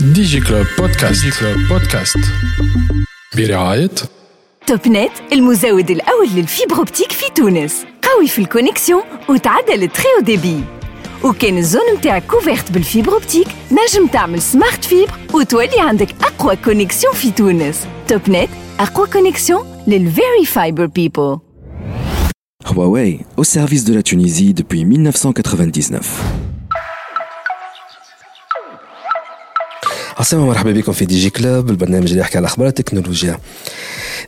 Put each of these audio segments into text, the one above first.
دي جي كلوب بودكاست دي كلوب بودكاست برعاية توب نت المزود الأول للفيبر اوبتيك في تونس قوي في الكونيكسيون وتعدل التري او ديبي وكان الزون متاعك كوفيرت بالفيبر اوبتيك نجم تعمل سمارت فيبر وتولي عندك أقوى كونيكسيون في تونس توب نت أقوى كونيكسيون للفيري فايبر بيبل Huawei, au service de la Tunisie depuis 1999. عسلامة مرحبا بكم في دي جي كلوب البرنامج اللي يحكي على اخبار التكنولوجيا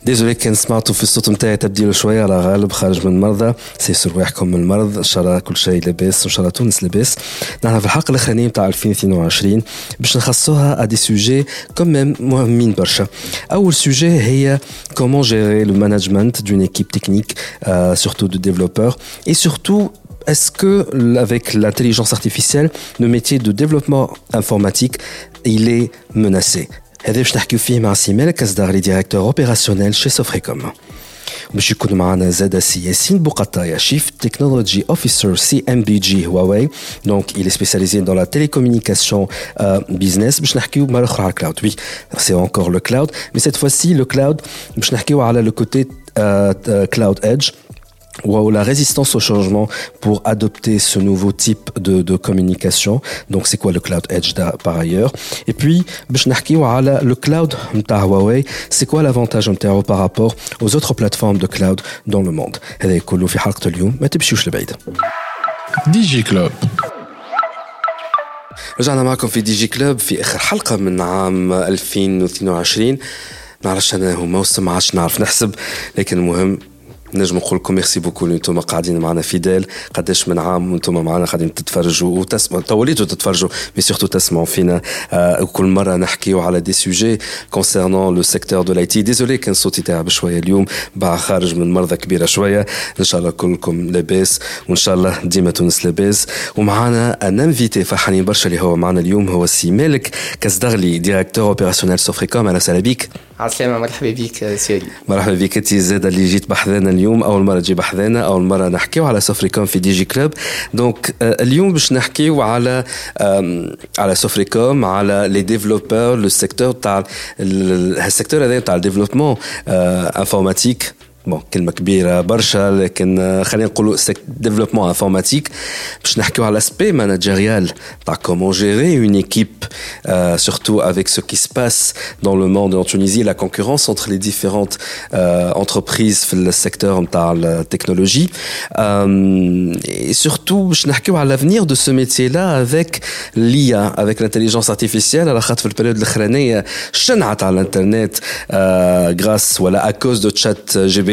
ديزولي كان سمعتوا في الصوت نتاعي تبديل شويه على غالب خارج من مرضى سيسر رواحكم من المرض ان شاء الله كل شيء لاباس ان شاء الله تونس لاباس نحن في الحلقه الاخرانيه نتاع 2022 باش نخصوها ا دي سوجي كوميم مهمين برشا اول سوجي هي كومون جيري لو مانجمنت دون ايكيب تكنيك سورتو دو ديفلوبور اي سورتو est-ce que, avec l'intelligence artificielle, le métier de développement informatique, il est menacé هذا باش نحكيو فيه مع سيمال كازدارلي ديريكتور اوبيراسيونيل شي سوفريكوم باش يكون معنا زاد سي ياسين بوقطايا شيف تكنولوجي اوفيسر سي ام بي جي هواوي دونك il est spécialisé dans la télécommunication euh, business باش نحكيو مرة أخرى على الكلاود وي سي encore le cloud mais cette fois-ci le cloud باش نحكيو على le côté euh, cloud edge ou la résistance au changement pour adopter ce nouveau type de, de communication. Donc, c'est quoi le Cloud Edge par ailleurs Et puis, le cloud Huawei, c'est quoi l'avantage par rapport aux autres plateformes de cloud dans le monde ديجي كلوب رجعنا معكم في دي جي كلوب في اخر حلقه من عام 2022 نعرفش انا هو موسم ما عادش نعرف نحسب لكن المهم نجم نقول لكم ميرسي بوكو اللي أنتم قاعدين معنا فيدال قداش من عام وأنتم معنا قاعدين تتفرجوا وتسمعوا توليتوا تتفرجوا مي سورتو تسمعوا فينا آه وكل مرة نحكيو على دي سوجي كونسيرنون لو سيكتور دو لاي تي ديزولي كان صوتي تعب شوية اليوم باع خارج من مرضى كبيرة شوية. إن شاء الله كلكم لاباس وإن شاء الله ديما تونس لاباس. ومعنا ان انفيتي فرحانين برشا اللي هو معنا اليوم هو سي مالك كازدغلي ديريكتور اوبيراسيونيل سوفريكوم أهلا وسهلا بك عسلامة مرحبا بك سيري مرحبا بك أنت زاد اللي جيت بحذانا اليوم. أول مرة تجي بحذانا أول مرة نحكيو على سوفريكوم في دي جي كلوب دونك اليوم باش نحكيو على على سوفريكوم على لي ديفلوبور لو سيكتور تاع السيكتور هذا تاع الديفلوبمون انفورماتيك. بون كلمه كبيره برشا لكن خلينا نقولوا ديفلوبمون انفورماتيك باش نحكيو على لاسبي ماناجيريال تاع كومون جيري اون ايكيب surtout avec ce qui se passe dans le monde en Tunisie la concurrence entre les différentes euh, entreprises في السيكتور نتاع التكنولوجي et surtout باش نحكيو على l'avenir de ce métier là avec l'IA avec l'intelligence artificielle على خاطر في البريود الاخرانيه شنعت على الانترنت grâce ولا à cause de chat GPT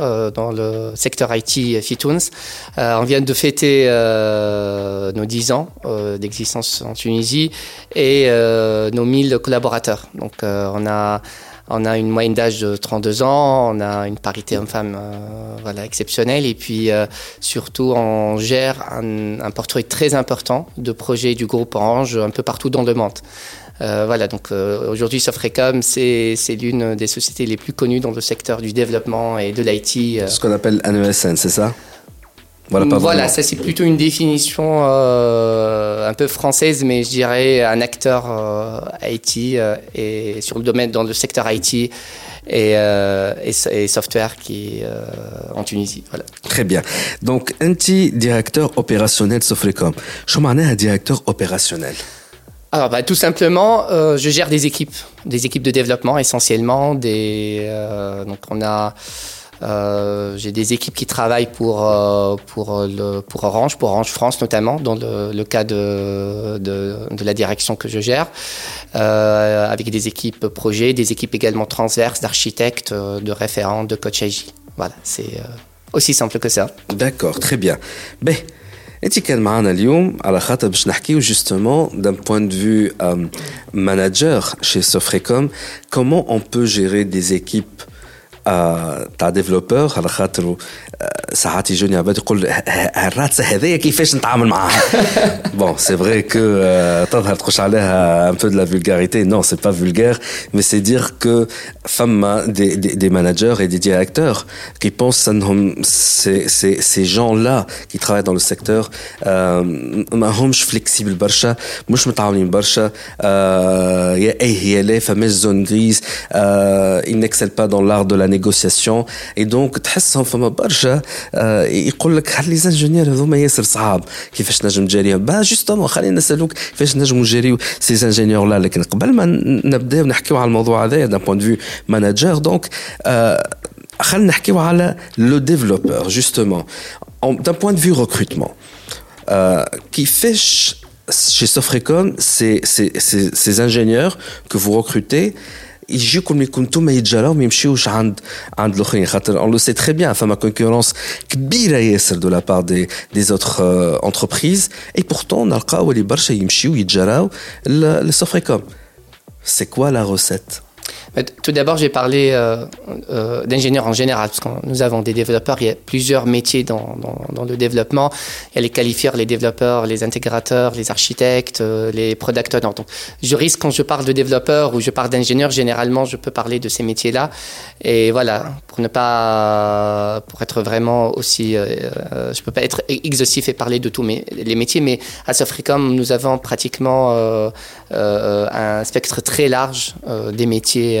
dans le secteur IT Fitouns. on vient de fêter nos 10 ans d'existence en Tunisie et nos 1000 collaborateurs. Donc on a on a une moyenne d'âge de 32 ans, on a une parité homme-femme voilà, exceptionnelle et puis surtout on gère un, un, portefeuille très important de projets du groupe Orange un peu partout dans le monde. Euh, voilà, donc euh, aujourd'hui, Sofrecom, c'est l'une des sociétés les plus connues dans le secteur du développement et de l'IT. Euh. Ce qu'on appelle un ESN, c'est ça? Voilà, voilà ça c'est plutôt une définition un peu française, mais je dirais un acteur IT et sur le domaine, dans le secteur IT et, et, et software qui est en Tunisie. Voilà. Très bien. Donc, un petit directeur opérationnel Sofrecom. Je suis directeur opérationnel. Alors, bah, tout simplement, euh, je gère des équipes, des équipes de développement essentiellement. Des, euh, donc, on a, euh, j'ai des équipes qui travaillent pour pour le, pour Orange, pour Orange France notamment, dans le, le cas de, de, de la direction que je gère, avec des équipes projets, des équipes également transverses, d'architectes, de référents, de coach AJ. Voilà, c'est aussi simple que ça. D'accord, très bien. Ben, انت كان معنا اليوم على خاطر باش نحكيو جوستومون دان بوين دو فيو ماناجر شي سوفريكوم كومون اون بو جيري دي ايكيب تاع ديفلوبور على خاطر ساعات يجوني عباد يقول الراتسه هذايا كيفاش نتعامل معاها بون سي فري كو تظهر تخش عليها ان بو دو لا فولغاريتي نو سي با فولغار مي سي دير كو فما دي, دي, دي ماناجور اي دي ديريكتور كي بونس انهم سي سي سي جون لا كي ترافاي دون لو سيكتور ما همش فليكسيبل برشا مش متعاونين برشا يا اي هي لا فماش زون غريز il n'excelle pas dans l'art de la négociation et donc تحسهم فما برشا يقول لك هل لي زانجينيور هذوما ياسر صعاب كيفاش نجم تجاريهم با جوستومون خلينا نسالوك كيفاش نجموا نجاريو سي زانجينيور لا لكن قبل ما نبداو نحكيو على الموضوع هذايا دان بوان فيو ماناجر دونك خلينا نحكيو على لو ديفلوبور جوستومون d'un point de vue recrutement كيفاش chez Sofrecom, ces, ces, ces, ces ingénieurs que vous recrutez, يجيكم يكون انتم يتجراو ما يمشيوش عند عند الاخرين خاطر اون لو سي تري بيان فما كونكورونس كبيره ياسر دو لا بار دي دي زوتر انتربريز اي بورتون نلقاو اللي برشا يمشيو يتجراو لسوفريكوم سي كوا لا روسيت Tout d'abord, j'ai parlé euh, euh, d'ingénieurs en général, parce que nous avons des développeurs, il y a plusieurs métiers dans, le développement. Il y a les qualifieurs, les développeurs, les intégrateurs, les architectes, euh, les product owners. Donc, je risque, quand je parle de développeurs ou je parle d'ingénieurs, généralement, je peux parler de ces métiers-là. Et voilà, pour ne pas, pour être vraiment aussi, euh, euh, je peux pas être exhaustif et parler de tous mes, les métiers, mais à Sofricom, nous avons pratiquement un spectre très large des métiers euh,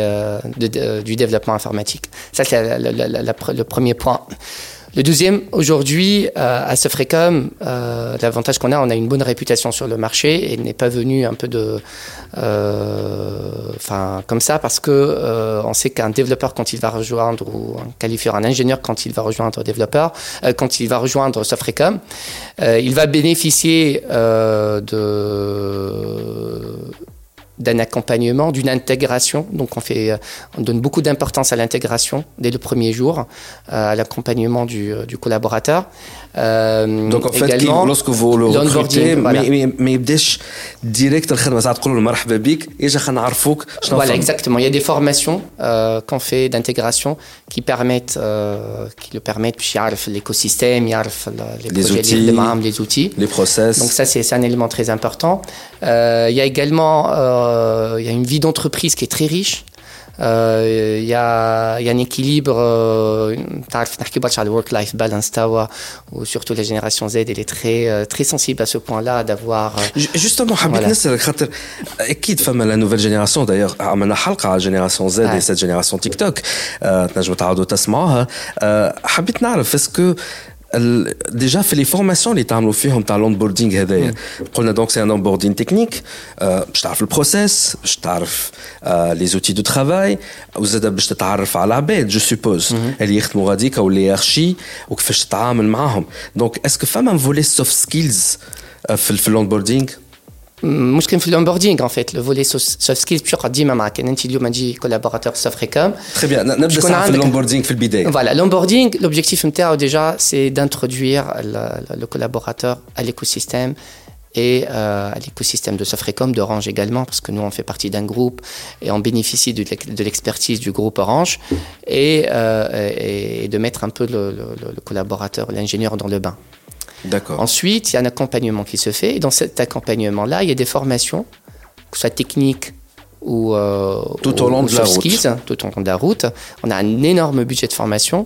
de, du développement informatique. Ça, c'est le premier point. Le deuxième, aujourd'hui, euh, à Sofrecom, euh, l'avantage qu'on a, on a une bonne réputation sur le marché et n'est pas venu un peu de, enfin, comme ça, parce que on sait qu'un développeur quand il va rejoindre ou un qualifieur, un ingénieur quand il va rejoindre un développeur, quand il va rejoindre Sofrecom, il va bénéficier de d'un accompagnement, d'une intégration. Donc on, fait, on donne beaucoup d'importance à l'intégration dès le premier jour, euh, à l'accompagnement du, du, collaborateur. Euh, Donc en fait, également, lorsque vous le recrutez, voilà. ما يبداش ديريكت الخدمه ساعه تقول له مرحبا بك اجا خلينا نعرفوك Voilà, exactement. Il y a des formations euh, qu'on fait d'intégration qui permettent, euh, qui le permettent, puis يعرف l'écosystème, يعرف les, les projets, outils, les, membres, les outils, les process. Donc ça, c'est un élément très important. Euh, il y a également, euh, il y a une vie d'entreprise qui est très riche. Euh, il y, a, y a un équilibre تعرف نحكي برشا على work life balance توا surtout la génération Z elle est très très sensible à ce point là d'avoir justement حبيت نسالك خاطر اكيد فما لا نوفيل جينيراسيون دايوغ عملنا حلقه على جينيراسيون زد اي سيت جينيراسيون تيك توك تنجموا تعاودوا تسمعوها حبيت نعرف اسكو déjà fait les formations اللي تعملوا فيهم تاع l'onboarding هذايا قلنا donc c'est un onboarding technique باش تعرف البروسيس باش تعرف les outils de travail وزاد باش تتعرف على العباد جو سوبوز اللي يخدموا غاديك او اللي يارشي وكيفاش تتعامل معاهم دونك اسكو فما فولي سوفت سكيلز في في الاونبوردينغ مش كان في الاونبوردينغ ان فيت لو فولي سوفت سكيلز باش يقعد ديما معاك انت اليوم تجي كولابوراتور سوفريكام تري بيان نبدا ساعه في الاونبوردينغ في البدايه فوالا الاونبوردينغ لوبجيكتيف نتاعو ديجا سي دانترودوير لو كولابوراتور à l'écosystème et euh, à l'écosystème de Sofrecom, d'Orange également, parce que nous, on fait partie d'un groupe et on bénéficie de, de l'expertise du groupe Orange et, euh, et, de mettre un peu le, le, le collaborateur, l'ingénieur dans le bain. Ensuite, il y a un accompagnement qui se fait. Et dans cet accompagnement-là, il y a des formations, que ce soit techniques ou euh, tout au long de la skills, route. tout au long de la route. On a un énorme budget de formation.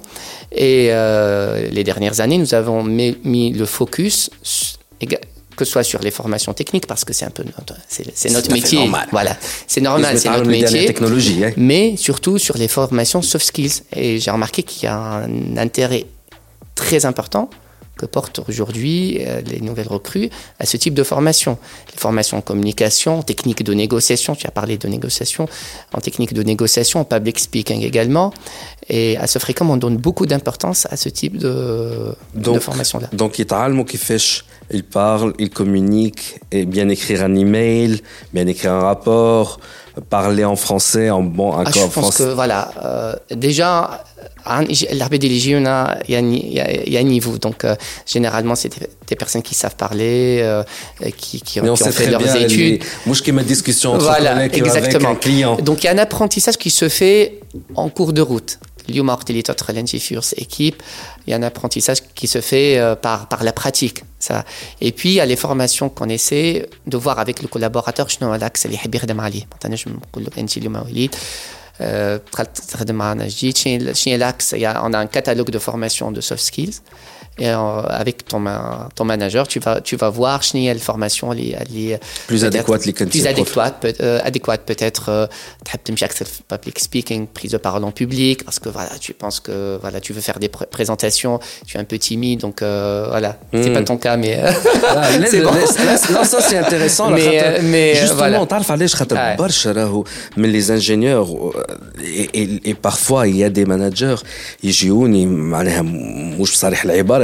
Et euh, les dernières années, nous avons mis, mis le focus que ce soit sur les formations techniques, parce que c'est un peu notre, c'est, notre métier. Normal. Voilà, c'est normal, c'est notre métier. Technologie, hein. Mais surtout sur les formations soft skills. Et j'ai remarqué qu'il y a un intérêt très important que portent aujourd'hui les nouvelles recrues à ce type de formation. Les formations en communication, en technique de négociation, tu as parlé de négociation, en technique de négociation, en public speaking également. Et à ce fréquent, on donne beaucoup d'importance à ce type de, donc, de formation-là. Donc, il parle, il communique, et bien écrire un email, bien écrire un rapport, parler en français, en bon accord ah, je pense français. que voilà, euh, déjà, hein, il y a un niveau. Donc, euh, généralement, c'est des, personnes qui savent parler, euh, qui, qui, on sait ont fait leurs bien, études. Moi, je fais ma discussion entre voilà, exactement. avec un client. Donc, il y a un apprentissage qui se fait en cours de route. Liu Martelli, Totrelen, Furs, équipe il y a un apprentissage qui se fait euh, par, par la pratique ça. et puis il y a les formations qu'on essaie de voir avec le collaborateur شنو هو الاكس اللي يحب يخدم عليه ما نجم نقول لك انت اليوم وليد دخلت تخدم معنا جديد شنو l'axe on a un catalogue de formation de soft skills et euh, avec ton, ton manager, tu vas, tu vas voir quelle formation elle est plus adéquate, plus adéquate, peut, euh, adéquate peut-être. Euh, public speaking, prise de parole en public, parce que voilà, tu penses que voilà, tu veux faire des présentations, tu es un peu timide, donc euh, voilà, c'est pas hmm. ton cas, mais ah, c'est bon. non, ça c'est intéressant. mais, mais justement, تعرف علاش خاطر برشا راهو من les ingénieurs et, et, et parfois il y a des managers يجيوني معناها مش بصريح العباره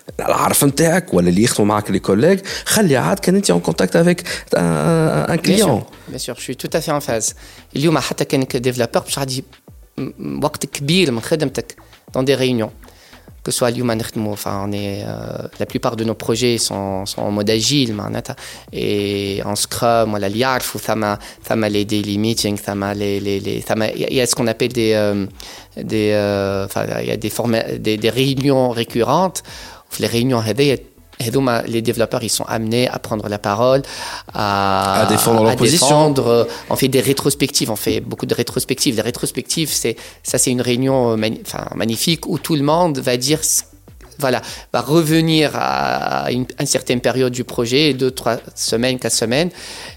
العرف نتاعك ولا اللي يخدموا معك لي كوليغ خلي عاد كان انت en contact avec un, un client bien sûr je suis tout à fait en phase اليوم حتى كانك ديفلوبر باش غادي وقت كبير من خدمتك dans des réunions que ce soit l'human enfin on est euh, la plupart de nos projets sont, sont en mode agile et en scrum voilà l'IARF ou ça m'a les daily meetings ça m'a les les les il y a ce qu'on appelle des euh, des euh, enfin il y a des, des, des réunions récurrentes les réunions les développeurs ils sont amenés à prendre la parole, à, défendre leur position. on fait des rétrospectives, on fait beaucoup de rétrospectives. Les rétrospectives, c'est ça, c'est une réunion magnifique où tout le monde va dire voilà, va revenir à une, certaine période du projet, deux, trois semaines, quatre semaines,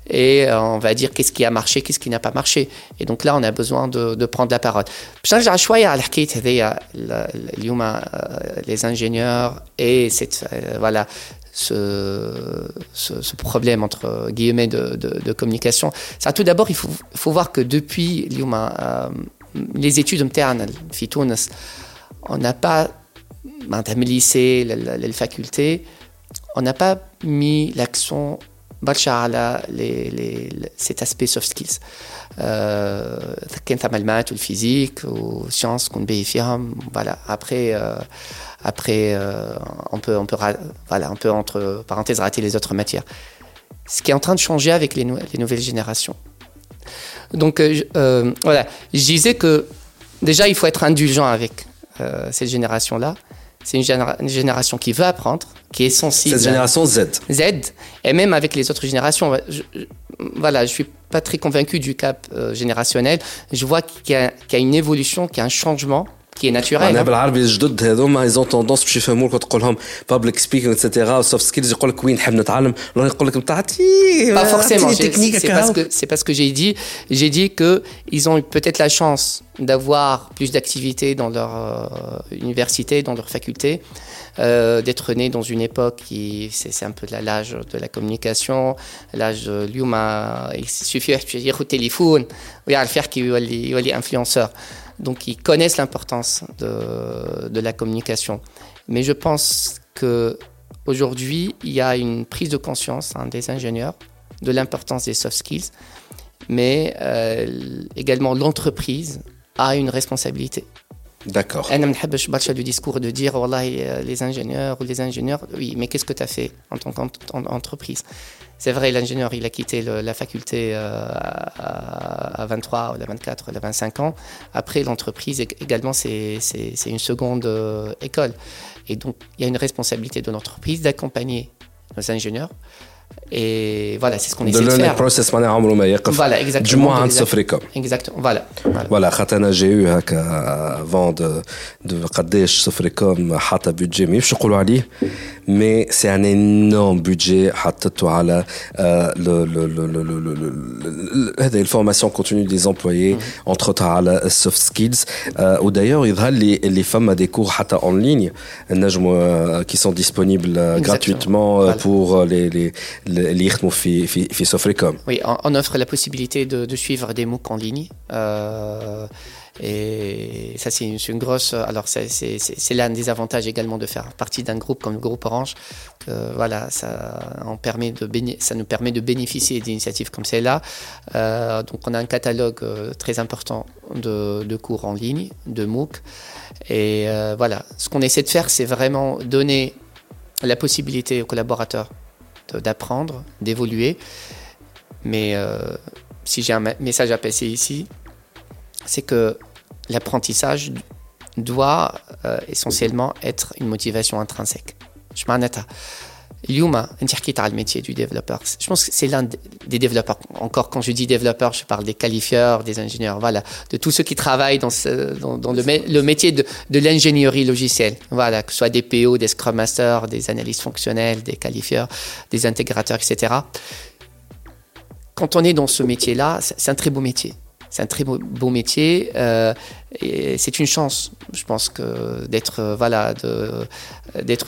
et euh, on va dire qu'est-ce qui a marché, qu'est-ce qui n'a pas marché. Et donc là, on a besoin de, prendre la parole. les ingénieurs et euh, voilà, ce, ce, problème entre guillemets de, communication. Ça, tout d'abord, il faut, voir que depuis euh, les études internes, on n'a pas ben, même les lycées, les, les facultés, on n'a pas mis l'accent les, les, cet aspect soft skills. Euh, le maths ou le physique ou sciences qu'on hein, voilà. Après, euh, après euh, on, peut, on, peut, voilà, on peut, entre parenthèses, rater les autres matières. Ce qui est en train de changer avec les, nouvelles générations. Donc, euh, euh, voilà, je disais que déjà, il faut être indulgent avec cette génération-là c'est une, génération qui veut apprendre, qui est sensible. Cette génération Z. Z, et même avec les autres générations. Je, je, voilà, je suis pas très convaincu du cap euh, générationnel. Je vois qu'il y, y, a une évolution, qu'il y a un changement qui est naturel. انا بالعربي الجدد هذوما ايزون توندونس باش يفهموا لك تقول لهم بابليك سبيكينغ اتسيتيرا سوفت سكيلز يقول لك وين نحب نتعلم ولا يقول لك تعطي pas forcément c'est parce que c'est parce que j'ai dit j'ai dit que ils ont peut-être la chance d'avoir plus d'activités dans leur euh, université dans leur faculté euh, d'être né dans une époque qui c'est un peu l'âge de la communication l'âge de l'humain il suffit de au téléphone ويعرف يحكي يولي يولي influenceur donc ils connaissent l'importance de, de, la communication. Mais je pense que aujourd'hui, il y a une prise de conscience hein, des ingénieurs de l'importance des soft skills, mais euh, également l'entreprise a une responsabilité. D'accord. Je ne du discours de dire euh, les ingénieurs ou les ingénieurs, oui, mais qu'est-ce que tu as fait en tant qu'entreprise? C'est vrai, l'ingénieur, il a quitté la faculté euh, à, 23, ou à 24, ou à 25 ans. Après, l'entreprise également, c'est une seconde euh, école. Et donc, il y a une responsabilité de l'entreprise d'accompagner nos ingénieurs et voilà, c'est ce qu'on essaie de, de faire. Le process, on a Voilà, exactement. Du moins, on exactement. exactement. Voilà. Voilà, voilà j'ai eu avant de Kadesh Sofricom, Hata budget, mais je mais c'est un énorme budget, Hata Touala, la formation continue des employés, entre Touala soft skills. Ou d'ailleurs, il y les femmes à des cours Hata en ligne, qui sont disponibles gratuitement pour les اللي يخدموا في في في Sofricom. Oui, on offre la possibilité de, de suivre des MOOC en ligne. Euh, et ça, c'est une, une, grosse. Alors, c'est l'un des avantages également de faire partie d'un groupe comme le groupe Orange. Que, voilà, ça, on permet de ça nous permet de bénéficier d'initiatives comme celle-là. Euh, donc, on a un catalogue euh, très important de, de, cours en ligne, de MOOC. Et euh, voilà, ce qu'on essaie de faire, c'est vraiment donner la possibilité aux collaborateurs d'apprendre, d'évoluer. Mais euh, si j'ai un message à passer ici, c'est que l'apprentissage doit euh, essentiellement être une motivation intrinsèque. Je Yuma, le métier du développeur. Je pense que c'est l'un des développeurs. Encore, quand je dis développeur, je parle des qualifieurs, des ingénieurs, voilà, de tous ceux qui travaillent dans, ce, dans, le, métier de, de l'ingénierie logicielle. Voilà, que ce soit des PO, des Scrum Masters, des analystes fonctionnels, des qualifieurs, des intégrateurs, etc. Quand on est dans ce métier-là, c'est un très beau métier c'est un très beau, métier euh, c'est une chance, je pense, que d'être euh, voilà,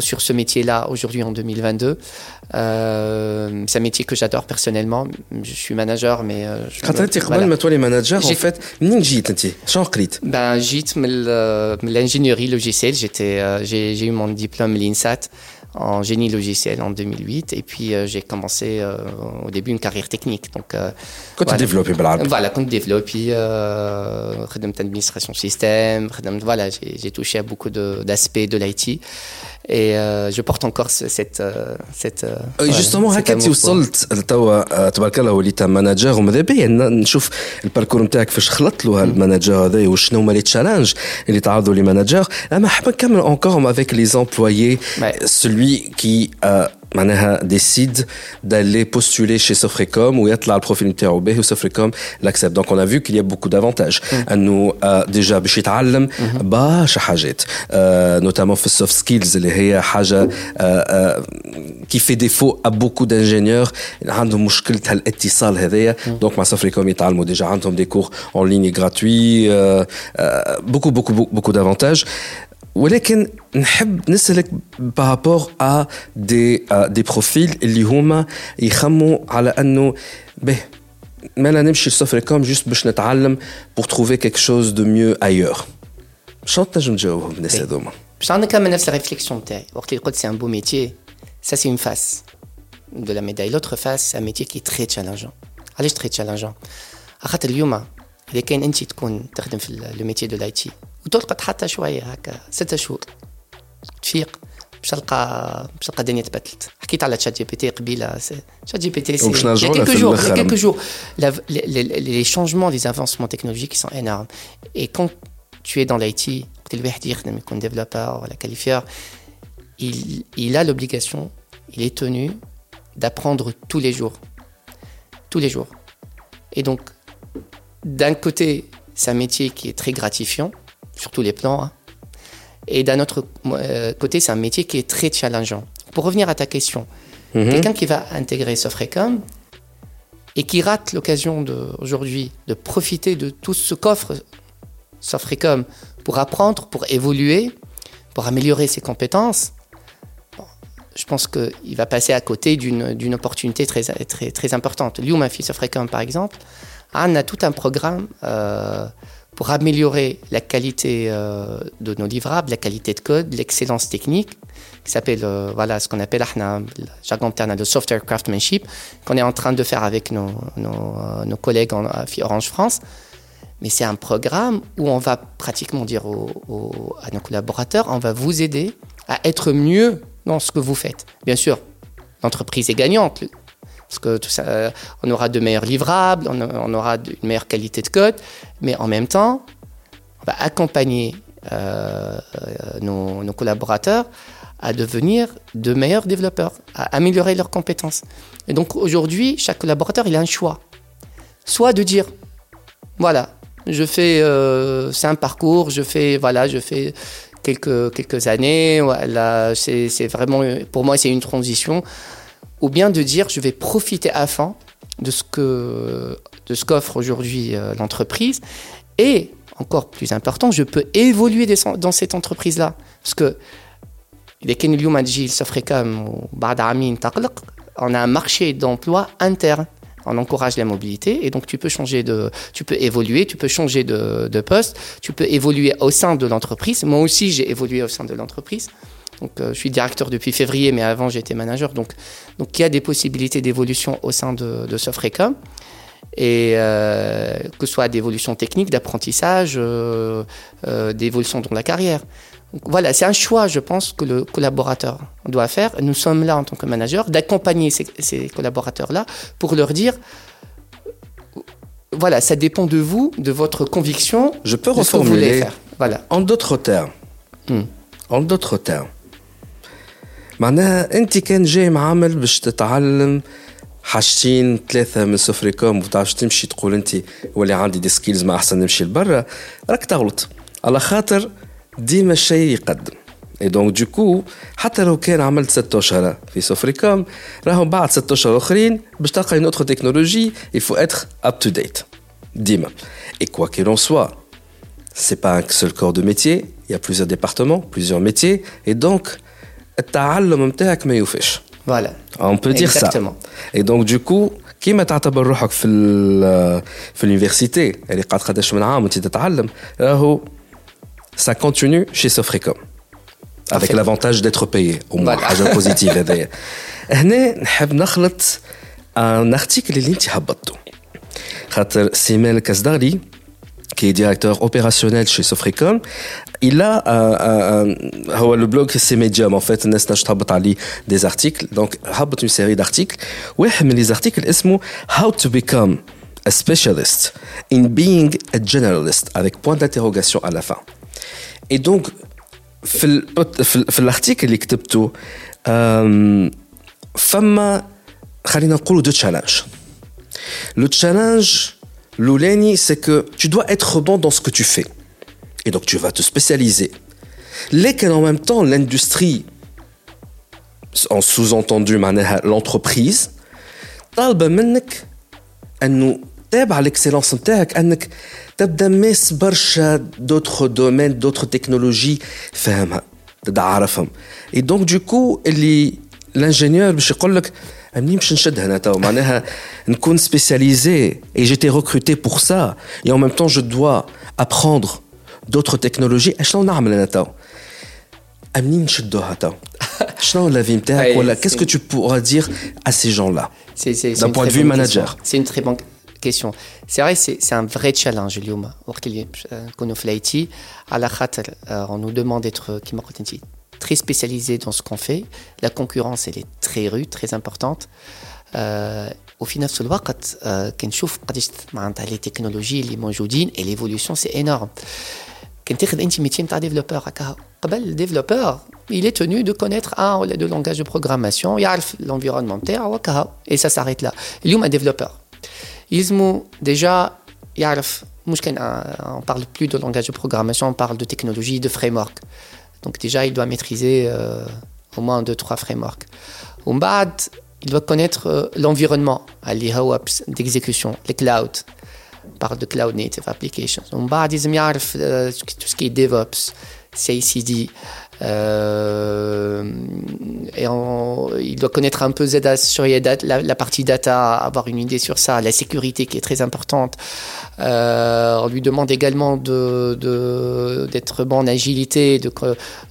sur ce métier-là aujourd'hui en 2022. Euh, c'est un métier que j'adore personnellement. Je suis manager, mais je quand tu es voilà. toi les managers, en fait, ninjit, Ben, j'étais l'ingénierie logicielle. J'ai eu mon diplôme l'INSAT en génie logiciel en 2008 et puis euh, j'ai commencé euh, au début une carrière technique. Donc euh, quand voilà. tu développes voilà quand tu développes puis euh, administration système voilà j'ai touché à beaucoup d'aspects de, de l'IT et euh, je porte encore cette cette justement هكا انت وصلت لتوا تبارك الله وليت مانجر وماذا بيا نشوف الباركور نتاعك فاش خلطت له المانجر هذا وشنو هما لي تشالنج اللي تعرضوا لي مانجر اما حاب نكمل encore avec les employés celui qui معناها décide d'aller postuler chez Sofrecom ou يطلع البروفيل نتاعو باهي وسوفريكوم l'accepte donc on a vu qu'il y a beaucoup d'avantages انه déjà باش يتعلم برشا حاجات notamment في السوفت سكيلز اللي هي حاجه qui fait défaut à beaucoup d'ingénieurs عندهم مشكله هالاتصال هذايا donc مع سوفريكوم يتعلموا déjà عندهم des cours en ligne gratuits beaucoup beaucoup beaucoup d'avantages ولكن نحب نسالك بارابور ا دي دي بروفيل اللي هما يخموا على انه به ما لا نمشي لسوفريكوم جوست باش نتعلم بور تروفي كيك شوز دو ميو ايور شنو تنجم تجاوبهم الناس هذوما باش نكمل نفس الريفليكسيون تاعي وقت اللي قلت سي ان بو ميتيي سا سي اون فاس de la médaille. L'autre face, c'est un métier qui est très challengeant. علاش très challengeant خاطر اليوم اذا كان انت تكون تخدم في لو ميتي دو لاي تي وتلقط حتى شويه هكا ستة شهور تفيق باش تلقى باش تلقى الدنيا تبدلت حكيت على تشات جي بي تي قبيله تشات جي بي تي سي quelques jours quelques jours les changements les avancements technologiques qui sont énormes et quand tu es dans l'IT وقت الواحد يخدم يكون développeur ولا qualifieur il, il a l'obligation il est tenu d'apprendre tous les jours tous les jours et donc d'un côté c'est un métier qui est très gratifiant sur tous les plans. Hein. Et d'un autre euh, côté, c'est un métier qui est très challengeant. Pour revenir à ta question, mhm. quelqu'un qui va intégrer Sofrecom et qui rate l'occasion aujourd'hui de profiter de tout ce qu'offre Sofrecom pour apprendre, pour évoluer, pour améliorer ses compétences, je pense qu'il va passer à côté d'une opportunité très, très, très importante. Liu, ma fille Sofrecom, par exemple, Anne a tout un programme euh, pour améliorer la qualité euh, de nos livrables, la qualité de code, l'excellence technique, qui s'appelle, euh, voilà, ce qu'on appelle, le jargon le software craftsmanship, qu'on est en train de faire avec nos, nos, nos collègues en, à Orange France. Mais c'est un programme où on va pratiquement dire aux, à nos collaborateurs, on va vous aider à être mieux dans ce que vous faites. Bien sûr, l'entreprise est gagnante parce que tout ça, on aura de meilleurs livrables, on, aura une meilleure qualité de code, mais en même temps, on va accompagner euh, nos, collaborateurs à devenir de meilleurs développeurs, à améliorer leurs compétences. Et donc aujourd'hui, chaque collaborateur, il a un choix. Soit de dire, voilà, je fais, euh, c'est un parcours, je fais, voilà, je fais quelques, quelques années. Voilà, c'est vraiment, pour moi, c'est une transition. Ou bien de dire, je vais profiter à fond de ce que de ce qu'offre aujourd'hui euh, l'entreprise. Et encore plus important, je peux évoluer dans cette entreprise-là. Parce que on a un marché d'emploi interne on encourage la mobilité et donc tu peux changer de, tu peux évoluer, tu peux changer de, de poste, tu peux évoluer au sein de l'entreprise. Moi aussi, j'ai évolué au sein de l'entreprise. Donc, euh, je suis directeur depuis février, mais avant, j'étais manager. Donc, donc, il y a des possibilités d'évolution au sein de, de Sofrecom. Et euh, que ce soit d'évolution technique, d'apprentissage, euh, euh d'évolution dans la carrière voilà, c'est un choix, je pense, que le collaborateur doit faire. Nous sommes là en tant que manager, d'accompagner ces, collaborateurs-là pour leur dire, voilà, ça dépend de vous, de votre conviction. Je peux reformuler. Voilà. En d'autres termes. Hmm. En d'autres termes. معناها أنت كان جاي معامل باش تتعلم حاجتين ثلاثة من سفريكوم وتعرفش تمشي تقول أنت ولي عندي دي سكيلز ما أحسن نمشي لبرا راك تغلط. على خاطر ديما الشيء يقدم. اي دونك دو كو حتى لو كان عملت ست أشهر في سوفريكوم راهو بعد ست أشهر أخرين باش تلقى اون اوتر تكنولوجي faut être up to date. ديما. Qu'il en soit c'est pas un seul corps de métier il y a plusieurs départements plusieurs métiers. Et donc التعلم نتاعك ما يوفاش فوالا. اون بو دير سا اي دونك دو كو كيما تعتبر روحك في في اليونيفرسيتي اللي قاعد قداش من عام وانت تتعلم راهو سا كونتينيو شي سوفريكوم افيك لافونتاج ديتر بايي أو موان حاجة بوزيتيف هذايا. هنا نحب نخلط ان ارتيكل اللي انت هبطته. خاطر سيمان الكسداري qui est directeur opérationnel chez Sofrecom, il a un, un, le blog c'est Medium en fait الناس نجم تهبط عليه des articles donc هبط une série d'articles واحد من les articles اسمه How to become a specialist in being a generalist avec point d'interrogation à la fin. Et donc, في l'article اللي كتبته فما خلينا نقولوا دو تشالنج لو تشالنج الاولاني c'est que tu dois être bon dans ce que tu fais et donc tu vas te spécialiser لكن en même temps l'industrie en sous-entendu معناها l'entreprise طالبه منك انه تابع l'excellence نتاعك انك تبدا ماس برشا دوتر دومين دوتر تكنولوجي فاهمها تبدا عارفهم اي دونك دو كو اللي الانجينيور باش يقول لك spécialisé et j'étais recruté pour ça. Et en même temps, je dois apprendre d'autres technologies. Qu'est-ce que tu pourras dire à ces gens-là d'un point de vue manager C'est une très bonne question. C'est vrai, c'est un vrai challenge, Lyoum. Euh, on euh, on nous demande d'être euh, très spécialisé dans ce qu'on fait. La concurrence, elle est très rude, très importante. Euh, au final, sur le وقت كنشوف قداش معناتها les technologies اللي موجودين et l'évolution c'est énorme. كان تاخذ انت métier نتاع développeur هكا قبل développeur il est tenu de connaître un ou deux langages de programmation يعرف l'environnement نتاعو وكا et ça s'arrête là. اليوم un développeur يلزمو déjà يعرف مش كان on parle plus de langage de programmation on parle de technologie de framework donc déjà, il doit maîtriser euh, au moins 2-3 frameworks. Umbad, il doit connaître euh, l'environnement, les hubs d'exécution, les clouds. On parle de cloud native applications. Umbad, il doit euh, tout ce qui est DevOps, CICD, euh, il doit connaître un peu ZDA sur la, la, partie data, avoir une idée sur ça, la sécurité qui est très importante. Euh, on lui demande également de, d'être bon en agilité, de,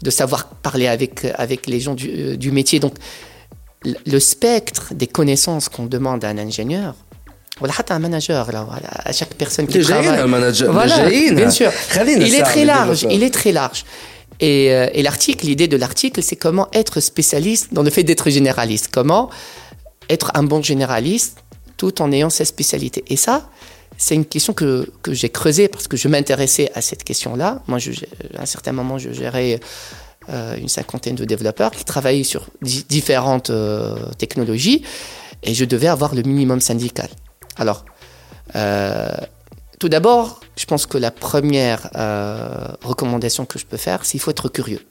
de savoir parler avec, avec les gens du, du métier. Donc, le spectre des connaissances qu'on demande à un ingénieur, voilà, un manager, là, voilà, à chaque personne qui travaille. Un manager, voilà, bien sûr. Il est très large, il est très large. Euh, et, l'article, l'idée de l'article, c'est comment être spécialiste dans le fait d'être généraliste. Comment être un bon généraliste tout en ayant sa spécialité. Et ça, c'est une question que, que j'ai creusée parce que je m'intéressais à cette question-là. Moi, à un certain moment, je gérais euh, une cinquantaine de développeurs qui travaillaient sur différentes euh, technologies et je devais avoir le minimum syndical. Alors, tout d'abord, je pense que la première euh, recommandation que je peux faire, c'est qu'il faut être curieux.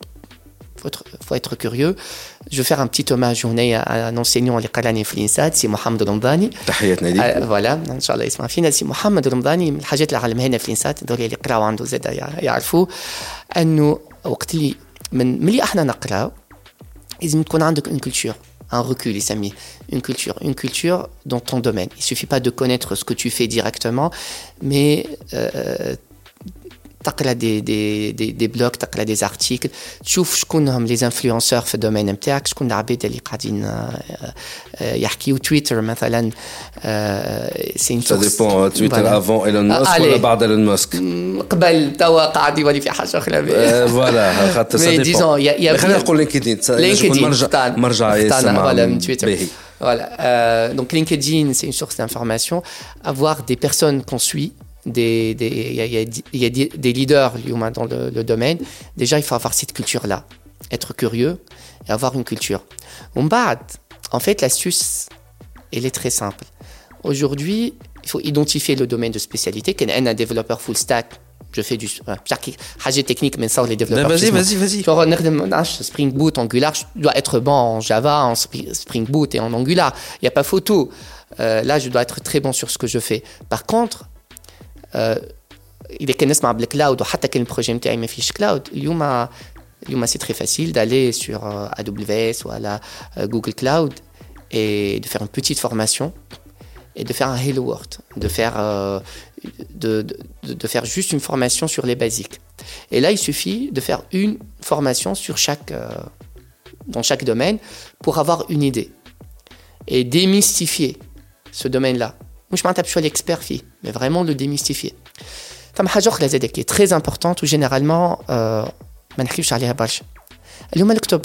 Il faut être, faut être curieux. Je vais faire un petit hommage à un enseignant à l'école Flinsat, c'est Mohamed Rambani. Euh, voilà, Inch'Allah, يسمع فينا سي محمد رمضاني من الحاجات اللي علمها لنا في الانسات دول اللي يقراوا عنده زاد يعرفوا انه وقت اللي من ملي احنا نقراو لازم تكون عندك اون كولتور un recul, les amis, une culture, une culture dans ton domaine. Il suffit pas de connaître ce que tu fais directement, mais euh, تقرا دي دي دي, دي بلوك تقرا دي زارتيكل تشوف شكون هم لي انفلونسور في الدومين نتاعك شكون العباد اللي قاعدين يحكيو تويتر مثلا سي سا ديبون تويتر افون ايلون ماسك ولا بعد ايلون ماسك قبل توا قاعد يولي في حاجه اخرى فوالا خاطر سا ديبون خلينا نقول لينكدين لينكدين مرجع مرجع يسمع من تويتر Voilà. Euh, donc LinkedIn, c'est une source d'information. Avoir des personnes qu'on suit, des, des, il, y a, y a des leaders dans le, le, domaine, déjà il faut avoir cette culture-là, être curieux et avoir une culture. En fait, l'astuce, elle est très simple. Aujourd'hui, il faut identifier le domaine de spécialité. Quand un développeur full stack, je fais du Hajj technique, mais ça, les développeurs. Vas-y, vas-y, vas-y. Spring Boot, Angular, je dois être bon en Java, en Spring Boot et en Angular. Il n'y a pas photo. Euh, là, je dois être très bon sur ce que je fais. Par contre, اذا كان نسمع بالكلاود وحتى كان البروجي نتاعي ما فيش كلاود اليوم اليوم سي تري فاسيل دالي سور AWS ou à la Google Cloud et de faire une petite formation et de faire un Hello World, de faire, euh, de, de, de, faire juste une formation sur les basiques. Et là, il suffit de faire une formation sur chaque, euh, dans chaque domaine pour avoir une idée et démystifier ce domaine-là. مش معناتها باش تولي اكسبير فيه مي فريمون لو ديميستيفيه فما حاجه اخرى زاده كي تري امبورطونت وجينيرالمون ما نحكيوش عليها برشا اليوم الكتب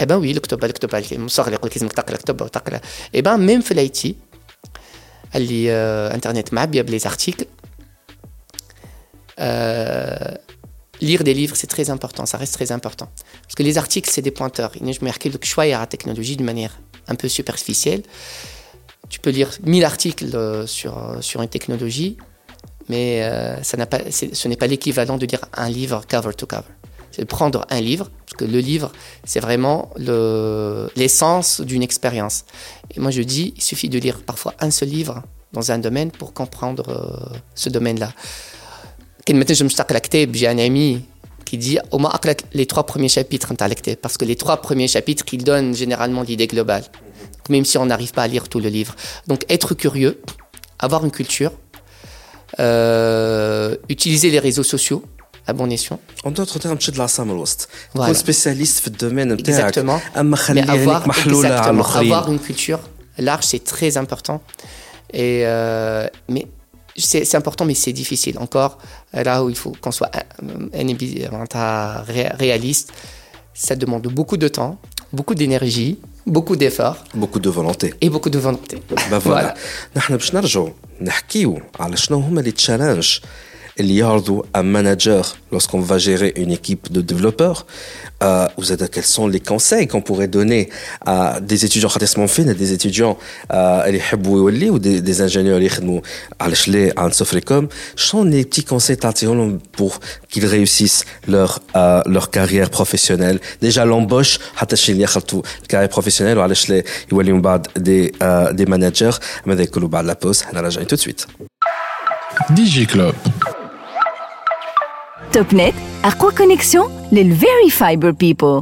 اي بان وي الكتب الكتب مصغر يقول لك لازمك تقرا كتب وتقرا اي بان ميم في الاي تي اللي انترنت معبيه بلي زارتيكل lire des livres, c'est très important, ça reste très important. Parce que les articles, c'est des pointeurs. Je me marque le choix à la technologie de manière un peu superficielle. tu peux lire 1000 articles euh, sur, euh, sur une technologie, mais euh, ça pas, ce n'est pas l'équivalent de lire un livre cover to cover. C'est prendre un livre, parce que le livre, c'est vraiment l'essence d'une expérience. Et moi, je dis, il suffit de lire parfois un seul livre dans un domaine pour comprendre euh, ce domaine-là. J'ai un ami qui dit au moins les trois premiers chapitres parce que les trois premiers chapitres, ils donnent généralement l'idée globale même si on n'arrive pas à lire tout le livre. Donc être curieux, avoir une culture, euh, utiliser les réseaux sociaux à bon escient. En d'autres termes, tu es de la voilà. spécialiste dans le domaine Exactement. Mais avoir, exactement, avoir une culture large, c'est très important. Et euh, mais c'est important, mais c'est difficile encore. Euh, là où il faut qu'on soit euh, un, réaliste, ça demande beaucoup de temps, beaucoup d'énergie, beaucoup d'efforts. Beaucoup de volonté. Et beaucoup de volonté. Bah voilà. voilà. Eliardo, un manager, lorsqu'on va gérer une équipe de développeurs, euh, vous êtes, quels sont les conseils qu'on pourrait donner à des étudiants? À des étudiants euh, ou des, des ingénieurs à Sofrecom, sont les petits conseils pour qu'ils réussissent leur, euh, leur carrière professionnelle. Déjà l'embauche, carrière professionnelle, ou des, euh, des managers, mais des la pause, on tout de suite. DigiClub. TopNet, quoi Connexion, les Very Fiber People.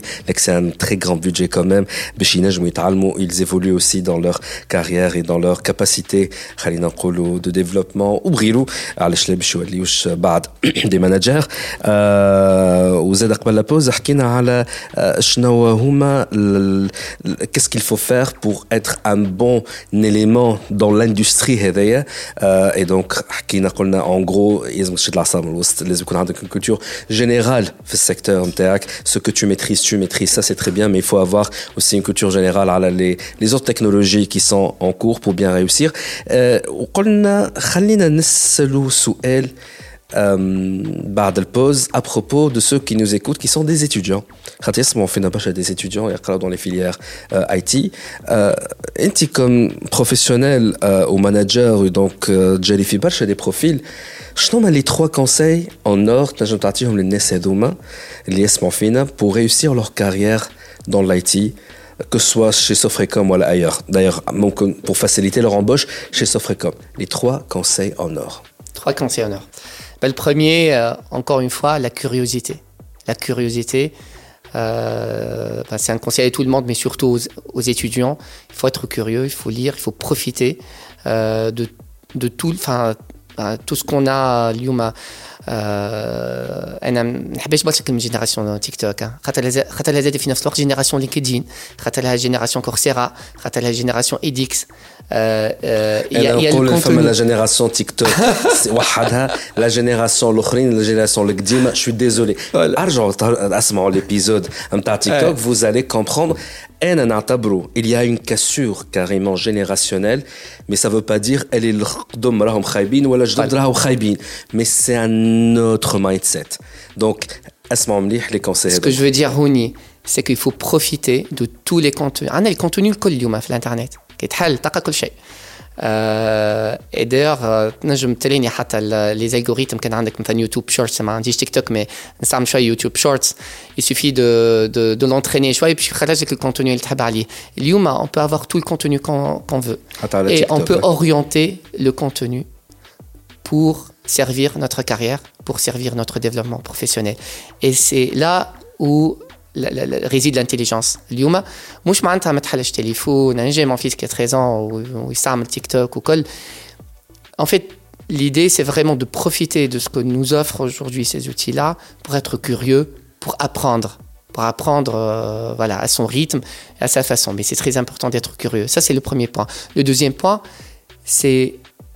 c'est un très grand budget quand même. Ils évoluent aussi dans leur carrière et dans leur capacité de développement ou des managers. وزاد قبل la pause حكينا على شنو هما qu'est-ce qu'il faut faire pour être un bon élément dans l'industrie هذايا et donc حكينا قلنا en gros لازم تشد العصا من الوسط لازم يكون عندك une culture générale في السيكتور نتاعك ce que tu maîtrises tu maîtrises ça c'est très bien mais il faut avoir aussi une culture générale على les les autres technologies qui sont en cours pour bien réussir وقلنا خلينا نسألوا سؤال بعد البوز à propos de ceux qui nous écoutent qui sont des étudiants خاطر يسمعوا فينا برشا des étudiants يقراو dans les filières euh, IT انت comme professionnel euh, ou manager donc تجري في برشا des profils شنو هما les trois conseils en or تنجم تعطيهم للناس هذوما اللي يسمعوا فينا pour réussir leur carrière dans l'IT que ce soit chez Sofrecom ou ailleurs. D'ailleurs, pour faciliter leur embauche, chez Sofrecom. Les trois conseils en or. Trois conseils en or. Ben, le premier, euh, encore une fois, la curiosité. La curiosité, euh, ben, c'est un conseil à tout le monde, mais surtout aux, étudiants. Il faut être curieux, il faut lire, il faut profiter euh, de, de, tout, ben, tout ce qu'on a. Lyuma, انا ما نحبش برشا كلمه جينيراسيون تيك توك خاطر خاطر زاد في نفس الوقت جينيراسيون لينكدين خاطر لها جينيراسيون كورسيرا خاطر لها جينيراسيون ايديكس نقول فما لا جينيراسيون تيك توك وحدها لا جينيراسيون الاخرين لا جينيراسيون القديمه شو ديزولي ارجعوا اسمعوا ليبيزود نتاع تيك توك vous allez comprendre انا نعتبره il y a une cassure carrément générationnelle mais ça veut pas dire elle est القدم راهم خايبين ولا جدد راهم خايبين mais c'est un autre mindset donc اسمعوا مليح les conseils ce que je veux dire Houni c'est qu'il faut profiter de tous les contenus عندنا الكونتوني الكل اليوم في الانترنت كيتحل تلقى كل شيء اي دايوغ تنجم تليني حتى لي الجوريثم كان عندك مثلا يوتيوب شورتس ما عنديش تيك توك مي نستعمل شويه يوتيوب شورتس يسوفي دو دو دو لونتريني شويه باش يخرج لك الكونتوني اللي تحب عليه اليوم on peut avoir tout le contenu qu'on qu'on veut et on peut orienter le contenu pour servir notre carrière pour servir notre développement professionnel et c'est là où réside l'intelligence اليوم مش معناتها ما تحلش تليفون انا j'ai mon fils qui a 13 ans ويستعمل تيك توك وكل en fait l'idée c'est vraiment de profiter de ce que nous offrent aujourd'hui ces outils là pour être curieux pour apprendre pour apprendre euh, voilà à son rythme à sa façon mais c'est très important d'être curieux ça c'est le premier point le deuxième point c'est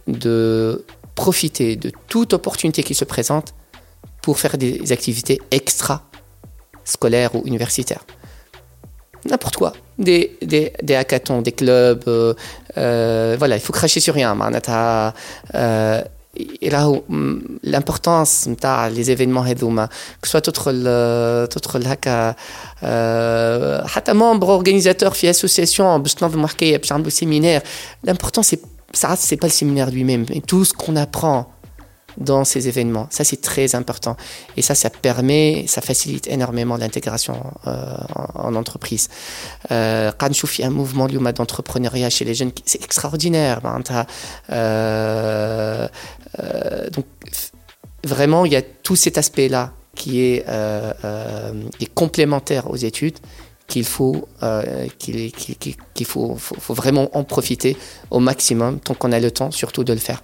de profiter de toute opportunité qui se présente pour faire des activités extra scolaire ou universitaire. N'importe quoi. Des, des, des, hackathons, des clubs. Euh, euh, voilà, il faut cracher sur rien. Euh, et là, l'importance les événements que ce soit tout le tout le haka حتى membre organisateur في association باش تنظم حكايه باش عنده séminaire l'important c'est ça c'est pas le séminaire lui-même mais tout ce qu'on apprend dans ces événements. Ça, c'est très important. Et ça, ça permet, ça facilite énormément l'intégration euh, en, en, entreprise. Euh, quand je fais un mouvement d'entrepreneuriat chez les jeunes, c'est extraordinaire. Euh, euh, donc, vraiment, il y a tout cet aspect-là qui est, euh, euh, complémentaire aux études qu'il faut, euh, qu'il faut, vraiment en profiter au maximum tant qu'on a le temps, surtout de le faire.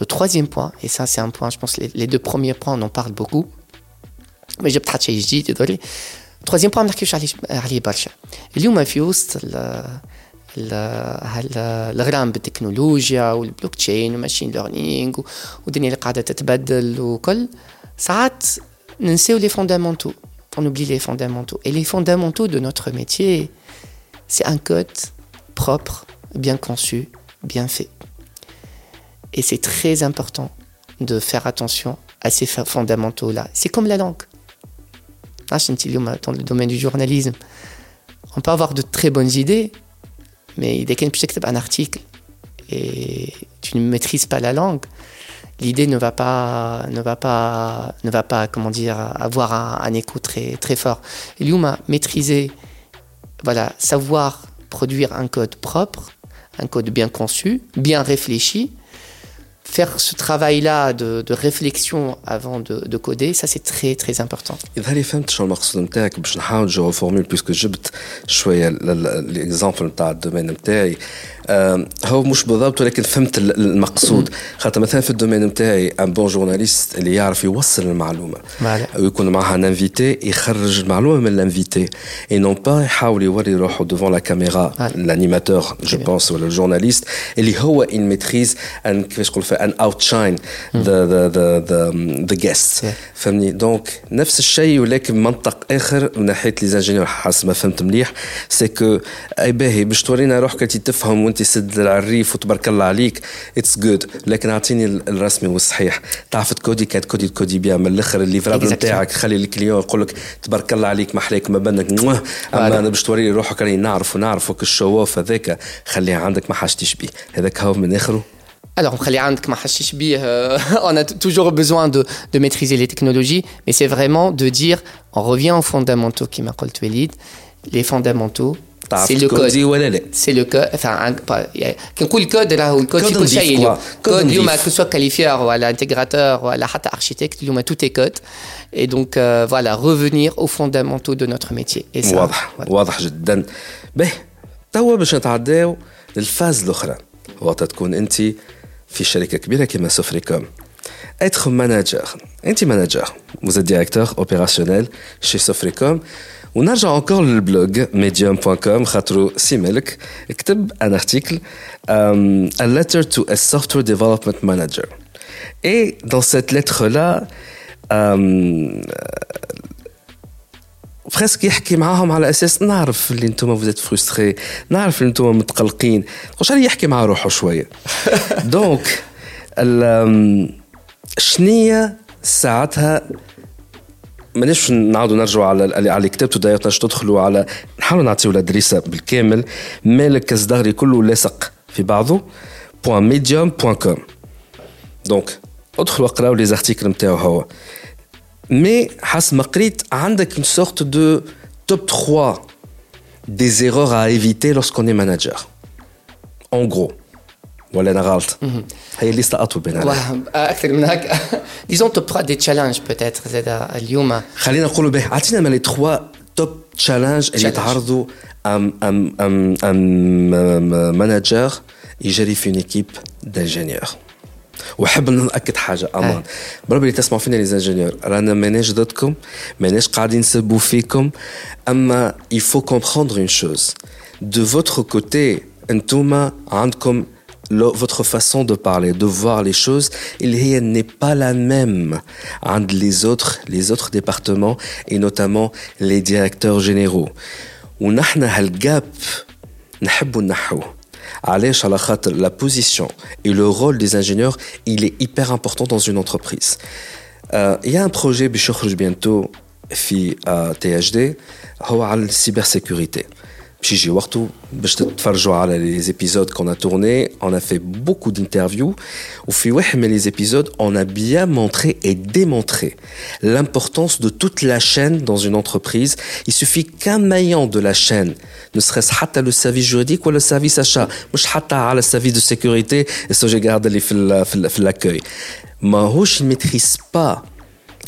Le troisième point, et ça c'est un point, je pense, les, les deux premiers points, on en parle beaucoup, mais j'ai peut-être dit, désolé. troisième point, ما نحكيوش عليه عليه برشا. اليوم في وسط الغرام بالتكنولوجيا والبلوك تشين والماشين ليرنينغ والدنيا اللي قاعده تتبدل وكل ساعات ننساو لي فوندامونتو on oublie les fondamentaux et les fondamentaux de notre métier c'est un code propre bien conçu bien fait et c'est très important de faire attention à ces fondamentaux-là. C'est comme la langue. Ah, dans le domaine du journalisme, on peut avoir de très bonnes idées, mais dès y a un article et tu ne maîtrises pas la langue, l'idée ne va pas, ne va pas, ne va pas, comment dire, avoir un, un écho très, très fort. Luma, maîtriser, voilà, savoir produire un code propre, un code bien conçu, bien réfléchi, faire ce travail-là de, de, réflexion avant de, de, coder, ça c'est très très important. إذا لي فهمت شنو المقصود نتاعك باش نحاول جو فورمول بيسكو جبت شويه ليكزامبل نتاع الدومين نتاعي هو مش بالضبط ولكن فهمت المقصود. خاطر مثلا في الدومين نتاعي ان بون جورناليست اللي يعرف يوصل المعلومة. ويكون معها ان انفيتي يخرج المعلومة من الانفيتي اي نون با يحاول يوري روحه devant la caméra l'animateur je pense ولا الجورناليست. اللي هو ان ميتريز ان كيفاش نقول ان اوتشاين ذا ذا ذا ذا guests فهمني؟ دونك نفس الشيء ولكن منطق آخر من ناحية لي زانجينيور حسب ما فهمت مليح. سي كو اي باهي باش تورينا روحك تفهم وانت سد العريف وتبارك الله عليك اتس جود لكن اعطيني الرسمي والصحيح. تعرف تكودي كانت كودي تكودي بيان من الأخر الليفرابل نتاعك خلي الكليون يقول لك تبارك الله عليك محليك ما بنك أما أنا باش توري روحك راني نعرف ونعرفك الشو اوف هذاك خليه عندك ما حاجتيش بيه. هذاك هو من آخره. Alors, on a toujours besoin de, de maîtriser les technologies, mais c'est vraiment de dire, on revient aux fondamentaux qui m'a les fondamentaux, c'est le code c'est le code enfin كنقول code راه الكود في كل شيء اليوم كود اليوم que soit qualifieur ولا intégrateur ولا حتى architecte اليوم tout est code et donc euh, voilà revenir aux fondamentaux de notre métier et ça واضح واضح جدا به توا باش نتعداو للفاز الاخرى وقت تكون انت في شركه كبيره كما سوفريكوم être manager انت manager vous êtes directeur opérationnel chez Sofricom ونرجع encore للبلوج medium.com خاطرو سيملك كتب ان ارتيكل um, a letter to a software development manager. Et dans cette lettre là um, فريسك يحكي معاهم على أساس نعرف اللي أنتم فوزيت فرستري نعرف اللي أنتم متقلقين. واش يحكي مع روحه شوية؟ دونك شنية ساعتها مانيش نعاودوا نرجعوا على على كتابته داير تدخلوا على نحاولوا نعطيو الأدريسة بالكامل مالك الزدغري كله لاصق في بعضه بوان ميديوم بوان كوم دونك ادخلوا اقراو لي زارتيكل نتاعو هو مي حسب ما قريت عندك une sorte de top 3 des erreurs à éviter lorsqu'on est manager. En gros. ولا أنا غلط. هي الليستة أطول بين أكثر من هكا. ديزون توب 3 دي تشالنج بوتيتر زاد اليوم خلينا نقولوا به أعطينا ما لي 3 توب تشالنج اللي يتعرضوا. أم أم أم أم مانجر يجري في اون ايكيب دانجينيور وحب نأكد حاجة أمان بربي اللي تسمعوا فينا لي زانجينيور رانا ماناش ضدكم ماناش قاعدين نسبوا فيكم. أما il faut comprendre une chose. De votre côté أنتوما عندكم votre façon de parler, de voir les choses, il n'est pas la même entre les autres, les autres départements et notamment les directeurs généraux. ونحن هالجاب نحبوا نحوه علاش على خاطر la position et le rôle des ingénieurs il est hyper important dans une entreprise euh, il y a un projet باش يخرج bientôt في uh, THD هو على السيبرسيكوريتي Chiji Wartu, les épisodes qu'on a tournés, on a fait beaucoup d'interviews. Au mais les épisodes, on a bien montré et démontré l'importance de toute la chaîne dans une entreprise. Il suffit qu'un maillon de la chaîne, ne serait-ce pas le service juridique ou le service achat, pas le service de sécurité, et ça, je garde l'accueil. Mais ne maîtrise pas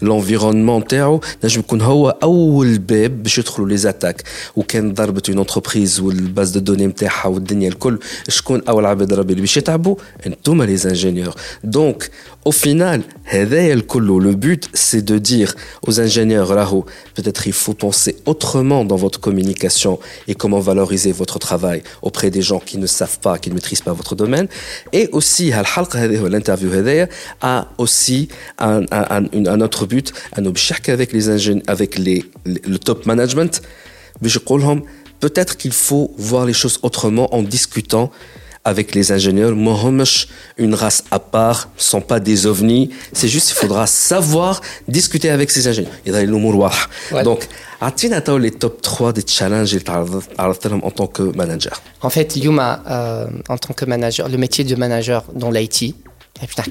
l'environnement تاعو نجم يكون هو أول باب باش يدخلوا لي زاتاك. وكان ضربت اون انتربريز والباز دو دوني نتاعها والدنيا الكل. شكون أول عباد ربي اللي باش يتعبوا؟ أنتوما لي انجينيور دونك Au final, le but, c'est de dire aux ingénieurs, peut-être il faut penser autrement dans votre communication et comment valoriser votre travail auprès des gens qui ne savent pas, qui ne maîtrisent pas votre domaine. Et aussi, l'interview a aussi un, autre but, un objet avec, les ingénieurs, avec le top management. Peut-être qu'il faut voir les choses autrement en discutant avec les ingénieurs. Mohamesh, une race à part, sont pas des ovnis. C'est juste, il faudra savoir discuter avec ces ingénieurs. Il y a ouais. Donc, les top 3 des challenges en tant que manager En fait, Yuma, euh, en tant que manager, le métier de manager dans l'IT,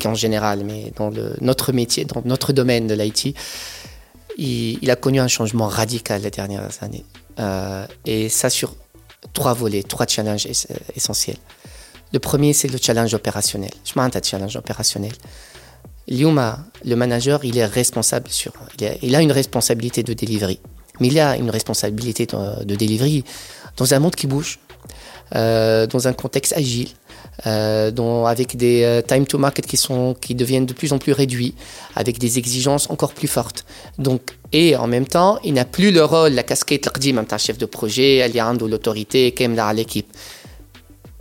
en général, mais dans le, notre métier, dans notre domaine de l'IT, il, il, a connu un changement radical les dernières années. Euh, et ça sur trois volets, trois challenges essentiels. Le premier, c'est le challenge opérationnel. Je m'en un challenge opérationnel. Lyuma, le manager, il est responsable sur, il a, une responsabilité de delivery, mais il a une responsabilité de, de delivery dans un monde qui bouge, euh, dans un contexte agile, euh, avec des euh, time to market qui sont qui deviennent de plus en plus réduits, avec des exigences encore plus fortes. Donc et en même temps, il n'a plus le rôle, la casquette même chef de projet, l'autorité, à l'équipe.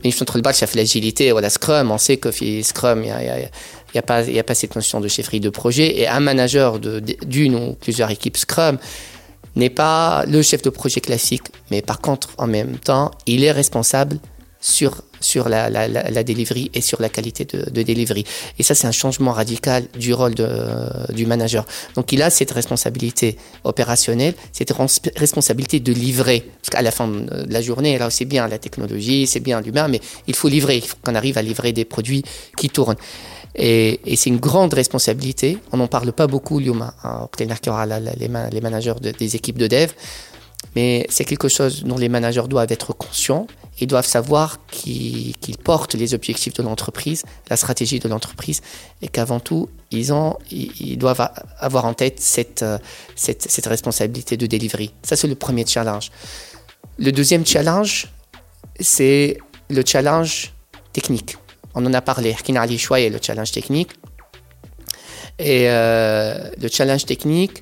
Mais je trouve le chef l'agilité Scrum, on sait que Scrum, il y a, a, pas, a pas cette notion de chefferie de projet. Et un manager d'une ou plusieurs équipes Scrum n'est pas le chef de projet classique. Mais par contre, en même temps, il est responsable sur, sur la, la, la, delivery et sur la qualité de, de. Et ça, c'est un changement radical du rôle de, du manager. Donc, il a cette responsabilité opérationnelle, cette responsabilité de livrer. Parce qu'à la fin de la journée, là, c'est bien la technologie, c'est bien l'humain, mais il faut livrer. Il faut qu'on arrive à livrer des produits qui tournent. Et, et c'est une grande responsabilité. On n'en parle pas beaucoup, Lyuma, hein, les managers des équipes de dev, mais c'est quelque chose dont les managers doivent être conscients ils doivent savoir qu'ils portent les objectifs de l'entreprise, la stratégie de l'entreprise, et qu'avant tout, ils, ont, ils, doivent avoir en tête cette, euh, cette, cette responsabilité de delivery. Ça, c'est le premier challenge. Le deuxième challenge, c'est le challenge technique. On en a parlé. Ali Chouaï est le challenge technique. Et euh, le challenge technique,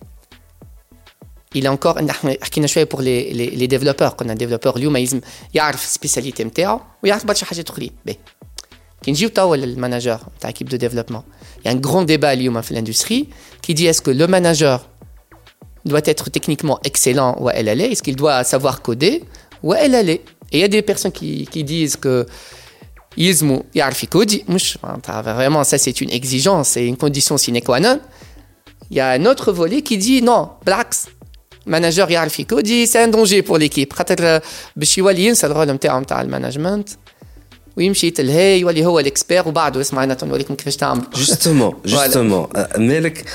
il est encore حكينا شويه pour les, les, les développeurs qu'on a développeur اليوم يلزم يعرف السبيساليتي نتاعو ويعرف برشا حاجات اخرين باهي كي نجيو توا للماناجر تاع équipe de développement il y a un grand débat اليوم في l'industrie qui dit est-ce que le manager doit être techniquement excellent ou elle est est-ce qu'il doit savoir coder ou elle est et il y a des personnes qui, qui disent que يلزمو يعرف يكودي مش vraiment ça c'est une exigence c'est une condition sine qua non il y a un autre volet qui dit non بالعكس manager يعرف يكودي c'est un danger pour l'équipe. خاطر باش يولي ينسى الرول نتاعو نتاع المانجمنت ويمشي يتلهي يولي هو الإكسبير وبعده اسمع أنا نوريكم كيفاش تعمل. جوستومون جوستومون مالك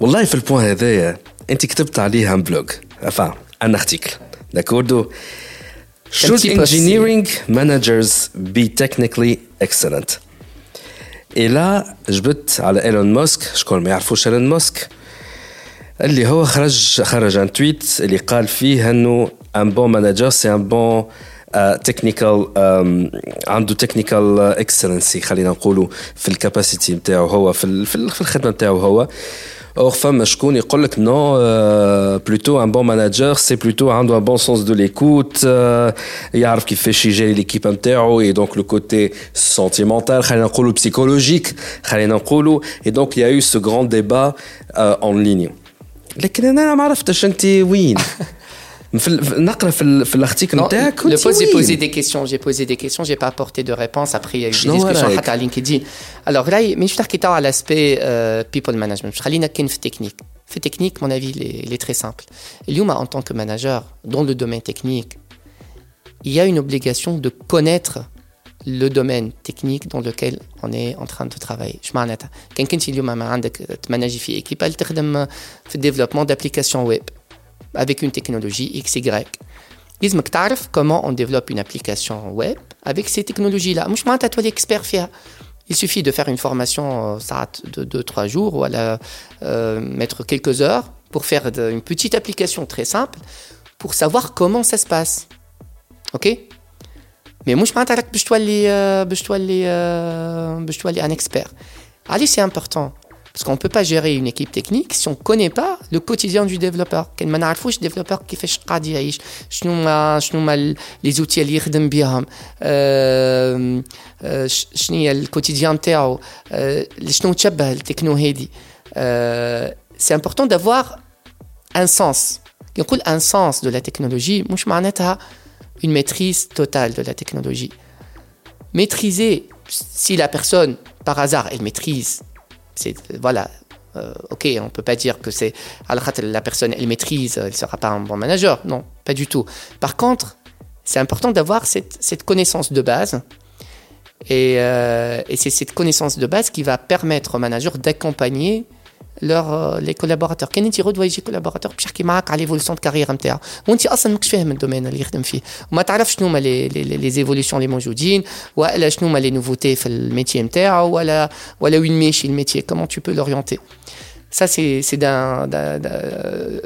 والله في البوان هذايا أنت كتبت عليه ان بلوج enfin un article d'accord Should engineering managers be technically excellent? Et là, جبت على ايلون ماسك شكون ما يعرفوش ايلون ماسك اللي هو خرج خرج ان تويت اللي قال فيه انه ان بون مانجر سي ان بون تكنيكال عنده تكنيكال اكسلنسي خلينا نقولوا في الكاباسيتي نتاعو هو في في الخدمه نتاعو هو Or, femme, je connais que non, euh, plutôt un bon manager, c'est plutôt un, un bon sens de l'écoute, euh, il a qui fait chiger l'équipe interne et donc le côté sentimental, psychologique, et donc il y a eu ce grand débat euh, en ligne. لكن انا ما عرفتش انت وين نقرا في, في الارتيكل نتاعك le pose j'ai posé des questions j'ai posé des questions j'ai pas apporté de réponse après il y a eu des discussions حتى على LinkedIn alors là مش تحكي تاع على l'aspect uh, people management خلينا كاين في technique في technique mon avis il est, très simple اليوم en tant que manager dans le domaine technique il y a une obligation de connaître le domaine technique dans lequel on est en train de travailler Je معناتها كان كنت اليوم عندك تمانجي في équipe اللي تخدم في développement d'applications web avec une technologie XY. لازمك تعرف comment on développe une application web avec ces technologies-là. مش معناتها تولي expert فيها. Il suffit de faire une formation ça, de 2-3 jours ou à la, euh, mettre quelques heures pour faire de, une petite application très simple pour savoir comment ça se passe. Ok Mais مش معناتها راك باش تولي باش تولي باش تولي un expert. Allez, c'est important. Parce qu'on ne peut pas gérer une équipe technique si on ne connaît pas le quotidien du développeur. كان ما نعرفوش développeur كيفاش قاعد يعيش شنو ما شنو ما les outils اللي يخدم بهم شنو هي الكوتيديان نتاعو شنو تشبه التكنو هادي c'est important d'avoir un sens يقول un sens de la technologie مش معناتها une maîtrise totale de la technologie. Maîtriser si la personne par hasard elle maîtrise c'est voilà euh, ok on peut pas dire que c'est la personne elle maîtrise elle sera pas un bon manager. Non pas du tout. Par contre c'est important d'avoir cette, cette, connaissance de base. Et, euh, et c'est cette connaissance de base qui va permettre au manager d'accompagner leurs euh, les collaborateurs كان انت غدوه يجي collaborateur باش يحكي معاك على l'évolution de carrière نتاعو وانت اصلا ماكش فاهم الدومين اللي يخدم فيه وما تعرفش شنو هما لي لي لي زيفوليسيون اللي موجودين ولا شنو هما لي نوفوتي في الميتي نتاعو ولا ولا وين ماشي الميتي comment tu peux l'orienter ça c'est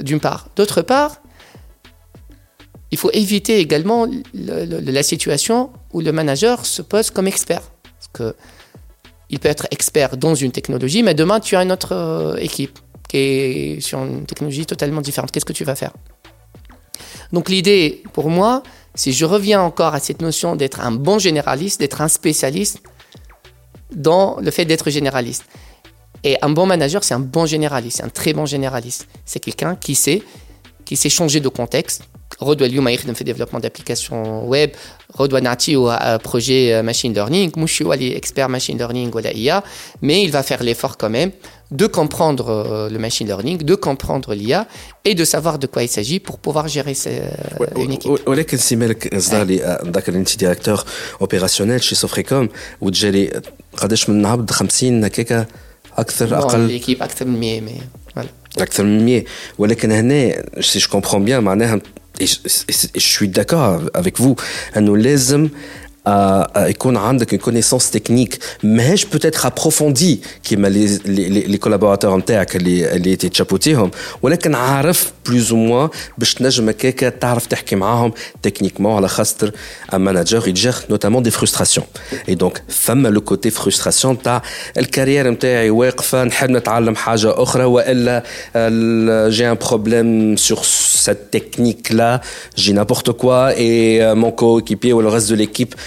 d'une part d'autre part il faut éviter également la situation où le manager se pose comme expert. Parce que il peut être expert dans une technologie, mais demain, tu as une autre euh, équipe qui est sur une technologie totalement différente. Qu'est-ce que tu vas faire? Donc l'idée, pour moi, si je reviens encore à cette notion d'être un bon généraliste, d'être un spécialiste dans le fait d'être généraliste. Et un bon manager, c'est un bon généraliste, c'est un très bon généraliste. C'est quelqu'un qui sait, qui sait changer de contexte, Rodwa اليوم يخدم في développement d'applications web Rodwa نعطيه un projet machine learning مش هو اللي expert machine learning ولا IA mais il va faire l'effort quand même de comprendre euh, le machine learning de comprendre l'IA et de savoir de quoi il s'agit pour pouvoir gérer une équipe ولكن سي مالك زدالي نذكر انت ديريكتور اوبيراسيونيل شي سوفريكوم وتجري قداش من عبد 50 هكاك اكثر اقل ليكيب اكثر من 100 اكثر من 100 ولكن هنا سي جو كومبرون بيان معناها et je, suis d'accord avec vous. Nous يكون عندك une connaissance technique ماهيش peut-être approfondie كيما les, les, les collaborateurs نتاعك اللي اللي تشابوتيهم ولكن عارف بلوز او موان باش تنجم هكاك تعرف تحكي معاهم تكنيكمون على خاطر ان ماناجر يجير نوتامون دي فرستراسيون اي دونك فما لو كوتي فرستراسيون تاع الكارير نتاعي واقفه نحب نتعلم حاجه اخرى والا جي ان بروبليم سور سيت تكنيك لا جي نابورت كوا اي مون كو ايكيبي ولا ريست دو ليكيب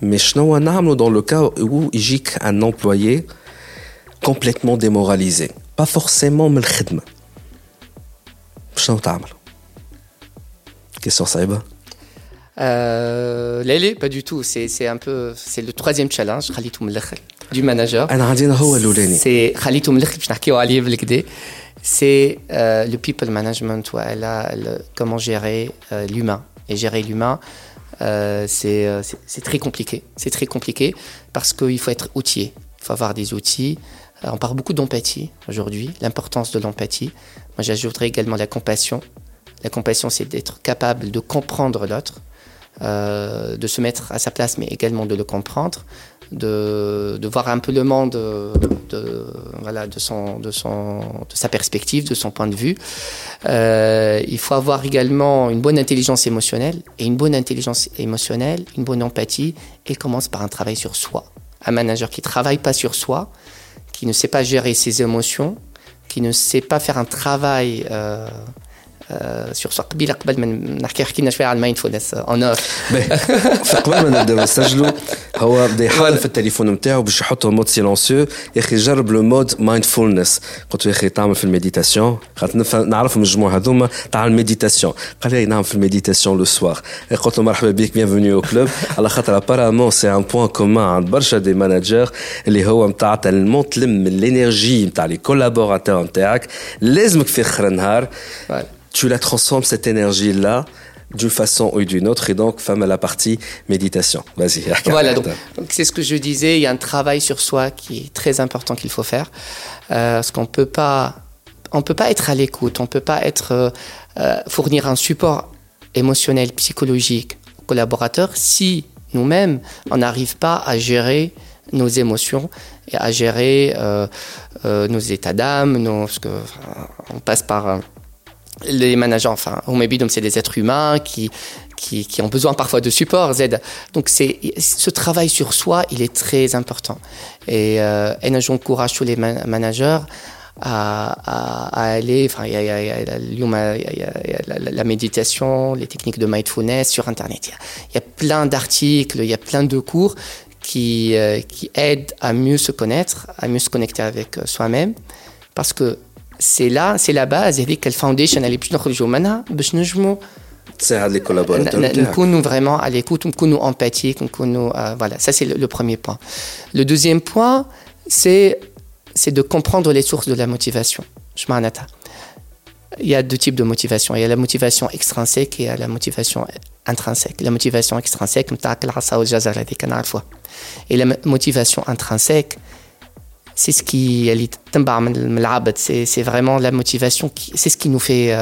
Mais je dans le cas où il y un employé complètement démoralisé, pas forcément mal khidma. Je Question saïba. Euh, Lélé, pas du tout. C'est un peu, c'est le troisième challenge, Khalitoum du manager. C'est Khalitoum je C'est euh, le people management, ouais, là, le, comment gérer euh, l'humain et gérer l'humain euh, euh, c'est très compliqué. C'est très compliqué parce qu'il faut être outillé. Il faut avoir des outils. Euh, on parle beaucoup d'empathie aujourd'hui, l'importance de l'empathie. Moi, j'ajouterais également la compassion. La compassion, c'est d'être capable de comprendre l'autre, de se mettre à sa place, mais également de le comprendre, de, voir un peu le monde de, de, voilà, de, son, de, son, de sa perspective, de son point de vue. Euh, il faut avoir également une bonne intelligence émotionnelle. Et une bonne intelligence émotionnelle, une bonne empathie, elle commence par un travail sur soi. Un manager qui travaille pas sur soi, qui ne sait pas gérer ses émotions, qui ne sait pas faire un travail euh, سور سوا قبيله قبل ما نحكي حكينا شوية على المايندفولنس اون اوف قبل ما نبداو نسجلوا هو بدا يحاول في التليفون نتاعو باش يحطه مود سيلونسيو يا أخي جرب لو مود مايندفولنس قلت له يا أخي تعمل في الميديتاسيون خاطر نعرف من الجموع هذوما. تاع الميديتاسيون قال لي نعمل في الميديتاسيون لو سوار قلت له مرحبا بك بيانفوني أو كلوب على خاطر ابارامون سي ان بوان كومان عند برشا دي ماناجر اللي هو نتاع تلمون تلم الانرجي نتاع لي كولابوراتور نتاعك لازمك في آخر النهار. Tu la transformes cette énergie-là d'une façon ou d'une autre, et donc, femme à la partie méditation. Vas-y. Voilà, donc, c'est ce que je disais, il y a un travail sur soi qui est très important qu'il faut faire, euh, parce qu'on peut pas, on peut pas être à l'écoute, on peut pas être, euh, euh, fournir un support émotionnel, psychologique aux collaborateurs si nous-mêmes, on n'arrive pas à gérer nos émotions et à gérer nos états d'âme, parce que on passe par les managers, enfin, au donc c'est des êtres humains qui, qui, ont besoin parfois de support, Z. Donc, c'est, ce travail sur soi, il est très important. Et, euh, et j'encourage tous les managers à, aller, enfin, il y a, la, méditation, les techniques de mindfulness sur Internet. Il y a, plein d'articles, il y a plein de cours qui, euh, qui aident à mieux se connaître, à mieux se connecter avec soi-même. Parce que c'est là c'est la base هذيك الفاونديشن اللي باش نخرجوا منها باش نجموا تساعد لي كولابوراتور نكونوا vraiment à l'écoute نكونوا empathiques نكونوا euh, voilà ça c'est le, le premier point le deuxième point c'est c'est de comprendre les sources de la motivation je معناتها il y a deux types de motivation. Il y a la motivation extrinsèque et il y a la motivation intrinsèque. La motivation extrinsèque, et la motivation intrinsèque, c'est ce qui c'est vraiment la motivation qui c'est ce qui nous fait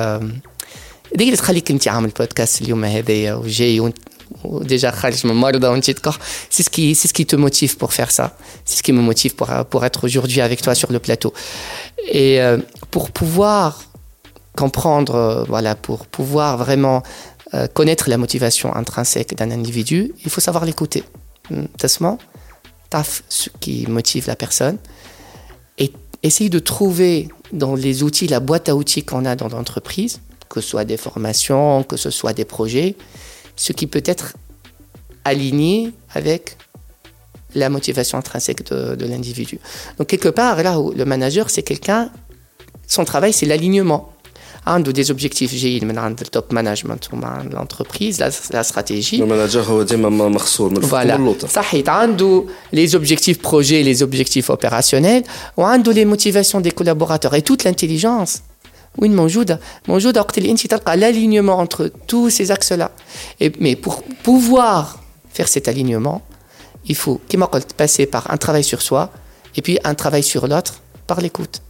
ديك اللي تخليك انت عامل بودكاست اليوم هذايا وجاي déjà خارج من مرضى وانت تكح c'est ce qui c'est ce qui te motive pour faire ça c'est ce qui me motive pour pour être aujourd'hui avec toi sur le plateau et euh, pour pouvoir comprendre, euh, voilà, pour pouvoir vraiment euh, connaître la motivation intrinsèque d'un individu, il faut savoir l'écouter. Hmm, Tassement, taf ce qui motive la personne et essayer de trouver dans les outils, la boîte à outils qu'on a dans l'entreprise, que ce soit des formations, que ce soit des projets, ce qui peut être aligné avec la motivation intrinsèque de, de l'individu. Donc quelque part, là où le manager, c'est quelqu'un, son travail, c'est l'alignement عنده des objectifs جيد من عند التوب مانجمنت ومع l'entreprise la, la stratégie المانجر هو ديما مخصور من الفوق voilà. صحيت عنده les objectifs projets les objectifs opérationnels وعنده les motivations des collaborateurs et toute l'intelligence وين موجودة موجودة وقت اللي انت تلقى l'alignement entre tous ces axes là et, mais pour pouvoir faire cet alignement il faut كما قلت passer par un travail sur soi et puis un travail sur l'autre par l'écoute et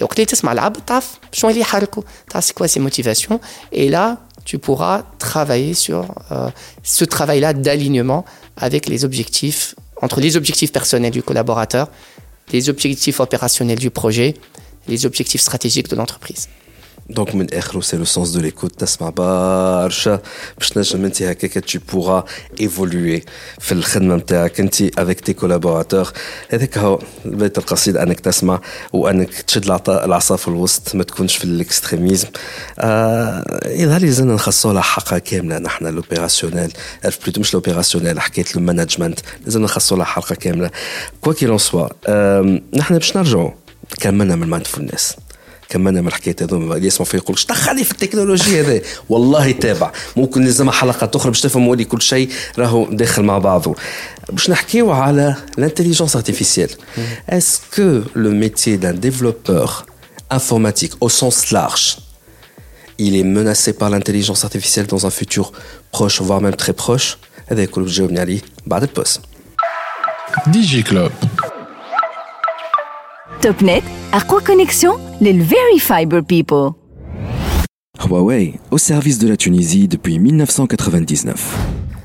وقت اللي تسمع العبد تعرف شنو اللي يحركه تعرف c'est quoi ses motivations et là tu pourras travailler sur euh, ce travail-là d'alignement avec les objectifs entre les objectifs personnels du collaborateur, les objectifs opérationnels du projet, les objectifs stratégiques de l'entreprise. Donc, c'est le sens de l'écoute. تسمع برشا؟ باش نجم أنت هكاك tu pourras évoluer في الخدمة نتاعك أنت avec tes collaborateurs. هذاك هو بيت القصيد أنك تسمع وأنك تشد العصا في الوسط ما تكونش في الإكستريميزم. آه يظهر لي زلنا لها حلقه كاملة نحن لوبيراسيونيل بلوتو مش لوبيراسيونيل حكاية المانجمنت لازم نخصصوا لها حلقة كاملة. كوا كيلون سوا نحن باش نرجعوا كملنا من المايندفولنس كملنا من الحكايه هذوما اللي يسمعوا فيه يقول ايش دخلني في التكنولوجيا هذا والله تابع ممكن لازم حلقه اخرى باش تفهموا لي كل شيء راهو داخل مع بعضه باش نحكيو على l'intelligence artificielle est-ce que le métier d'un développeur informatique au sens large il est menacé par l'intelligence artificielle dans un futur proche voire même très proche هذا يقول بجاوبني عليه بعد البوست دي كلوب Topnet, Arqua Connexion, les Very Fiber People. Huawei, au service de la Tunisie depuis 1999.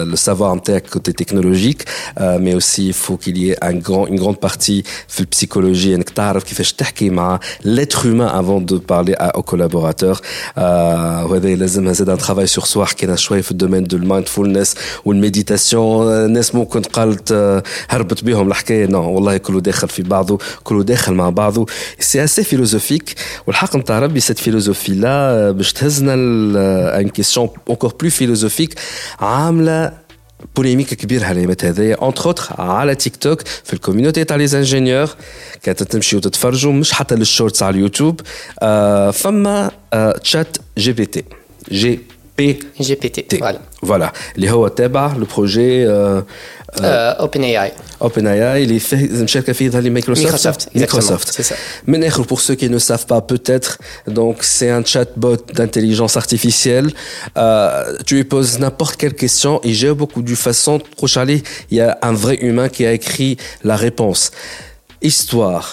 ال le savoir en tech côté technologique, euh, mais aussi il faut qu'il y ait un grand, une grande partie de psychologie qui fait l'être humain avant de parler à, aux collaborateurs. Euh, c'est un travail sur soi qui est شوية في الدومين de mindfulness ou méditation الناس ممكن قالت هربت بهم الحكاية non والله كله داخل في بعضه كله داخل مع بعضه c'est assez philosophique والحق نتاع ربي cette philosophie là باش تهزنا une question encore plus philosophique عامله بوليميك كبير هالايامات هذايا اونتر اوتر على تيك توك في الكوميونيتي تاع لي زانجينيور كانت تمشي وتتفرجوا مش حتى للشورتس على اليوتيوب. آه فما آه تشات جي بي تي. جي بي جي بي تي فوالا. فوالا اللي هو تابع لو بروجي اوبن اي اي اوبن اي اي اللي فيه مشاركه فيه ظهر لي مايكروسوفت مايكروسوفت من اخر pour ceux qui ne savent pas peut-être donc c'est un chatbot d'intelligence artificielle euh, tu lui poses n'importe quelle question il gère beaucoup du façon proche il y a un vrai humain qui a écrit la réponse histoire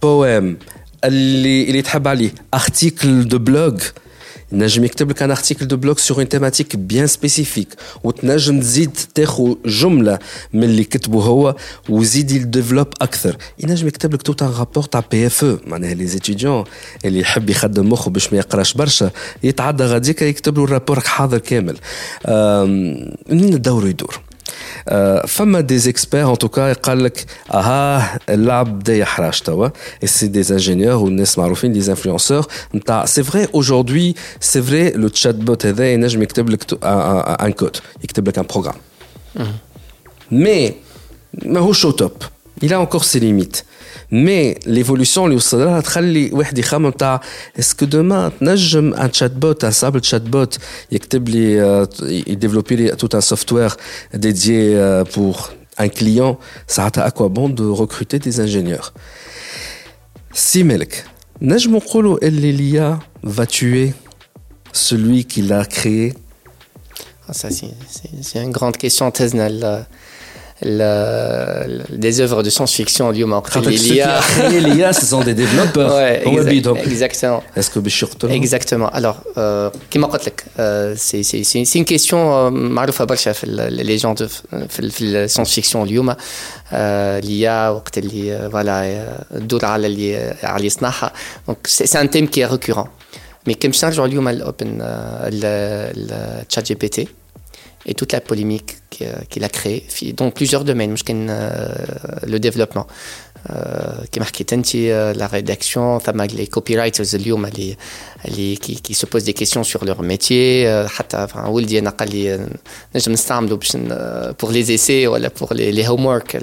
poème اللي اللي تحب عليه article de blog ينجم يكتب لك ان ارتيكل دو بلوك سور اون تيماتيك بيان سبيسيفيك وتنجم تزيد تاخذ جمله من اللي كتبه هو وزيد يديفلوب أكثر ينجم يكتب لك توت ان رابور تاع بي اف أو معناها لي زيتيديون اللي يحب يخدم مخه باش ما يقراش برشا يتعدى غاديك يكتب له الرابور حاضر كامل منين الدور يدور فما دي اكسبير ان توكا قال لك اها اللعب بدا يحرج توا سي دي انجينيور والناس معروفين دي انفلونسور نتاع سي فري اجوردي سي فري لو تشات بوت هذا ينجم يكتب لك ان كود يكتب لك ان بروغرام مي ماهوش او توب il a encore ses limites. Mais l'évolution, est-ce que demain, un chatbot, un simple chatbot, il euh, développe tout un software dédié euh, pour un client, ça a à quoi bon de recruter des ingénieurs? Si Melk, l'IA va tuer celui qui l'a créé? Ah, Ça, c'est une grande question, Tesnel des œuvres de science-fiction اليوم وقت l'IA l'IA ce sont des développeurs ouais, exactement est-ce que باش exactement alors كما قلت لك c'est c'est c'est une question معروفه برشا في les gens de في الساينس فيكسيون اليوم l'IA وقت اللي فوالا تدور على اللي على يصنعها donc c'est un thème qui est récurrent mais كم نرجعوا اليوم الاوبن التشات جي بي تي et toute la polémique qu'il a créée dans plusieurs domaines le développement qui la rédaction les copywriters qui, qui se posent des questions sur leur métier pour les essais ou pour les, les homework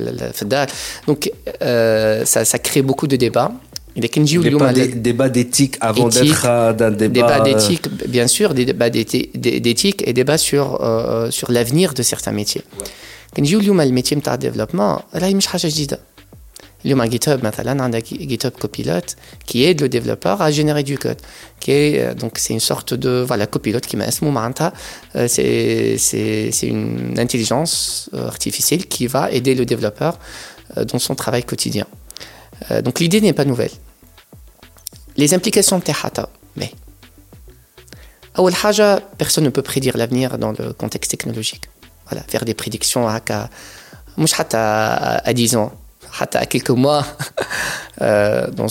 donc ça crée beaucoup de débats débat, débat d'éthique avant d'être d'un débat. Débat d'éthique, bien sûr, des débats d'éthique et débat sur, euh, sur l'avenir de certains métiers. Quand نجيو اليوم الميتي نتاع الديفلوبمون راهي مش حاجه جديده اليوم GitHub مثلا عندك GitHub Copilot qui aide le développeur à générer du code qui est donc c'est une sorte de voilà Copilot qui m'a اسمه معناتها c'est c'est c'est une intelligence artificielle qui va aider le développeur dans son travail quotidien donc l'idée n'est pas nouvelle. Les implications de Tehata, mais. Personne ne peut prédire l'avenir dans le contexte technologique. Voilà, faire des prédictions à, à 10 ans, à quelques mois, euh, dans,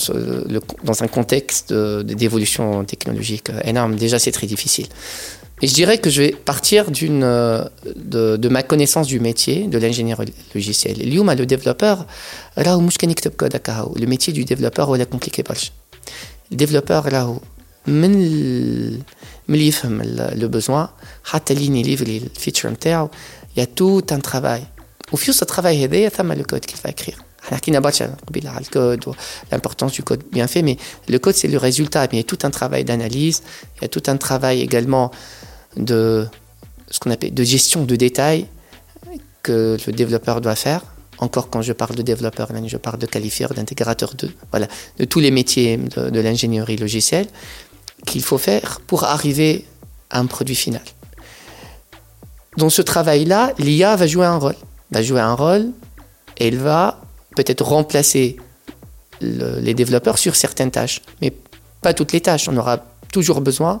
dans, un contexte d'évolution technologique énorme, déjà c'est très difficile. Et je dirais que je vais partir d'une de, de, ma connaissance du métier de l'ingénieur logiciel. Le développeur, le métier du développeur est compliqué. الديفلوبور راهو من من يفهم لو بوزوان حتى لين يليفري الفيتشر نتاعو يا تو ان ترافاي وفي وسط الترافاي هذايا ثم لو كود كيف اكريغ احنا حكينا برشا قبيله على الكود l'importance du code bien fait mais le code c'est le résultat mais il y a tout un travail d'analyse il y a tout un travail également de ce qu'on appelle de gestion de détails que le développeur doit faire encore quand je parle de développeur, je parle de qualifieur, d'intégrateur, de, voilà, de tous les métiers de, l'ingénierie logicielle qu'il faut faire pour arriver à un produit final. Dans ce travail-là, l'IA va jouer un rôle. Va jouer un rôle elle va peut-être remplacer le, les développeurs sur certaines tâches, mais pas toutes les tâches. On aura toujours besoin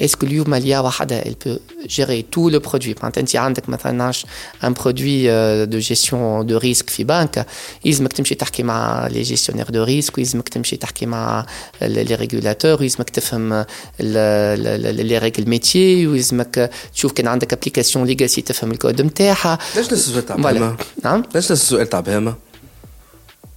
est-ce que l'IA elle peut gérer tout le produit Par exemple, un produit euh, de gestion de risque في بنك يلزمك تمشي تحكي مع les gestionnaires de risque ويلزمك تمشي تحكي مع les régulateurs ويلزمك تفهم les règles métiers ويلزمك تشوف كان عندك ابليكاسيون ليجاسي تفهم الكود نتاعها ليش السؤال تاع بهما؟ نعم ليش السؤال تاع بهما؟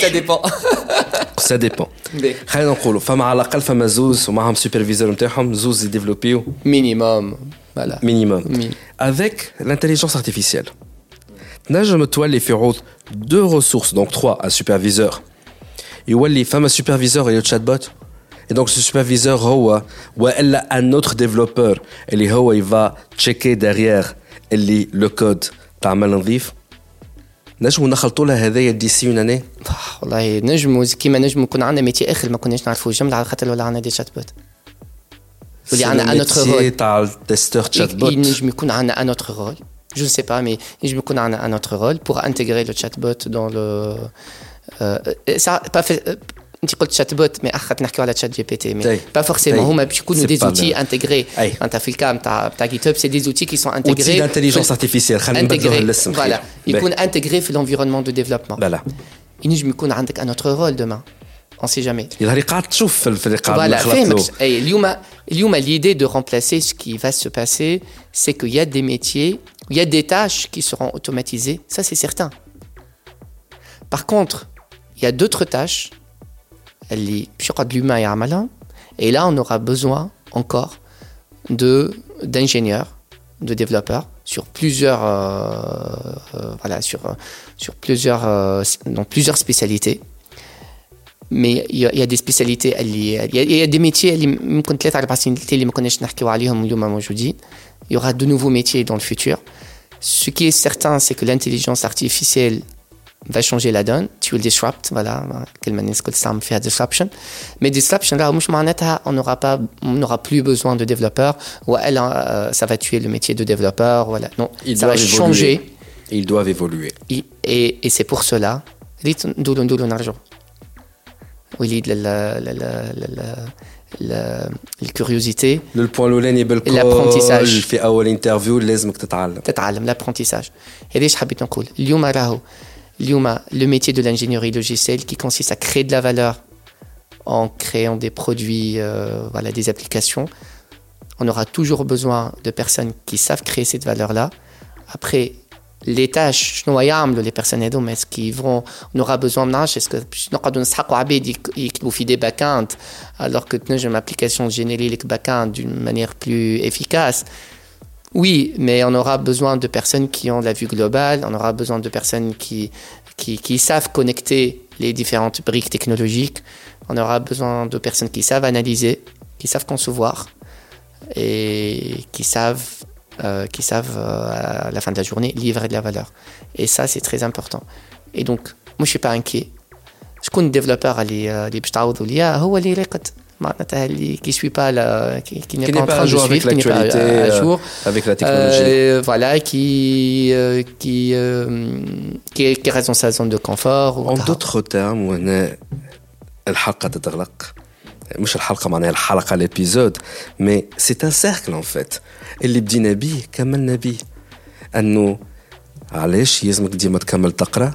ça dépend ça dépend ça dépend خلينا نقولوا فما على الاقل فما زوز ومعهم سوبرفيزور نتاعهم زوز يديفلوبيو مينيموم فوالا مينيموم افيك لانتيليجنس ارتيفيسيال تنجم تولي في عوض دو ريسورس دونك 3 ان سوبرفيزور يولي فما سوبرفيزور اللي تشات بوت Et donc ce superviseur هو والا un autre développeur اللي هو يفا تشيكي derrière اللي لو كود تعمل نظيف نجموا نخلطوا لها هذايا ديسي اون اني؟ والله نجموا كيما نجموا يكون عندنا ميتي آخر ما كناش نعرفوا الجمله على خاطر ولا عندنا دي شات بوت ولي عندنا ان اوتر رول تاع التستور شات بوت نجم يكون عندنا ان اوتر رول جو سي با مي نجم يكون عندنا ان اوتر رول بور انتيغري لو شات بوت دون لو سا با انت قلت شات بوت مي اخر نحكيو على شات جي بي تي مي با فورسيمون هما باش يكونوا دي زوتي انتيغري انت في الكام تاع تاع جيت هاب سي دي زوتي كي سون انتيغري اوتي دانتيليجنس ارتيفيسيال خلينا نبدلوا الاسم فوالا يكون انتيغري في الانفيرونمون دو ديفلوبمون لا لا ينجم يكون عندك ان اوتر رول دومان on sait jamais. يظهر قاعد تشوف في اللي قاعد voilà, فهمك اي اليوم اليوم l'idée de remplacer ce qui va se passer c'est qu'il y a des métiers il y a des tâches qui seront automatisées ça c'est certain par contre il y a d'autres tâches اللي باش يقعد l'humain يعملها et là on aura besoin encore de d'ingénieurs de développeurs sur plusieurs euh, euh, voilà sur sur plusieurs euh, dans plusieurs spécialités mais il y, a des spécialités il y a, des métiers ممكن ثلاثة أربع سنين اللي ما كناش نحكيو عليهم اليوم موجودين il y aura de nouveaux métiers dans le futur ce qui est certain c'est que l'intelligence artificielle va changer la donne tu will disrupt voilà كلمة الناس الكل تستعمل فيها disruption mais disruption là مش معناتها on n'aura pas on n'aura plus besoin de développeurs ou elle ça va tuer le métier de développeur voilà non Ils ça va évoluer. changer ils doivent évoluer et, et, et c'est pour cela ريت ندولو ندولو نرجعو وليد الكيوريوزيتي البوان الاولاني بالكل الابرونتيساج في اول انترفيو لازمك تتعلم تتعلم l'apprentissage هذا ايش حبيت نقول اليوم راهو l'IUMA, le métier de l'ingénierie logicielle qui consiste à créer de la valeur en créant des produits, euh, voilà, des applications. On aura toujours besoin de personnes qui savent créer cette valeur-là. Après, les tâches, les personnes est-ce qu'ils vont, on aura besoin de est-ce que nous fait des backends, alors que nous, j'ai une application générée les backends d'une manière plus efficace. Oui, mais on aura besoin de personnes qui ont de la vue globale, on aura besoin de personnes qui, savent connecter les différentes briques technologiques, on aura besoin de personnes qui savent analyser, qui savent concevoir et qui savent euh, qui savent euh, à la fin de la journée livrer de la valeur. Et ça, c'est très important. Et donc, moi, je suis pas inquiet. Je suis développeur à euh, les باش تعوضوا ليا هو اللي راقد معناتها اللي qui suit pas la qui, qui n'est Qui pas n'est en pas train à de jour avec suivre, qui n'est pas l'actualité, à euh, jour, avec la technologie. Euh, voilà, qui euh, qui euh, qui qui reste dans sa zone de confort. ou En تاع- d'autres termes وهنا الحلقة تتغلق مش الحلقة معناها الحلقة الابيزود مي سي ان سيركل ان فيت اللي بدينا بيه كملنا بيه انه علاش يلزمك ديما تكمل تقرا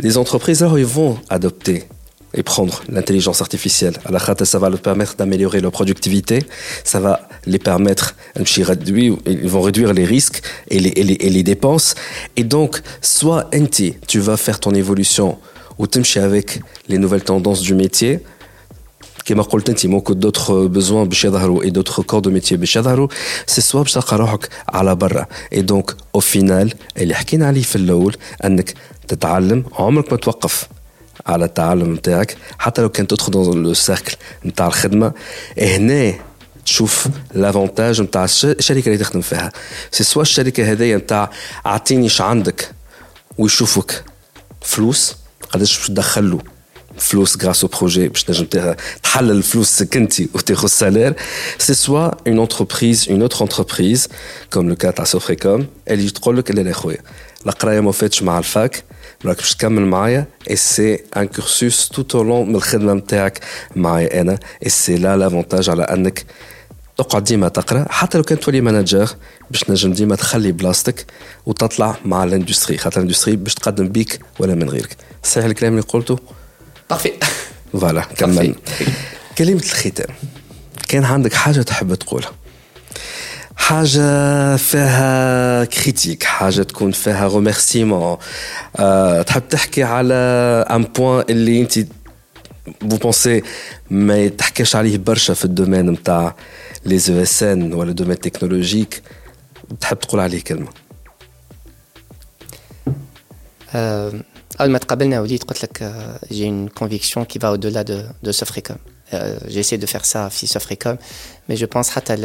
les entreprises, alors, ils vont adopter et prendre l'intelligence artificielle. ça va leur permettre d'améliorer leur productivité, ça va les permettre, ils vont réduire les risques et les, et dépenses. Et donc, soit tu vas faire ton évolution ou tu avec les nouvelles tendances du métier, كما قلت أنت ممكن d'autres besoins باش يظهروا et d'autres corps de métier باش يظهروا سي سوا باش تلقى روحك على برا. إي دونك أو فينال اللي حكينا عليه في الأول أنك تتعلم عمرك ما توقف على التعلم نتاعك حتى لو كان تدخل دون لو سيركل نتاع الخدمة. هنا تشوف لافونتاج نتاع الشركة اللي تخدم فيها. سي سوا الشركة هذيا نتاع اعطيني إيش عندك ويشوفك فلوس قداش باش تدخل له فلوس غراس أو بروجي باش تنجم تحلل الفلوس سكنتي وتاخذ سالير سي سوا اون اونتربريز اون اوتر اونتربريز كوم لو كا تاع سوفريكوم اللي تقول لك لا لا خويا القرايه ما فاتش مع الفاك راك باش تكمل معايا اي سي ان كورسوس توت أو لون من الخدمه نتاعك معايا أنا اي سي لا لافونتاج على انك تقعد ديما تقرا حتى لو كان تولي مانجر باش تنجم ديما تخلي بلاصتك وتطلع مع الاندستري خاطر الاندستري باش تقدم بيك ولا من غيرك صحيح الكلام اللي قلته بارفي فوالا كمل. كلمة الختام. كان عندك حاجة تحب تقولها؟ حاجة فيها كريتيك حاجة تكون فيها روميرسيمون أه تحب تحكي على ان بوان اللي انت vous pensez ما يتحكيش عليه برشا في الدومين نتاع لي أو اس ان ولا دومين تكنولوجيك تحب تقول عليه كلمة؟ اول ما تقابلنا وليد قلت لك j'ai une conviction qui va au-delà de, de Sofricom j'essaie de faire ça في Sofricom mais je pense حتى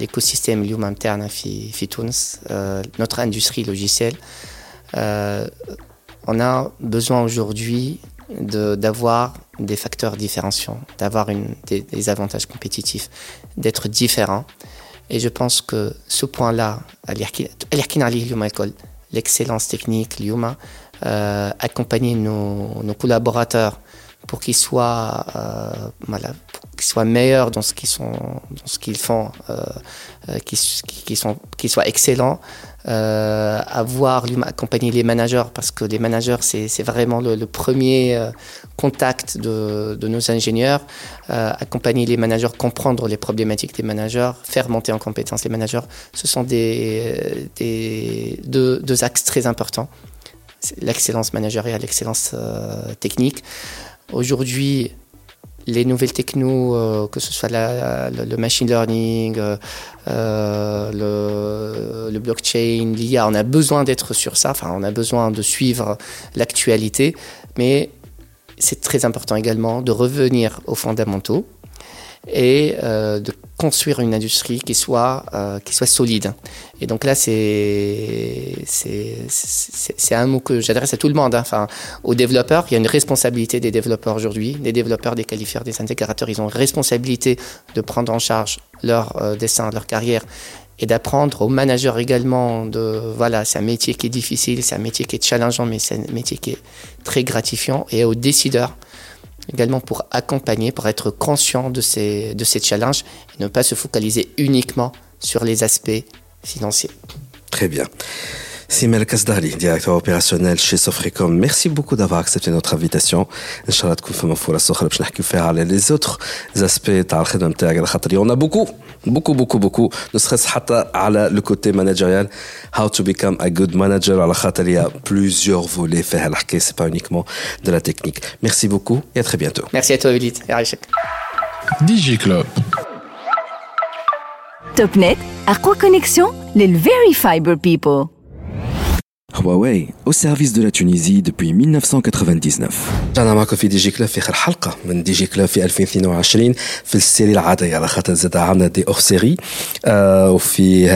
l'écosystème اليوم نتاعنا في في تونس notre industrie logicielle on a besoin aujourd'hui d'avoir des facteurs différenciants, d'avoir des, des, avantages compétitifs, d'être différent. Et je pense que ce point-là, l'excellence technique, euh, accompagner nos, collaborateurs pour qu'ils soient, euh, voilà, qu'ils soient meilleurs dans ce qu'ils font, euh, qu'ils qu'ils soient excellents, avoir accompagner les managers parce que les managers c'est vraiment le, premier contact de, nos ingénieurs accompagner les managers comprendre les problématiques des managers faire monter en compétence les managers. Ce sont deux axes très importants l'excellence managériale l'excellence euh, technique. Aujourd'hui les nouvelles technos, euh, que ce soit la, le machine learning, euh, le, le, blockchain, l'IA, on a besoin d'être sur ça, enfin on a besoin de suivre l'actualité, mais c'est très important également de revenir aux fondamentaux et euh, de construire une industrie qui soit, euh, qui soit solide. Et donc là, c'est un mot que j'adresse à tout le monde. Hein. Enfin, aux développeurs, il y a une responsabilité des développeurs aujourd'hui. Les développeurs, des qualifieurs, des intégrateurs, ils ont une responsabilité de prendre en charge leur euh, dessin, leur carrière et d'apprendre aux managers également de voilà c'est un métier qui est difficile c'est un métier qui est challengeant mais c'est un métier qui est très gratifiant et aux décideurs également pour accompagner, pour être conscient de ces, de ces challenges et ne pas se focaliser uniquement sur les aspects financiers. Très bien. Simel Kasdali, directeur opérationnel chez Sofricom, merci beaucoup d'avoir accepté notre invitation. Inch'Allah, تكون فما فرص أخرى باش نحكيو فيها على les autres aspects تاع الخدمة نتاعك على خاطر on a beaucoup beaucoup beaucoup beaucoup ne serait-ce حتى على le côté managérial how to become a good manager على خاطر il y a plusieurs volets فيها الحكاية c'est pas uniquement de la technique. Merci beaucoup et à très bientôt. Merci à toi Ulite. يعيشك. ديجي كلوب توب نت أقوى كونيكسيون للفيري فايبر بيبل Huawei, au service de la Tunisie depuis 1999. رجعنا معكم في دي جي كلاب في آخر حلقة من دي جي كلاب في 2022 في السيري العادية على خاطر زاد عندنا دي اوف سيري آه وفي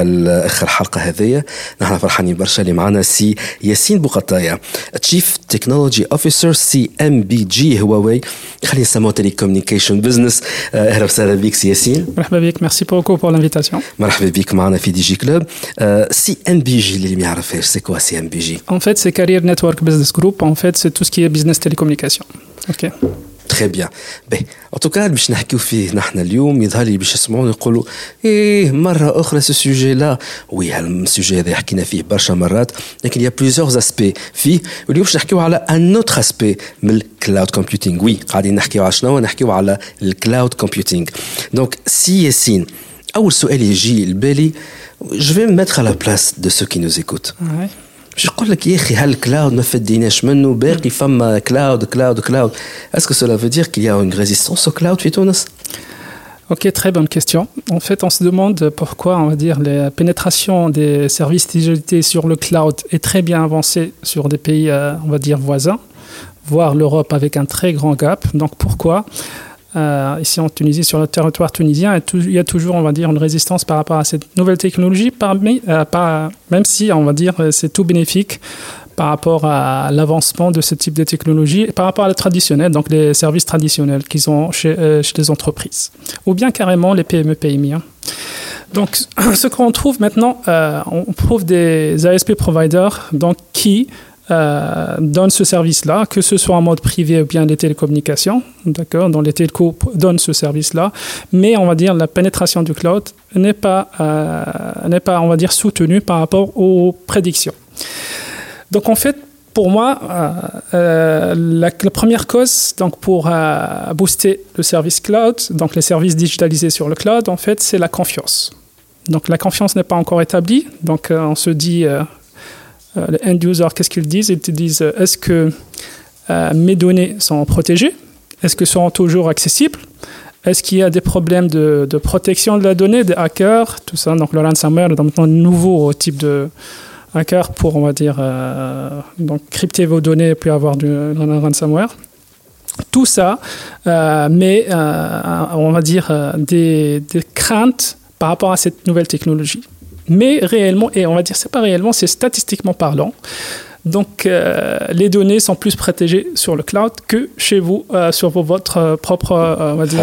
اخر حلقة هذيا نحن فرحانين برشا اللي معنا سي ياسين بوقطايا تشيف تكنولوجي اوفيسر سي ام بي جي هواوي خلينا نسموه تيلي كوميونيكيشن بزنس أهلا وسهلا بك سي ياسين. مرحبا بك ميرسي بوكو بور لانفيتاسيون مرحبا بك معنا في دي جي كلوب سي ام بي جي اللي ما يعرفهاش سي كوا سي ام بي جي En fait, c'est Career Network Business Group. En fait, c'est tout ce qui est business télécommunication. OK. تري بيان باهي ان توكا باش نحكيو فيه نحن اليوم يظهر لي باش يسمعون يقولوا ايه مره اخرى سو سوجي لا وي السوجي هذا حكينا فيه برشا مرات لكن يا بليزيور اسبي فيه واليوم باش نحكيو على ان اوتر اسبي من الكلاود كومبيوتينغ وي قاعدين نحكيو على شنو نحكيو على الكلاود كومبيوتينغ دونك سي ياسين اول سؤال يجي لبالي je vais me mettre à la place de ceux qui nous écoutent. Ouais. باش نقول لك يا اخي هالكلاود ما فديناش منه باقي فما كلاود كلاود كلاود اسكو cela veut dire qu'il y a une résistance au cloud في تونس Ok, très bonne question. En fait, on se demande pourquoi, on va dire, la pénétration des services digitalisés sur le cloud est très bien avancée sur des pays, euh, on va dire, voisins, voire l'Europe avec un très grand gap. Donc, pourquoi Euh, ici en Tunisie, sur le territoire tunisien, il y a toujours, on va dire, une résistance par rapport à cette nouvelle technologie, euh, même si, on va dire, c'est tout bénéfique par rapport à l'avancement de ce type de technologie et par rapport à la traditionnelle, donc les services traditionnels qu'ils ont chez, euh, les entreprises, ou bien carrément les PME PMI. Hein. Donc, ce qu'on trouve maintenant, euh, on trouve des ASP providers donc, qui euh, donnent ce service-là, que ce soit en mode privé ou bien les télécommunications, d'accord, dont les télécoms donnent ce service-là, mais on va dire la pénétration du cloud n'est pas, euh, n'est pas, on va dire, soutenue par rapport aux prédictions. Donc en fait, pour moi, euh, euh, la, première cause donc pour booster le service cloud, donc les services digitalisés sur le cloud, en fait, c'est la confiance. Donc la confiance n'est pas encore établie. Donc on se dit, les end users, qu'est-ce qu'ils disent? Ils te disent, est-ce que mes données sont protégées? Est-ce qu'elles sont toujours accessibles? Est-ce qu'il y a des problèmes de, protection de la donnée, des hackers, tout ça? Donc le ransomware est un nouveau type de, hacker pour, on va dire, euh, donc crypter vos données et puis avoir du ransomware. Tout ça, euh, mais euh, on va dire des, craintes par rapport à cette nouvelle technologie Mais réellement, et on va dire c'est pas réellement, c'est statistiquement parlant. Donc, les données sont plus protégées sur le cloud que chez vous, sur votre propre, on va dire,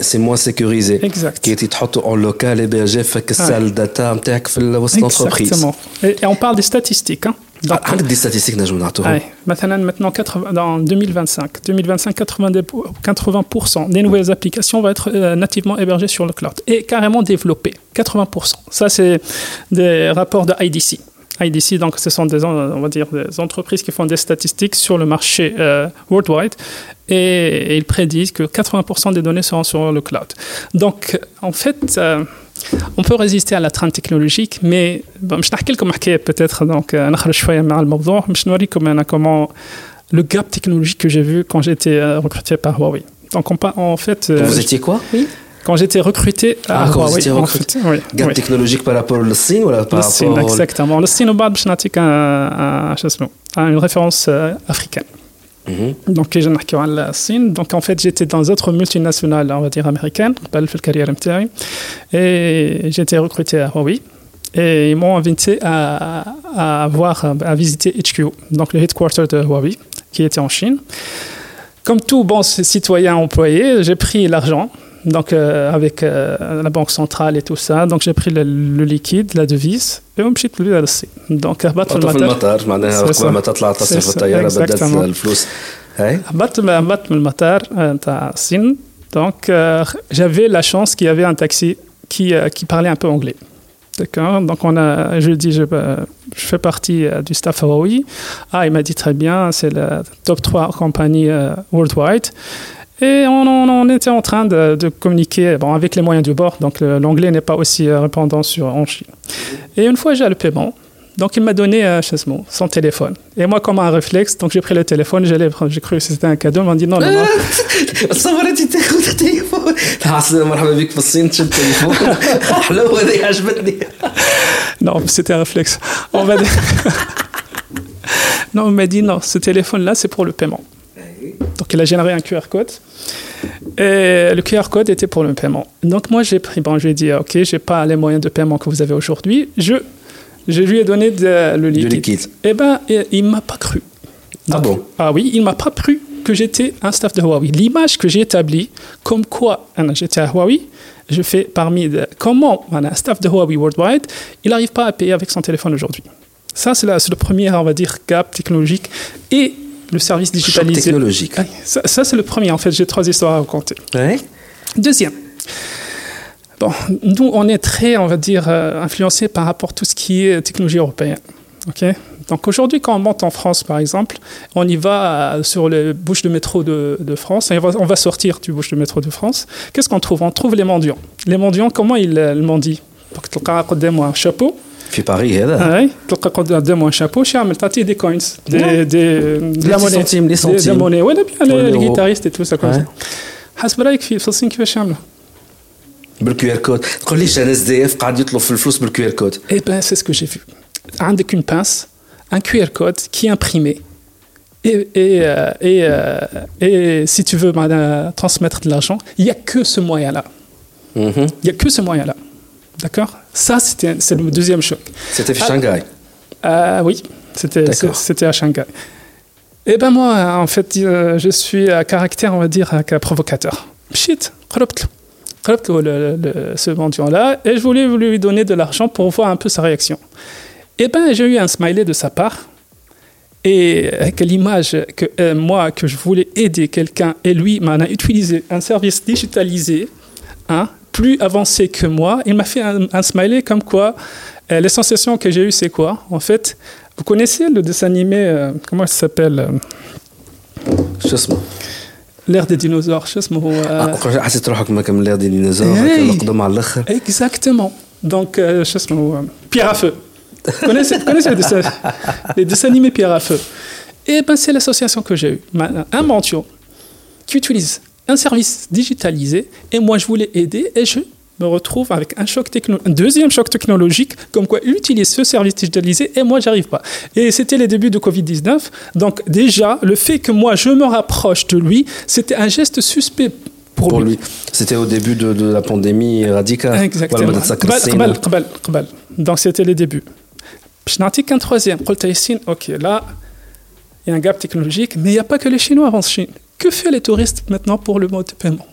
c'est moins sécurisé. Exact. Qui est en local hébergé fait que ça le data نتاعك في وسط l'entreprise. Exactement. Et, on parle des statistiques. Hein. Donc, ah, des statistiques نجم نعطوهم. Maintenant 80, dans 2025, 2025 80%, des nouvelles applications vont être euh, nativement hébergées sur le cloud et carrément développées. 80%. Ça c'est des rapports de IDC. IDC, donc ce sont des, on va dire, des entreprises qui font des statistiques sur le marché euh, worldwide et, ils prédisent que 80% des données seront sur le cloud. Donc en fait, euh, on peut résister à la trend technologique, mais je vais peut-être donc euh, je comment le gap technologique que j'ai vu quand j'étais recruté par Huawei. Donc en fait, vous étiez quoi? Oui quand j'étais recruté à ah, Huawei. En fait, oui, gamme oui. technologique par rapport au Chine ou par le rapport exactement. Le Chine, au bas, je n'ai qu'un une référence euh, africaine. Mm -hmm. Donc, je n'ai qu'à la Chine. Donc, en fait, j'étais dans d'autres multinationales, on va dire américaines, dans la carrière MTI, et j'étais recruté à Huawei. Et ils m'ont invité à, voir, à visiter HQ, donc le headquarter de Huawei, qui était en Chine. Comme tout bon citoyen employé, j'ai pris l'argent donc euh, avec euh, la banque centrale et tout ça. Donc j'ai pris le, le, liquide, la devise, et on مشيت بيه للصين. دونك هبطت في المطار. في المطار معناها قبل ما تطلع تصرف في الطياره بدلت الفلوس. هبطت هبطت من المطار نتاع الصين. Donc euh, j'avais la chance qu'il y avait un taxi qui, euh, qui parlait un peu anglais. D'accord Donc, on a, je dis, je, je fais partie du staff Huawei. Ah, il m'a dit très bien, c'est la top 3 compagnie worldwide. Et on, était en train de, communiquer bon, avec les moyens du bord, donc l'anglais n'est pas aussi euh, répandant sur, en Chine. Et une fois j'ai le paiement, donc il m'a donné euh, son téléphone. Et moi, comme un réflexe, donc j'ai pris le téléphone, j'ai cru que c'était un cadeau, il m'a dit non, non, non. non, c'était un réflexe. On va non, on m'a dit non, ce téléphone-là, c'est pour le paiement. Donc il a généré un QR code. Et le QR code était pour le paiement. Donc moi j'ai pris, bon, je lui ai dit, ok, j'ai pas les moyens de paiement que vous avez aujourd'hui. Je, je lui ai donné le liquide. Eh ben, il m'a pas cru. ah bon? Ah oui, il m'a pas cru que j'étais un staff de Huawei. L'image que j'ai établie, comme quoi j'étais à Huawei, je fais parmi comment un staff de Huawei worldwide, il n'arrive pas à payer avec son téléphone aujourd'hui. Ça, c'est le premier, on va dire, gap technologique. Et le service digitalisé. Choc technologique. Ça, c'est le premier. En fait, j'ai trois histoires à raconter. Deuxième. Bon, nous, on est très, on va dire, euh, influencé par rapport à tout ce qui est technologie européenne. Ok? Donc aujourd'hui, quand on monte en France, par exemple, on y va euh, sur les bouches de métro de, de France, et on va, sortir du bouche de métro de France. Qu'est-ce qu'on trouve? On trouve les mendiants. Les mendiants, comment ils, ils mendient? Donc, un chapeau, في باريس هذا اي تلقى قدامه شابو شو يعمل تعطيه دي كوينز دي دي لا موني سنتيم لي سنتيم موني ولا بيان لي جيتاريست تو سا حسب رايك في فلسطين كيفاش يعملوا بالكيو ار كود تقول ليش ان اس دي اف قاعد يطلب في الفلوس بالكيو ار كود اي بان سي سكو جي فيو عندك اون بانس un QR code qui est imprimé. Et, et, euh, et, euh, et si tu veux transmettre de l'argent, il n'y a que ce moyen-là. Il mm -hmm. n'y a que ce moyen-là. D'accord Ça, c'était c'est le deuxième choc. C'était à Shanghai ah, euh, Oui, c'était, à Shanghai. Eh ben moi, en fait, euh, je suis à caractère, on va dire, provocateur. Shit, le, le, le, ce mendiant-là, et je voulais lui donner de l'argent pour voir un peu sa réaction. Eh ben, j'ai eu un smiley de sa part, et avec l'image que euh, moi, que je voulais aider quelqu'un, et lui m'en a utilisé un service digitalisé, hein, plus avancé que moi, il m'a fait un, smiley comme quoi euh, les sensations que j'ai eues, c'est quoi En fait, vous connaissez le dessin animé, euh, comment il s'appelle euh? Chasme. L'ère des dinosaures, Chasme. L'ère des dinosaures, Exactement. Donc, Chasme, Pierre à feu. Vous connaissez, connaissez les, dessins, les, Pierre à feu Et ben, c'est l'association que j'ai eue, un mention qui utilise un service digitalisé et moi je voulais aider et je me retrouve avec un, deuxième choc technologique, comme quoi utilise ce service digitalisé et moi j'arrive pas. Et c'était les débuts de Covid-19, donc déjà le fait que moi je me rapproche de lui, c'était un geste suspect pour, lui. C'était au début de, la pandémie radicale. Exactement. Donc c'était les débuts. Je n'en qu'un troisième. Ok, là, il y a un gap technologique, mais il n'y a pas que les Chinois en Chine. Que fait les touristes maintenant pour le mode de paiement?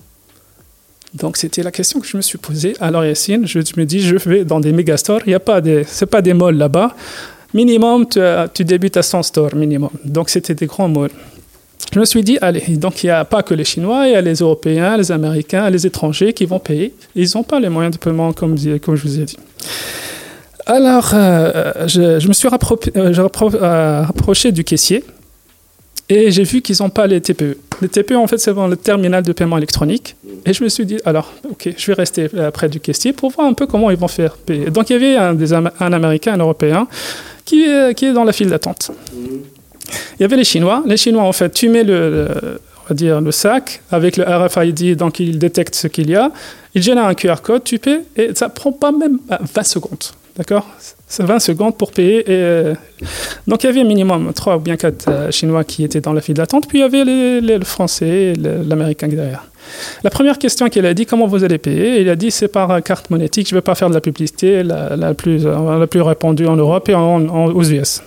Donc c'était la question que je me suis posée. Alors Yacine, je me dis, je vais dans des méga stores. Il y a pas des, c'est pas des malls là-bas. Minimum, tu, débutes à 100 stores minimum. Donc c'était des grands malls. Je me suis dit, allez, donc il n'y a pas que les Chinois, il y a les Européens, les Américains, les étrangers qui vont payer. Ils n'ont pas les moyens de paiement comme, comme je vous ai dit. Alors, euh, je, me suis euh, euh, rapproché du caissier et j'ai vu qu'ils n'ont pas les TPE. Les TPE, en fait, c'est le terminal de paiement électronique. Et je me suis dit, alors, ok, je vais rester euh, près du caissier pour voir un peu comment ils vont faire payer. Donc, il y avait un, des Am- un Américain, un Européen, qui, est- qui est dans la file d'attente. Il y avait les Chinois. Les Chinois, en fait, tu mets le, le- on va dire, le sac avec le RFID, donc il détecte ce qu'il y a. Il génère un QR code, tu paies, et ça prend pas même euh, 20 secondes. D'accord? C'est 20 secondes pour payer. Euh, donc il y avait minimum 3 ou bien 4 Chinois qui étaient dans la file d'attente, puis il y avait les, le Français et l'Américain derrière. La première question qu'il a dit, comment vous allez payer? Il a dit, c'est par euh, carte monétique, je ne vais pas faire de la publicité, la, plus, euh, répandue en Europe et aux US.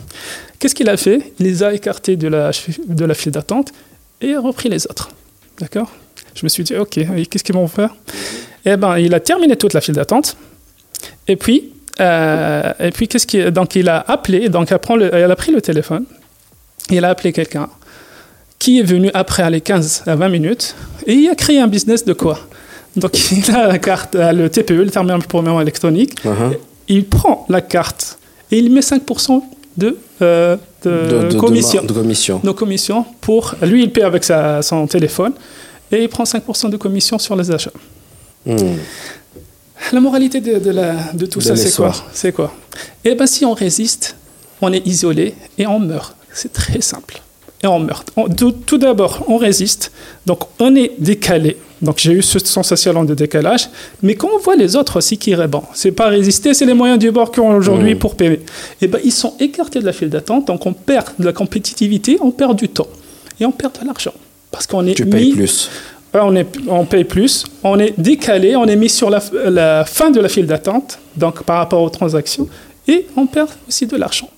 Qu'est-ce qu'il a fait? Il les a écartés de la, de la file d'attente et a repris les autres. D'accord? Je me suis dit, OK, qu'est-ce qu'ils vont faire? Eh bien, il a terminé toute la file d'attente. Et puis, euh, et puis qu'est-ce qu'il donc il a appelé, donc elle, prend le- elle a pris le téléphone, il a appelé quelqu'un qui est venu après aller 15 à 20 minutes et il a créé un business de quoi? Donc il a la carte, euh, le TPE, le terminal de paiement électronique, Uh-huh. il prend la carte et il met 5% de, euh, de, De, de- de commission de commission. nos commissions pour. Lui, il paie avec sa, son téléphone et il prend 5% de commission sur les achats. Hmm. La moralité de, de la- de tout De ça, c'est quoi. C'est quoi Eh bien, si on résiste, on est isolé et on meurt. C'est très simple. Et on meurt. On- tout tout d'abord, on résiste. Donc, on est décalé. Donc, j'ai eu cette sensation de décalage. Mais quand on voit les autres aussi qui répondent, c'est pas résister, c'est les moyens du bord qu'ils ont aujourd'hui Mmh. pour payer. Eh ben, ils sont écartés de la file d'attente. Donc, on perd de la compétitivité, on perd du temps. Et on perd de l'argent. Parce qu'on est Tu payes mis plus. Ouais, on, paye plus, on est décalé, on est mis sur la, fin de la file d'attente, donc par rapport aux transactions, et on perd aussi de l'argent.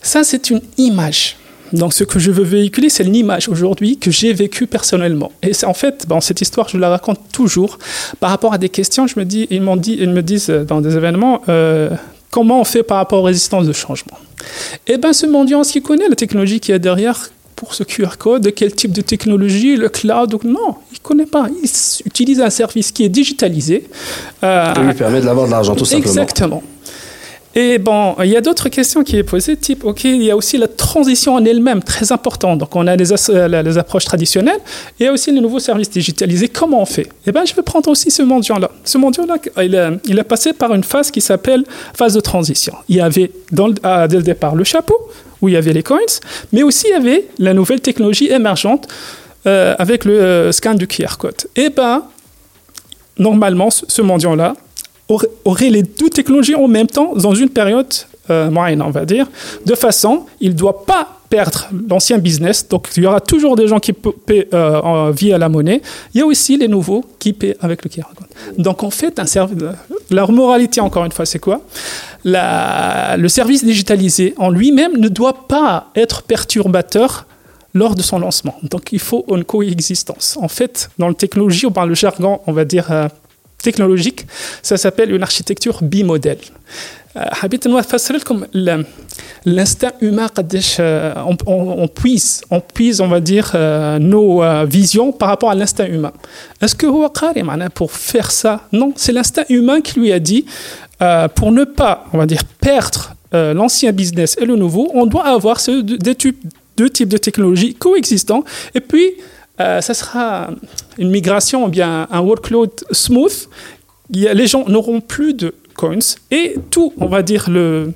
Ça, c'est une image. Donc, ce que je veux véhiculer, c'est une image aujourd'hui que j'ai vécue personnellement. Et c'est en fait, cette histoire, je la raconte toujours par rapport à des questions. Ils me disent euh, dans des événements, euh, comment on fait par rapport aux résistances de changement? Eh bien, ce mendiant, est-ce qu'il connaît la technologie qui est derrière pour ce QR code, de quel type de technologie, le cloud ou- Non, il ne connaît pas. Il utilise un service qui est digitalisé. euh, lui permet de l'avoir de l'argent, tout simplement. Exactement. Et bon, il y a d'autres questions qui est posées, type, OK, il y a aussi la transition en elle-même, très importante. Donc, on a les, euh, les approches traditionnelles, et il y a aussi les nouveaux services digitalisés. Comment on fait? Eh bien, je vais prendre aussi ce mendiant-là. Ce mendiant-là, il a, il a passé par une phase qui s'appelle phase de transition. Il y avait, dans le- dès le départ, le chapeau, où il y avait les coins, mais aussi il y avait la nouvelle technologie émergente euh, avec le euh, scan du QR code. Eh bien, normalement, ce, mendiant-là aurait, aurait les deux technologies en même temps dans une période euh, moyenne, on va dire, de façon, il ne doit pas perdre l'ancien business. Donc, il y aura toujours des gens qui paient euh, via la monnaie. Il y a aussi les nouveaux qui paient avec le QR. Donc, en fait, service, leur moralité, encore une fois, c'est quoi? La, Le service digitalisé en lui-même ne doit pas être perturbateur lors de son lancement. Donc, il faut une coexistence. En fait, dans la technologie, on parle le jargon, on va dire, euh, technologique, ça s'appelle une architecture bimodèle. حبيت نفسر لكم l'instinct humain on, on, puise on puise on va dire nos visions par rapport à l'instinct humain est-ce que هو قاري pour faire ça non c'est l'instinct humain qui lui a dit pour ne pas on va dire perdre l'ancien business et le nouveau on doit avoir ce, deux, types, deux types de technologies coexistants et puis euh, ça sera une migration, ou bien un workload smooth. Les gens n'auront plus de coins et tout, on va dire, le,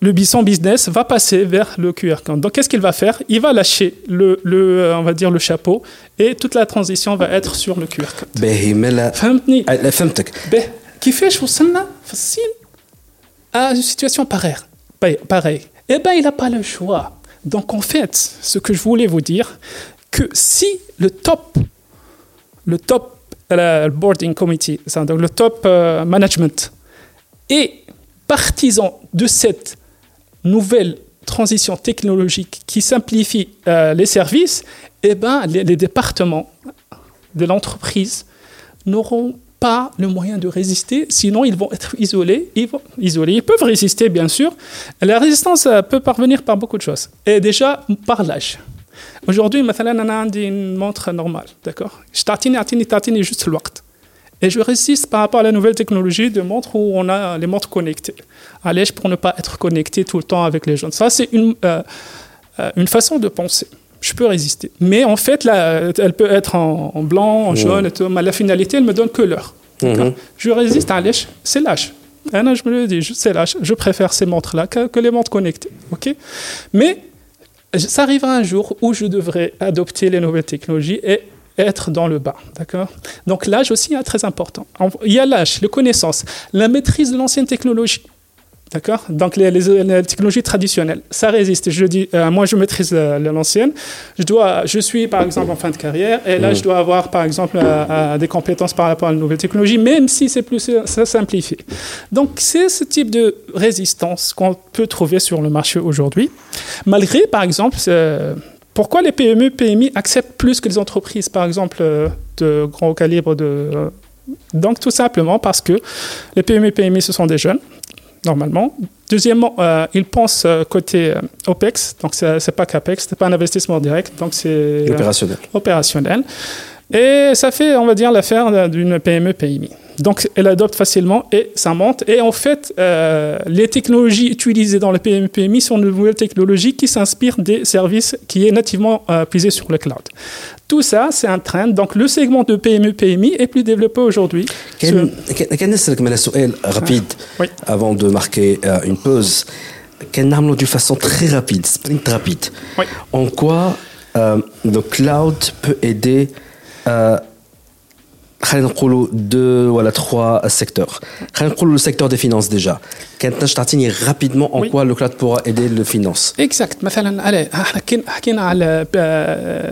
le bison business va passer vers le QR code. Donc, qu'est-ce qu'il va faire? Il va lâcher le, le, euh, on va dire, le chapeau et toute la transition va être sur le QR code. Qui fait facile à une situation pareille. Eh bien, il n'a pas le choix. Donc, en fait, ce que je voulais vous dire, que si le top le top le boarding committee le top euh, management et partisan de cette nouvelle transition technologique qui simplifie euh, les services, eh ben, les, départements de l'entreprise n'auront pas le moyen de résister, sinon ils vont être isolés. Ils, vont, isolés. ils peuvent résister, bien sûr. La résistance euh, peut parvenir par beaucoup de choses. Et déjà, par l'âge. Aujourd'hui, on a une montre normale, d'accord? Je t'attends, juste le et je résiste par rapport à la nouvelle technologie de montres où on a les montres connectées. À l'âge pour ne pas être connecté tout le temps avec les jeunes? Ça, c'est une, euh, euh, une façon de penser. Je peux résister. Mais en fait, là, elle peut être en, blanc, en jaune, et tout, mais la finalité, elle me donne que l'heure. Mhm. Je résiste à l'âge, c'est l'âge. je me le dis, c'est l'âge. Je préfère ces montres-là que, que, les montres connectées. ok? Mais ça arrivera un jour où je devrais adopter les nouvelles technologies et être dans le bas. D'accord? Donc l'âge aussi est très important. Il y a l'âge, la connaissance, la maîtrise de l'ancienne technologie. D'accord? Donc les, technologies traditionnelles, ça résiste. Je dis, euh, moi je maîtrise l'ancienne. Je, dois, je suis par exemple en fin de carrière et là mm. je dois avoir par exemple euh, euh, des compétences par rapport à la nouvelle technologie, même si c'est plus ça simplifie. Donc c'est ce type de résistance qu'on peut trouver sur le marché aujourd'hui. Malgré par exemple pourquoi les PME, PMI acceptent plus que les entreprises, par exemple, euh, de grand calibre de... Euh, donc, tout simplement parce que les PME, PMI, ce sont des jeunes, normalement. Deuxièmement, euh, ils pensent côté OPEX, donc ce n'est pas CAPEX, ce n'est pas un investissement direct, donc c'est... Opérationnel. opérationnel. Et ça fait, on va dire, l'affaire d'une PME, PMI. Donc, elle adopte facilement et ça monte. Et en fait, euh, les technologies utilisées dans le PMI sont de nouvelles technologies qui s'inspirent des services qui est nativement euh, sur le cloud. Tout ça, c'est un trend. Donc, le segment de PME-PMI est plus développé aujourd'hui. Quel rapide oui. avant de marquer euh, une pause Quelle d'une façon très rapide, sprint rapide. Oui. En quoi le cloud peut aider خلينا نقولوا deux ou trois secteurs خلينا نقولوا le secteur des finances déjà كانت تعطيني rapidement en quoi le cloud pourra aider le finance exact مثلا allez حكينا على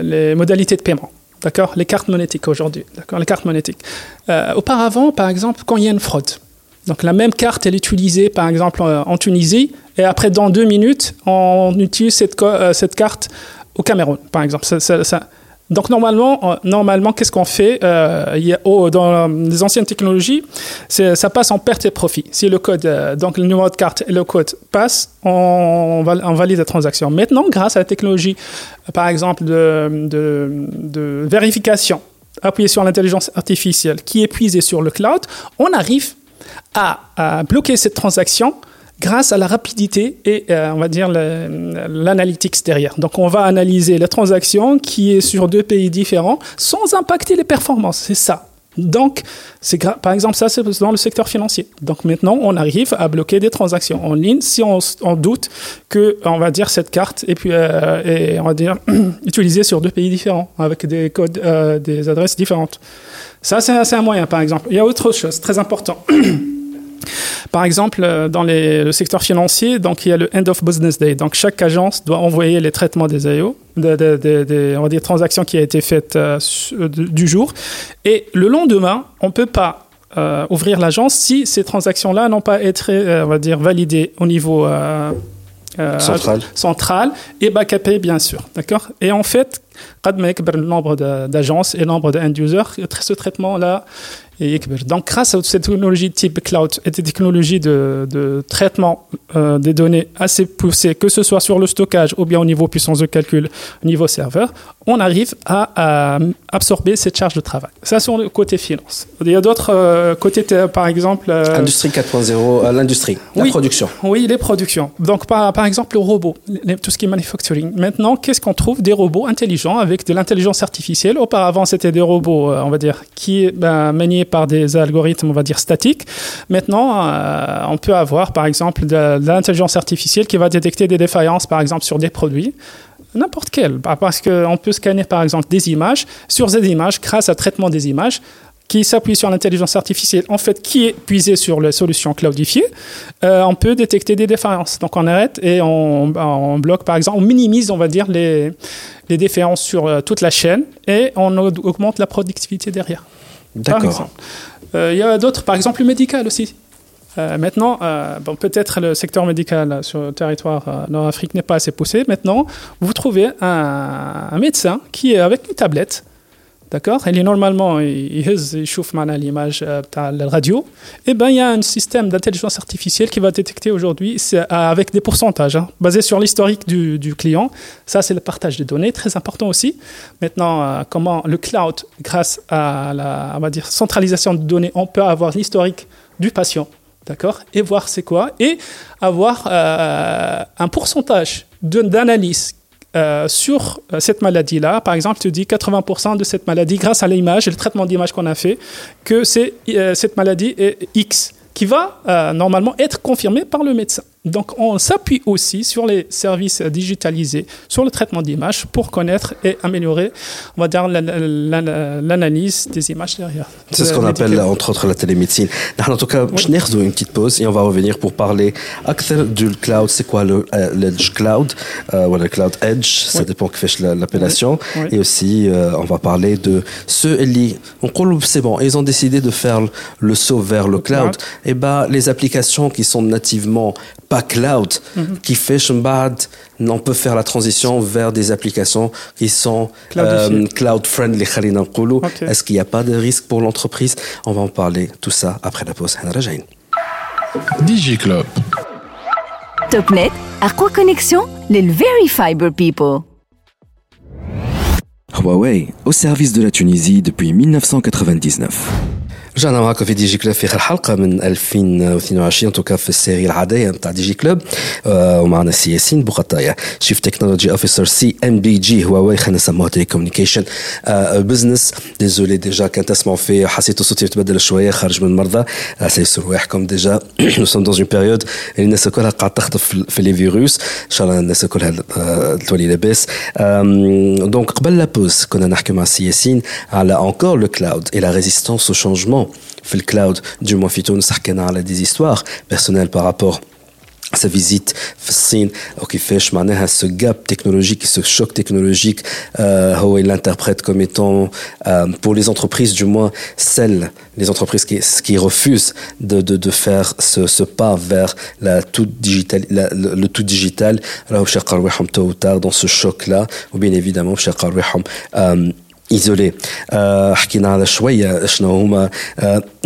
les modalités de paiement d'accord les cartes monétiques aujourd'hui d'accord les cartes monétiques euh, auparavant par exemple quand il y a une fraude donc la même carte elle est utilisée par exemple en Tunisie et après dans deux minutes on utilise cette, euh, cette carte au Cameroun par exemple ça, ça, ça donc normalement, normalement qu'est-ce qu'on fait euh, oh, Dans les anciennes technologies, ça passe en perte et profit. Si le code, euh, donc le numéro de carte et le code passent, on, valide la transaction. Maintenant, grâce à la technologie, par exemple, de, vérification appuyée sur l'intelligence artificielle qui est puisée sur le cloud, on arrive à bloquer cette transaction grâce à la rapidité et euh, on va dire l'analytics derrière. Donc on va analyser la transaction qui est sur deux pays différents sans impacter les performances. C'est ça. Donc, c'est par exemple, ça, c'est dans le secteur financier. Donc, maintenant, on arrive à bloquer des transactions en ligne si on, doute que, on va dire, cette carte et puis, euh, on va dire, utilisée sur deux pays différents avec des codes, euh, des adresses différentes. Ça, c'est un moyen, par exemple. Il y a autre chose très important. Par exemple, euh, dans les, le secteur financier, donc il y a le end of business day. Donc chaque agence doit envoyer les traitements des AIO, des de, de, de, on va dire, transactions qui a été faites euh, du jour. Et le lendemain, on peut pas euh, ouvrir l'agence si ces transactions-là n'ont pas été, euh, on va dire, validées au niveau euh, central. central et backupé bien sûr, d'accord? Et en fait, le nombre d'agences et le nombre d'end-users, ce traitement-là donc, grâce à cette technologie type cloud et des technologies de, de traitement euh, des données assez poussées, que ce soit sur le stockage ou bien au niveau puissance de calcul, au niveau serveur, on arrive à, à absorber cette charge de travail. Ça, c'est le côté finance. Il y a d'autres euh, côtés, par exemple. Euh, Industrie 4.0, l'industrie, la oui, production. Oui, les productions. Donc, par, par exemple, le robot, tout ce qui est manufacturing. Maintenant, qu'est-ce qu'on trouve? Des robots intelligents avec de l'intelligence artificielle. Auparavant, c'était des robots, on va dire, qui ben, maniaient par des algorithmes, on va dire, statiques. Maintenant, euh, on peut avoir, par exemple, de, de l'intelligence artificielle qui va détecter des défaillances, par exemple, sur des produits n'importe quel, parce qu'on peut scanner par exemple des images, sur ces images, grâce à traitement des images, qui s'appuie sur l'intelligence artificielle, en fait, qui est puisée sur les solutions cloudifiées, euh, on peut détecter des défaillances. Donc on arrête et on, on bloque, par exemple, on minimise, on va dire, les, les défaillances sur euh, toute la chaîne et on augmente la productivité derrière. D'accord. Euh, il y a d'autres, par exemple, le médical aussi. Euh, maintenant, euh, bon, peut-être le secteur médical sur le territoire euh, nord-afrique n'est pas assez poussé. Maintenant, vous trouvez un, un, médecin qui est avec une tablette. D'accord? Il est normalement, il, chauffe l'image de la radio. Et eh ben, il y a un système d'intelligence artificielle qui va détecter aujourd'hui avec des pourcentages, hein, basés sur l'historique du, client. Ça, c'est le partage de données, très important aussi. Maintenant, comment le cloud, grâce à la on va dire, centralisation de données, on peut avoir l'historique du patient d'accord? Et voir c'est quoi? Et avoir euh, un pourcentage d'analyse euh, sur cette maladie-là. Par exemple, tu dis 80% de cette maladie grâce à l'image le traitement d'image qu'on a fait que c'est euh, cette maladie est X qui va euh, normalement être confirmée par le médecin. Donc on s'appuie aussi sur les services digitalisés, sur le traitement d'images pour connaître et améliorer, on va dire, l'analyse des images derrière. C'est ce qu'on appelle entre autres la télémédecine. En tout cas, je oui. une petite pause et on va revenir pour parler du cloud. C'est quoi l'Edge Cloud? Euh, ou le Cloud Edge Ça dépend que fait l'appellation. Et aussi, euh, on va parler de ceux qui, c'est bon, ils ont décidé de faire le saut vers le, cloud. Et ben, les applications qui sont nativement pas cloud, mm -hmm. qui fait on peut faire la transition vers des applications qui sont euh, cloud friendly. Okay. Est-ce qu'il n'y a pas de risque pour l'entreprise? On va en parler tout ça après la pause. DigiClub. TopNet, Aqua Connexion, les Very Fiber People. Huawei, au service de la Tunisie depuis 1999. رجعنا معكم في دي جي كلوب في اخر حلقه من 2022 توكا في السيري العاديه نتاع دي جي كلوب آه ومعنا سي ياسين بوقطايه شيف تكنولوجي اوفيسر سي ام بي جي هواوي خلينا نسموها تيلي كوميونيكيشن آه بزنس ديزولي ديجا كان تسمعوا فيه حسيتوا صوتي يتبدل شويه خارج من المرضى آه سيسر رواحكم ديجا نو سوم دون اون بيريود اللي الناس كلها قاعد تخطف في لي فيروس ان شاء الله الناس كلها آه تولي لاباس دونك قبل لابوز كنا نحكي مع سي ياسين على انكور لو كلاود اي لا ريزيستونس او شونجمون في الكلاود du moins في تونس حكينا على des histoires personnelles par rapport à sa visite في الصين وكيفاش معناها ce gap technologique ce choc technologique euh, هو il l'interprète comme étant euh, pour les entreprises du moins celles les entreprises qui, qui refusent de, de, de faire ce, ce pas vers la tout digital la, le, le tout digital راهو باش يلقاو رواحهم tôt ou tard dans ce choc là ou bien évidemment باش يلقاو رواحهم isolé. حكينا على شوية شنو هما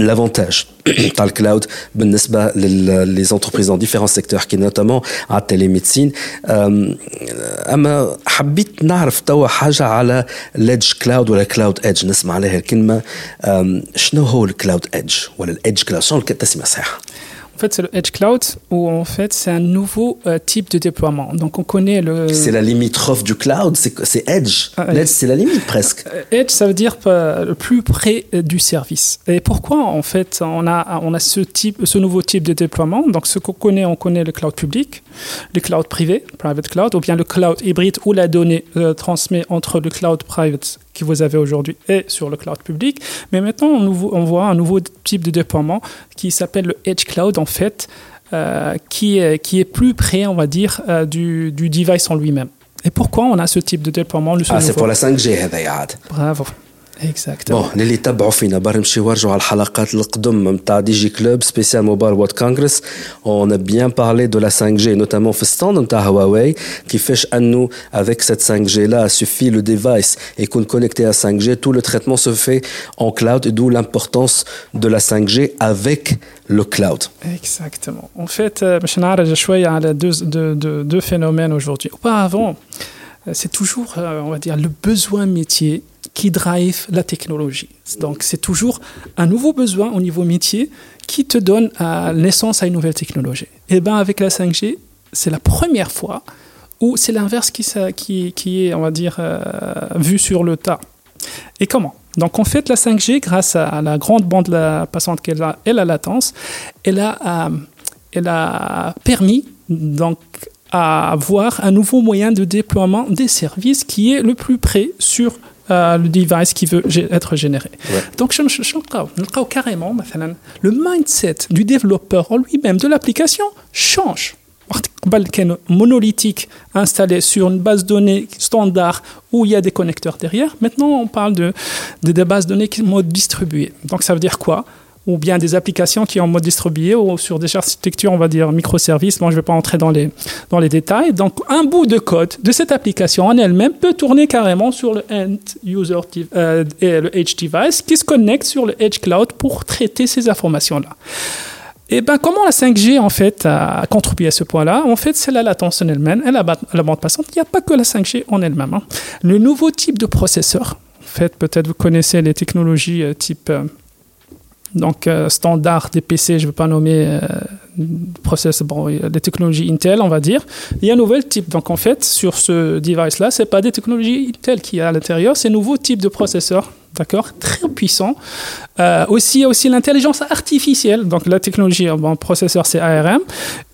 l'avantage تاع الكلاود بالنسبة لي زونتربريز دون ديفيرون سيكتور كي نوتامون على التليميدسين. أما حبيت نعرف توا حاجة على ليدج كلاود ولا كلاود ايدج نسمع عليها الكلمة. شنو هو الكلاود ايدج ولا الايدج كلاود شنو التسميه صحيحة؟ En fait, c'est le Edge Cloud où en fait c'est un nouveau euh, type de déploiement. Donc on connaît le. C'est la limitrophe du cloud, c'est Edge. Ah, Edge, c'est la limite presque. Edge, ça veut dire euh, le plus près euh, du service. Et pourquoi en fait on a on a ce type, ce nouveau type de déploiement? Donc ce qu'on connaît, on connaît le cloud public, le cloud privé, private cloud, ou bien le cloud hybride où la donnée euh, transmet entre le cloud private que vous avez aujourd'hui est sur le cloud public. Mais maintenant, on, voit un nouveau type de déploiement qui s'appelle le Edge Cloud, en fait, euh, qui, est, qui est plus près, on va dire, euh, du, du device en lui-même. Et pourquoi on a ce type de déploiement Ah, c'est pour la 5G, hein, Bravo. Exactement. بون للي يتبعوا فينا برا نمشيو نرجعوا على الحلقات القدم نتاع دي جي كلوب سبيسيال موبايل وورد كونغرس اون ا بيان بارلي دو لا 5 جي نوتامون في الستاند نتاع هواوي كيفاش انه افيك سيت 5 جي لا سوفي لو ديفايس يكون كونيكتي à 5 g tout le traitement se fait en cloud et d'où l'importance de la 5G avec le cloud. Exactement. En fait, euh, باش نعرج شوية على deux, deux, deux, deux phénomènes aujourd'hui. Auparavant, euh, c'est toujours, euh, on va dire, le besoin métier qui drive la technologie. Donc, c'est toujours un nouveau besoin au niveau métier qui te donne euh, naissance à une nouvelle technologie. Et bien, avec la 5G, c'est la première fois où c'est l'inverse qui, est, on va dire, euh, vu sur le tas. Et comment? Donc en fait, la 5G, grâce à la grande bande passante qu'elle a et la latence, elle a, euh, elle a permis donc à avoir un nouveau moyen de déploiement des services qui est le plus près sur euh, le device qui veut être généré. Donc, je, je, je, carrément, le mindset du développeur en lui-même de l'application change. monolithique installé sur une base de données standard où il y a des connecteurs derrière. Maintenant, on parle de, de des bases de données qui sont distribuées. Donc, ça veut dire quoi? Ou bien des applications qui sont en mode distribué ou sur des architectures, on va dire microservices. Bon, je ne vais pas entrer dans les, dans les détails. Donc, un bout de code de cette application en elle-même peut tourner carrément sur le end user euh, et le edge device qui se connecte sur le edge cloud pour traiter ces informations-là. Et ben, comment la 5G en fait a contribué à ce point-là? En fait, c'est la latence en elle-même et la, la bande passante. Il n'y a pas que la 5G en elle-même. hein. Le nouveau type de processeur, en fait, peut-être vous connaissez les technologies euh, type euh, donc euh, standard des PC, je ne veux pas nommer euh, processeur, bon, des technologies Intel, on va dire. Il y a un nouvel type. Donc en fait, sur ce device-là, c'est pas des technologies Intel qui a à l'intérieur, c'est un nouveau type de processeur. D'accord, très puissant. Euh, aussi, il y a aussi l'intelligence artificielle. Donc, la technologie, euh, bon, processeur, c'est ARM.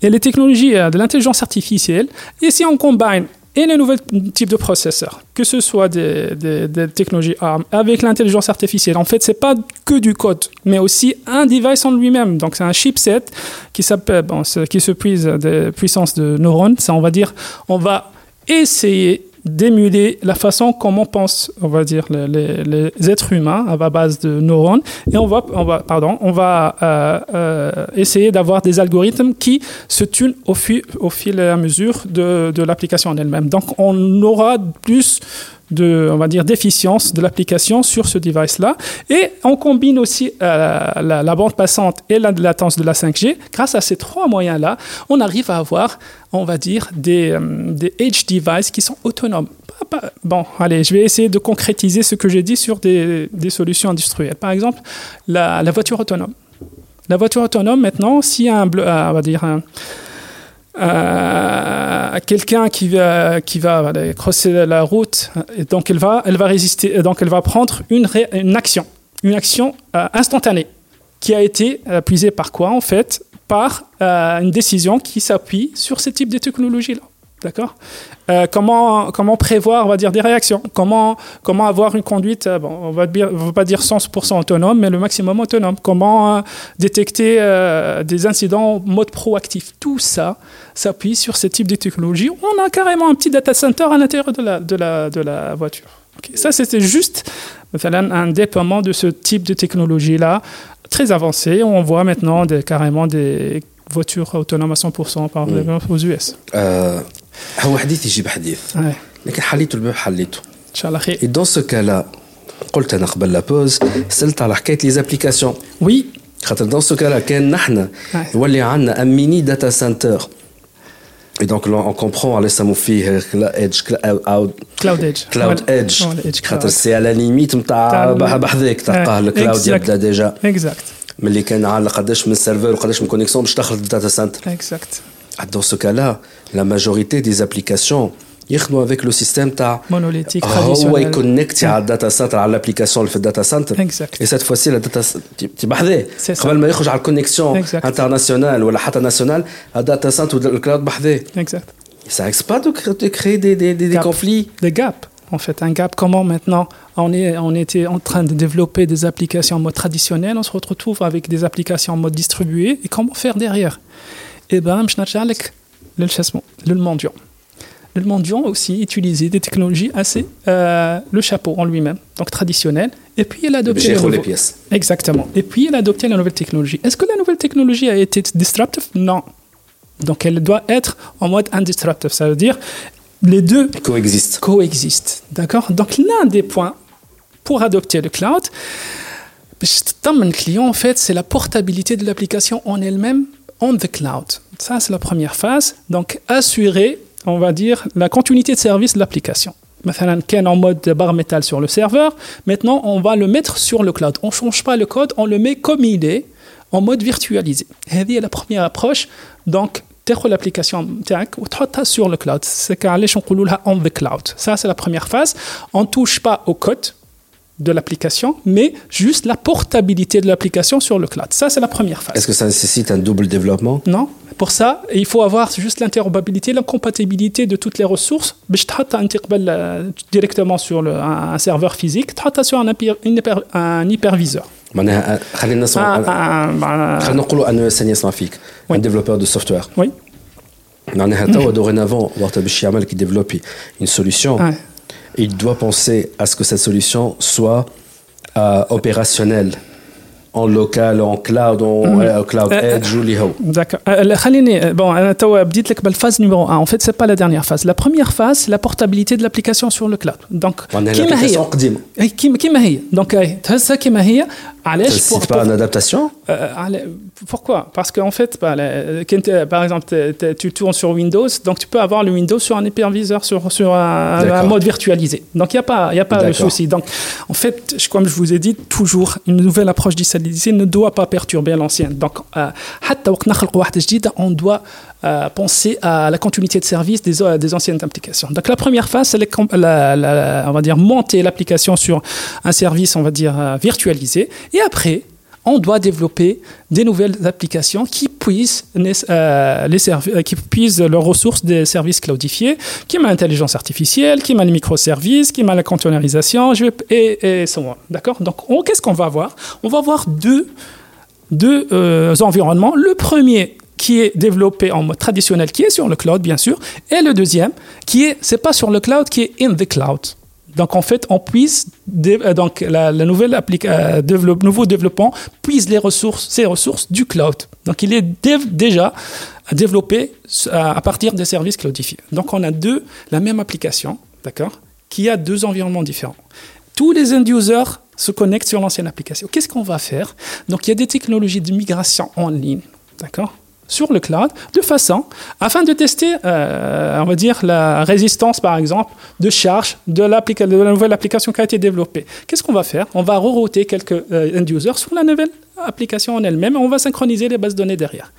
Et les technologies euh, de l'intelligence artificielle. Et si on combine et les nouveaux types de processeurs, que ce soit des, technologies ARM avec l'intelligence artificielle, en fait, c'est pas que du code, mais aussi un device en lui-même. Donc, c'est un chipset qui qui se puise des puissances de neurones. Ça, on va dire, on va essayer d'émuler la façon comment pensent, on va dire, les, êtres humains à base de neurones. Et on va, on va, pardon, on va euh, euh, essayer d'avoir des algorithmes qui se tunent au, fil au fil et à mesure de, de l'application en elle-même. Donc, on aura plus de, on va dire, d'efficience de l'application sur ce device-là. Et on combine aussi euh, la, bande passante et la latence de la 5G. Grâce à ces trois moyens-là, on arrive à avoir, on va dire, des, euh, des edge devices qui sont autonomes. Bon, allez, je vais essayer de concrétiser ce que j'ai dit sur des, des solutions industrielles. Par exemple, la, voiture autonome. La voiture autonome, maintenant, a un, bleu- on va dire, un, euh, quelqu'un qui va qui va crosser la route donc elle va elle va résister donc elle va prendre une, ré- une action. Une action euh, instantanée qui a été euh, puisée par quoi en fait? Par euh, une décision qui s'appuie sur ce type de technologie là D'accord euh, comment, comment prévoir, on va dire, des réactions Comment, comment avoir une conduite, euh, bon, on va dire, on va pas dire 100% autonome, mais le maximum autonome Comment euh, détecter des incidents en mode proactif Tout ça s'appuie sur ce type de technologie. On a carrément un petit data center à l'intérieur de la, de la, de la voiture. Ça, c'était juste un déploiement de ce type de technologie-là, très avancé. On voit maintenant des, carrément des voitures autonomes à 100% par mm. exemple mmh. aux US. هو حديث يجيب حديث لكن حليته الباب حليته إن شاء الله خير اي دون سو كالا قلت أنا قبل لا بوز سألت على حكاية لي زابليكاسيون وي خاطر دون سو كالا كان نحن يولي عندنا ان ميني داتا سنتر Et donc là, on comprend, allez, ça m'a fait la edge, cloud edge. Cloud edge. Cloud edge. Cloud edge. C'est à la limite, tu as bahdek, tu as le cloud il y a déjà. Exact. Mais les canards, قداش من serveur, قداش من connexion باش تخرج الداتا سنتر. Exact. Ah, dans ce cas-là, la majorité des applications يخدموا avec le système تاع مونوليتيك هو traditionnel يكونكتي على الداتا سنتر على الابليكاسيون اللي في الداتا سنتر Exact. اي سيت فوسي لا داتا تبع بحذاه C'est ça. قبل ما يخرج على الكونيكسيون Exact. انترناسيونال ولا حتى ناسيونال الداتا سنتر والكلاود بحذاه اكزاكت Ça risque pas de, cré- de créer des, des, des, des Gap. conflits des gaps En fait, un gap, comment maintenant on, est, on était en train de développer des applications en mode traditionnel, on se retrouve avec des applications en mode distribué, et comment faire derrière Eh bien, je le le mendiant. Le mendiant aussi utilisé des technologies assez. Euh, le chapeau en lui-même, donc traditionnel, et puis il a adopté. Les, les pièces. Exactement. Et puis il a adopté la nouvelle technologie. Est-ce que la nouvelle technologie a été disruptive? Non. Donc elle doit être en mode indisruptive. Ça veut dire les deux coexistent. Coexistent. D'accord? Donc l'un des points pour adopter le cloud, le client, en fait, c'est la portabilité de l'application en elle-même on the cloud. Ça, c'est la première phase. Donc, assurer, on va dire, la continuité de service de l'application. Maintenant, est en mode barre métal sur le serveur. Maintenant, on va le mettre sur le cloud. On ne change pas le code, on le met comme il est, en mode virtualisé. C'est la première approche. Donc, l'application sur le cloud. C'est on the cloud. Ça, c'est la première phase. On touche pas au code de l'application, mais juste la portabilité de l'application sur le cloud. Ça, c'est la première phase. Est-ce que ça nécessite un double développement Non. Pour ça, il faut avoir juste l'interopérabilité, la compatibilité de toutes les ressources. Euh, directement sur le, un, serveur physique, sur un, un hyperviseur. معناها خلينا نسمع خلينا نقولوا انه انسان يسمع فيك un développeur de software oui معناها توا dorénavant وقت باش يعمل كي développer une solution il doit penser à ce que cette solution soit euh, opérationnelle en local, en cloud, en mm. cloud euh, edge ou D'accord. Euh, bon, dites la phase numéro 1. En fait, c'est pas la dernière phase. La première phase, c'est la portabilité de l'application sur le cloud. Donc, qui Donc, ça c'est pas une adaptation? Euh, Pourquoi? Parce qu'en fait, bah, par exemple, tu tournes sur Windows, donc tu peux avoir le Windows sur un hyperviseur, sur, sur un, mode virtualisé. Donc il n'y a pas, y a pas de souci. Donc en fait, comme je vous ai dit, toujours une nouvelle approche digitalisée ne doit pas perturber l'ancienne. Donc, euh, on doit euh, penser à la continuité de service des, des anciennes applications. Donc la première phase, c'est on va dire monter l'application sur un service, on va dire virtualisé et après, on doit développer des nouvelles applications qui puissent, euh, les euh, qui puissent leurs ressources des services cloudifiés, qui m'a l'intelligence artificielle, qui m'a les microservices, qui m'a la containerisation, et, et so. D'accord? Donc, qu'est-ce qu'on va voir? On va voir deux, deux euh, environnements. Le premier, qui est développé en mode traditionnel, qui est sur le cloud, bien sûr, et le deuxième, qui est, c'est pas sur le cloud, qui est in the cloud. Donc en fait, on puisse euh, donc la, nouvelle euh, nouveau développement puise les ressources, ces ressources du cloud. Donc il est déjà développé à, partir des services cloudifiés. Donc on a deux la même application, d'accord, qui a deux environnements différents. Tous les end users se connectent sur l'ancienne application. Qu'est-ce qu'on va faire? Donc il y a des technologies de migration en ligne, d'accord? Sur le cloud de façon afin de tester, euh, on va dire, la résistance, par exemple, de charge de, la nouvelle application qui a été développée. Qu'est-ce qu'on va faire? On va rerouter quelques euh, end-users sur la nouvelle application en elle-même et on va synchroniser les bases de données derrière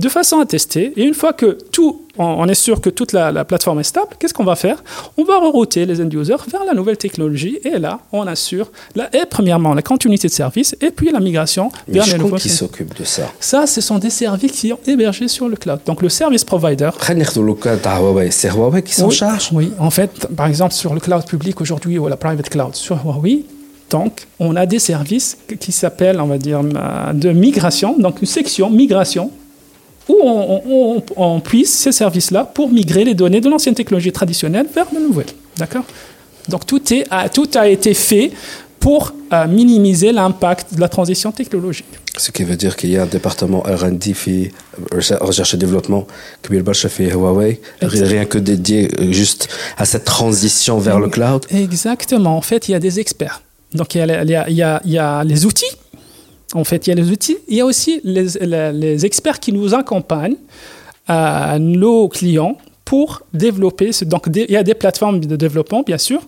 de façon à tester. Et une fois que tout, on est sûr que toute la, plateforme est stable, qu'est-ce qu'on va faire? On va rerouter les end-users vers la nouvelle technologie. Et là, on assure, la, et premièrement, la continuité de service et puis la migration vers les nouveaux. qui s'occupe de ça Ça, ce sont des services qui sont hébergés sur le cloud. Donc, le service provider. C'est Huawei qui s'en charge? Oui, en fait, par exemple, sur le cloud public aujourd'hui ou la private cloud, sur Huawei, donc, on a des services qui s'appellent, on va dire, de migration, donc une section migration où on, puisse ces services-là pour migrer les données de l'ancienne technologie traditionnelle vers la nouvelle. D'accord? Donc tout, est, tout a été fait pour euh, minimiser l'impact de la transition technologique. Ce qui veut dire qu'il y a un département R&D, recherche et développement, qui fait Huawei, rien que dédié euh, juste à cette transition vers le cloud. Exactement. En fait, il y a des experts. Donc il y a les outils en fait, il y a les outils, il y a aussi les, experts qui nous accompagnent à nos clients pour développer. Donc, il y a des plateformes de développement, bien sûr,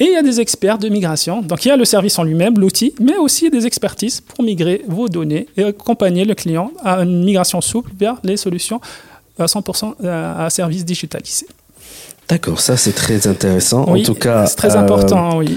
et il y a des experts de migration. Donc, il y a le service en lui-même, l'outil, mais aussi des expertises pour migrer vos données et accompagner le client à une migration souple vers les solutions à 100% euh, à service digitalisé. D'accord, ça c'est très intéressant. en tout cas, c'est très important, oui.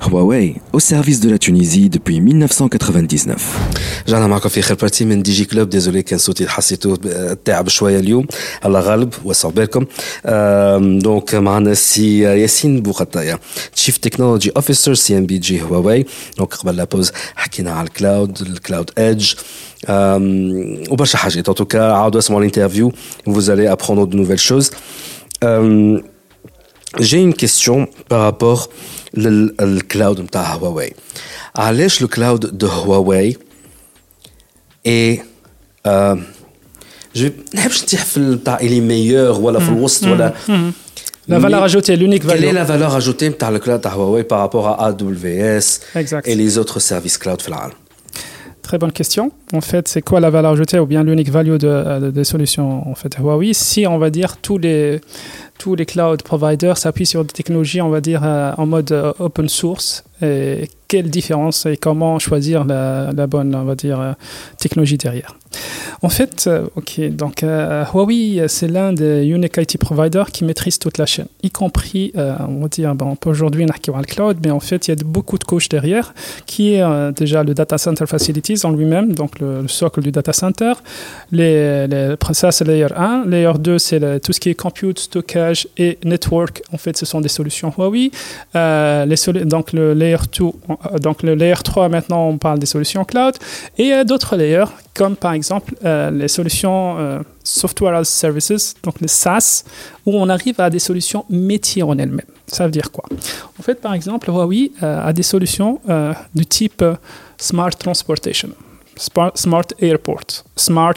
Huawei, au service de la Tunisie depuis 1999. رجعنا معكم في اخر بارتي من دي جي كلوب ديزولي كان صوتي حسيته تعب شويه اليوم الله غالب وسعوا بالكم دونك معنا سي ياسين بوخطايا تشيف تكنولوجي اوفيسر سي ام بي جي هواوي دونك قبل لا بوز حكينا على الكلاود الكلاود ايدج وبرشا حاجات ان توكا عاودوا اسمعوا الانترفيو vous allez apprendre de nouvelles choses j'ai une question par rapport للكلاود نتاع هواوي علاش الكلاود دو هواوي اي جو نحبش نطيح في نتاع الي ميور ولا في الوسط ولا La valeur ajoutée, l'unique Quelle valeur. est la valeur ajoutée de le cloud de Huawei par rapport à AWS Exact. et les autres services cloud في العالم Très bonne question. En fait, c'est quoi la valeur ajoutée ou bien l'unique value de, de- des solutions en fait Huawei Si on va dire tous les tous les cloud providers s'appuient sur des technologies, on va dire euh, en mode euh, open source. Et quelle différence et comment choisir la, bonne, on va dire, euh, technologie derrière En fait, ok, donc Huawei, c'est l'un des unique IT providers qui maîtrise toute la chaîne, y compris, on va dire, bon, aujourd'hui on a le cloud, mais en fait, il y a beaucoup de couches derrière, qui est déjà le data center facilities en lui-même, donc le, le socle du data center. Les, les, ça, c'est layer 1. Layer 2, c'est tout ce qui est compute, stockage et network. En fait, ce sont des solutions Huawei. Euh, donc, le layer 2, euh, donc le layer 3, maintenant, on parle des solutions cloud. Et il d'autres layers, comme par exemple euh, les solutions Software as Services, donc les SaaS, où on arrive à des solutions métiers en elles-mêmes. Ça veut dire quoi? En fait, par exemple, Huawei a des solutions du type Smart Transportation. Smart, Airport, Smart,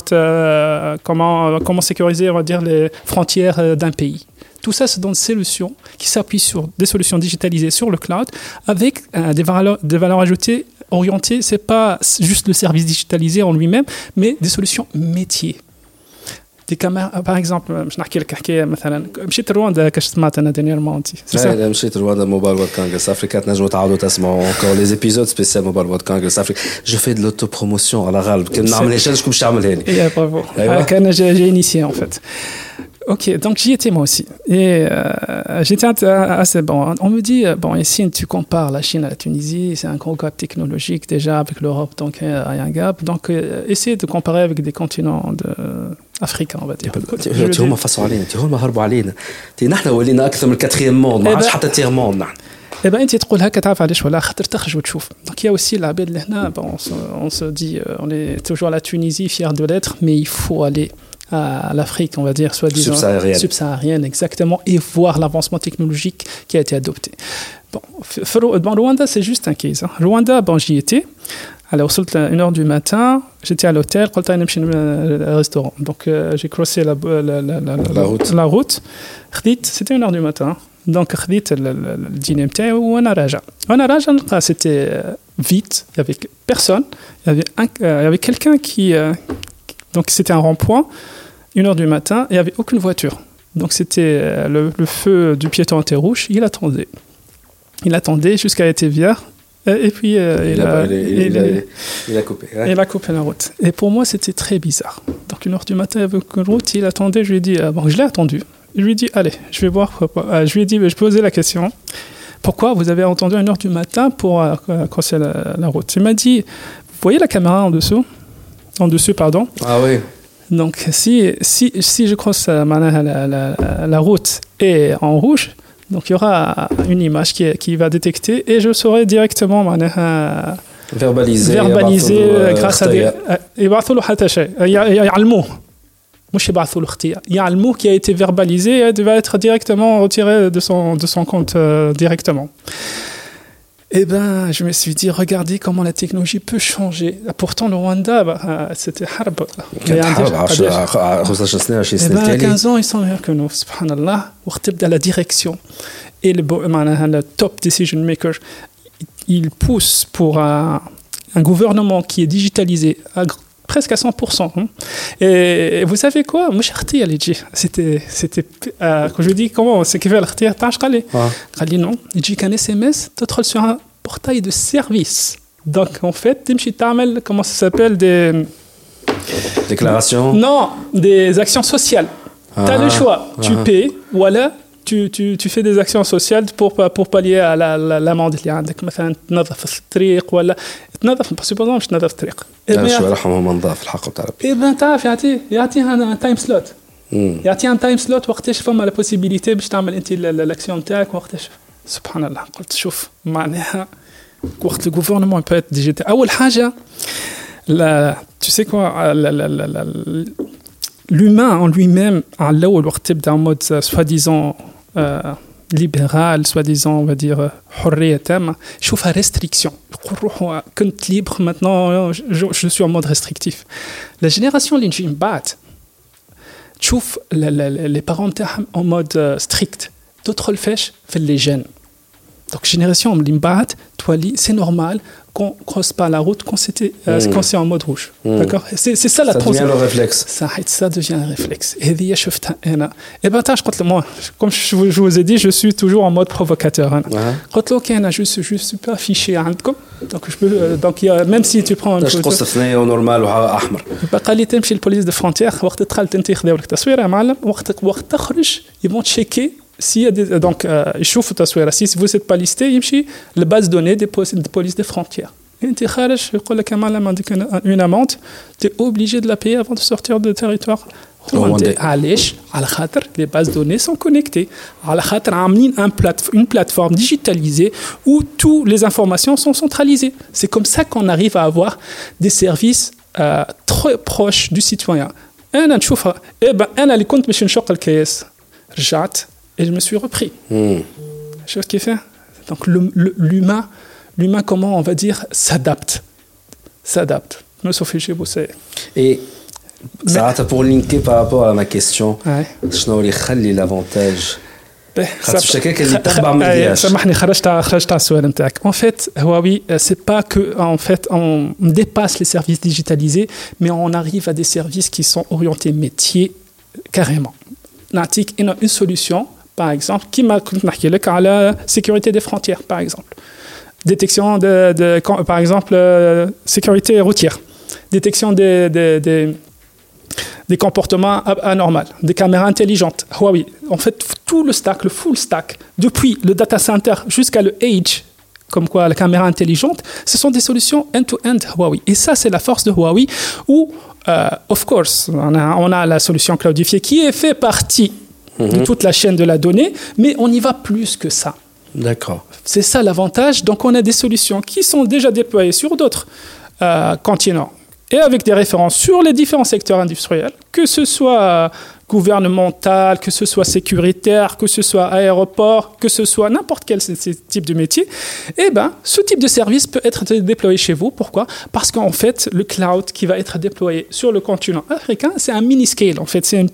comment, comment sécuriser, on va dire, les frontières d'un pays. Tout ça, c'est dans des solutions qui s'appuient sur des solutions digitalisées sur le cloud avec euh, des, valeurs, des valeurs ajoutées orientées. C'est pas juste le service digitalisé en lui-même, mais des solutions métiers. Des caméras, par exemple, je نحكي لك حكايه مثلا مشيت رواندا كاش سمعت انا دانييرمون انت لا مشيت رواندا موبايل وورد كونغرس افريكا تنجموا تعاودوا تسمعوا encore les épisodes spéciaux موبايل وورد كونغرس افريكا جو في de l'autopromotion على غالب كان ما نعملهاش شكون باش تعملها لي Et bravo. Aïwa. Ah, Kana, j'ai j'ai initié en fait. Ok, donc j'y étais moi aussi. Et euh, j'étais int- assez bon. On me dit, euh, bon, ici tu compares la Chine à la Tunisie, c'est un gros gap technologique déjà avec l'Europe, donc euh, il y a un gap. Donc euh, essayez de comparer avec des continents de, africains, on va dire. Je le انت هما dis. فصوا علينا انت هما هربوا علينا انت نحن ولينا اكثر من الكاتريام موند ما إيه عادش بقى. حتى تير موند نحن Eh ben, انت تقول هكا تعرف علاش ولا خاطر تخرج وتشوف. Donc il y a aussi العباد اللي هنا, bon, on se, on se dit, euh, on est toujours la Tunisie, fier de l'être, mais il faut aller à l'Afrique, on va dire, soi-disant subsaharienne. subsaharienne. exactement, et voir l'avancement technologique qui a été adopté. Bon, bon Rwanda, c'est juste un case. Hein. Rwanda, bon, j'y étais. Alors, à 1h du matin, j'étais à l'hôtel, quand j'ai chez le restaurant. Donc, euh, j'ai crossé euh, la, la, la, la, route. La route. C'était 1h du matin. Donc, j'ai le dîner ou on a raja. On ah, c'était euh, vite, il n'y avait personne. Il y avait, avait quelqu'un qui. Donc, c'était un rond-point. 1h du matin, il n'y avait aucune voiture. Donc c'était euh, le, le feu du piéton était rouge, il attendait. Il attendait jusqu'à Etevière. Et, et puis, euh, il, a, il, a- il, il- a- il a coupé ouais. il a coupé la route. Et pour moi, c'était très bizarre. Donc, une heure du matin, avait aucune route, il attendait, je lui ai dit, euh, bon, je l'ai attendu. Je lui ai dit, allez, je vais voir. Euh, je lui ai dit, je posais la question, pourquoi vous avez attendu une heure du matin pour euh, crosser la, la route? Il m'a dit, vous voyez la caméra en dessous? En dessus, pardon. ah oui Donc, si, si, si je croise euh, معناها la, la, la route est en rouge, donc il y aura une image qui, qui va détecter et je saurai directement معناها verbalisé verbalisé يبعثوا له grâce à des خطايا. يبعثوا له حتى شيء ي- ي- يعلموه مش يبعثوا له خطية يعلموه qui a été verbalisé et va être directement retiré de son, de son compte euh, directement. eh ben, je me suis dit, regardez comment la technologie peut changer. Pourtant, le Rwanda, bah, euh, c'était harb. Il y a 15 ans, ils sont meilleurs que nous, subhanallah. dans la direction. Et le, top decision maker, il pousse pour un gouvernement qui est digitalisé, presque à 100%. Hein. Et vous savez quoi? Moi, j'ai dit. C'était, c'était, euh, quand je dis comment, c'est qu'il veut l'artir, t'as dit non? Il dit qu'un SMS, tu sur un portail de service. Donc, en fait, tu t'amènes, comment ça s'appelle? Des. Déclarations Non, des actions sociales. Ah. Tu as le choix. Tu ah. payes, voilà, tu, tu, tu fais des actions sociales pour, pour pallier à la- la- l'amende اللي عندك مثلا تنظف الطريق ولا تنظف سوبوزون مش تنظف الطريق إيه لا بن شو يعطي- يرحمهم نضاف الحق بتاع ربي ايه بن تعرف يعطيه يعطيه ان تايم سلوت مم. يعطيه ان تايم سلوت وقتاش فما لا بوسيبيليتي باش تعمل انت ال- ال- الاكسيون نتاعك وقتاش سبحان الله قلت شوف معناها وقت الجوفرنمون peut être digital اول حاجه لا tu sais quoi la- la- la- la- l'humain en lui-même على الاول وقت تبدا en mode soi-disant euh, libéral, soi-disant, on va dire, thème, je trouve la restriction. Quand euh, libre, maintenant, euh, je, suis en mode restrictif. La génération Linjim Bat, trouve les parents en mode strict. D'autres le font, les jeunes. Donc, génération Linjim Bat, c'est normal, qu'on crosse pas la route quand c'était euh, Mm. quand c'est en mode rouge. Mm. D'accord C'est c'est ça la Ça devient transition. le réflexe. Ça, ça devient un réflexe. هذه شفتها انا. Et ben je قلت له moi comme je vous, je vous ai dit je suis toujours en mode provocateur. أنا. آه. قلت له اوكي انا je suis je suis pas affiché عندكم. Donc je peux euh, donc il y a, même si tu prends une باش photo تقص ثنايا ونورمال وأحمر. بقى لي تمشي للبوليس دو فرونتيير وقت دخلت انت ياخذوا لك تصويره يا معلم وقت وقت تخرج يبون تشيكي سي دونك يشوفوا التصويره سي فو سيت با ليستي يمشي لباز دوني دي بوليس دي فرونتيير انت خارج يقول لك يا معلم عندك اون امونت تي اوبليجي دو لا باي افون دو سورتير دو تيريتوار Rwandais. علاش على خاطر لي باز دوني سون كونيكتي على خاطر عاملين ان بلات اون بلاتفورم digitalisée où tous les informations sont centralisées c'est comme ça qu'on arrive à avoir des services euh, très proches du citoyen انا نشوفها ايه ben انا اللي كنت باش نشق الكيس رجعت et je me suis repris. Mmh. Chose qui est fait. Donc l'humain, l'humain, comment on va dire, s'adapte. S'adapte. Me sofiché, c'est. Et ça Mais... pour linker par rapport à ma question, je n'ai l'avantage. En fait, Huawei, euh, c'est pas que en fait on dépasse les services digitalisés, mais on arrive à des services qui sont orientés métier carrément. L'antique est une solution par exemple, qui m'a à la sécurité des frontières, par exemple. Détection de, de par exemple, euh, sécurité routière. Détection des, des, des, comportements anormaux, des caméras intelligentes, Huawei. En fait, tout le stack, le full stack, depuis le data center jusqu'à le edge, comme quoi la caméra intelligente, ce sont des solutions end-to-end Huawei. Et ça, c'est la force de Huawei où, euh, of course, on a, on a la solution cloudifiée qui est fait partie de toute la chaîne de la donnée, mais on y va plus que ça. D'accord. C'est ça l'avantage. Donc, on a des solutions qui sont déjà déployées sur d'autres euh, continents et avec des références sur les différents secteurs industriels, que ce soit euh, gouvernemental, que ce soit sécuritaire, que ce soit aéroport, que ce soit n'importe quel type de métier, eh ben, ce type de service peut être dé- déployé chez vous. Pourquoi? Parce qu'en fait, le cloud qui va être déployé sur le continent africain, c'est un mini-scale. En fait, c'est une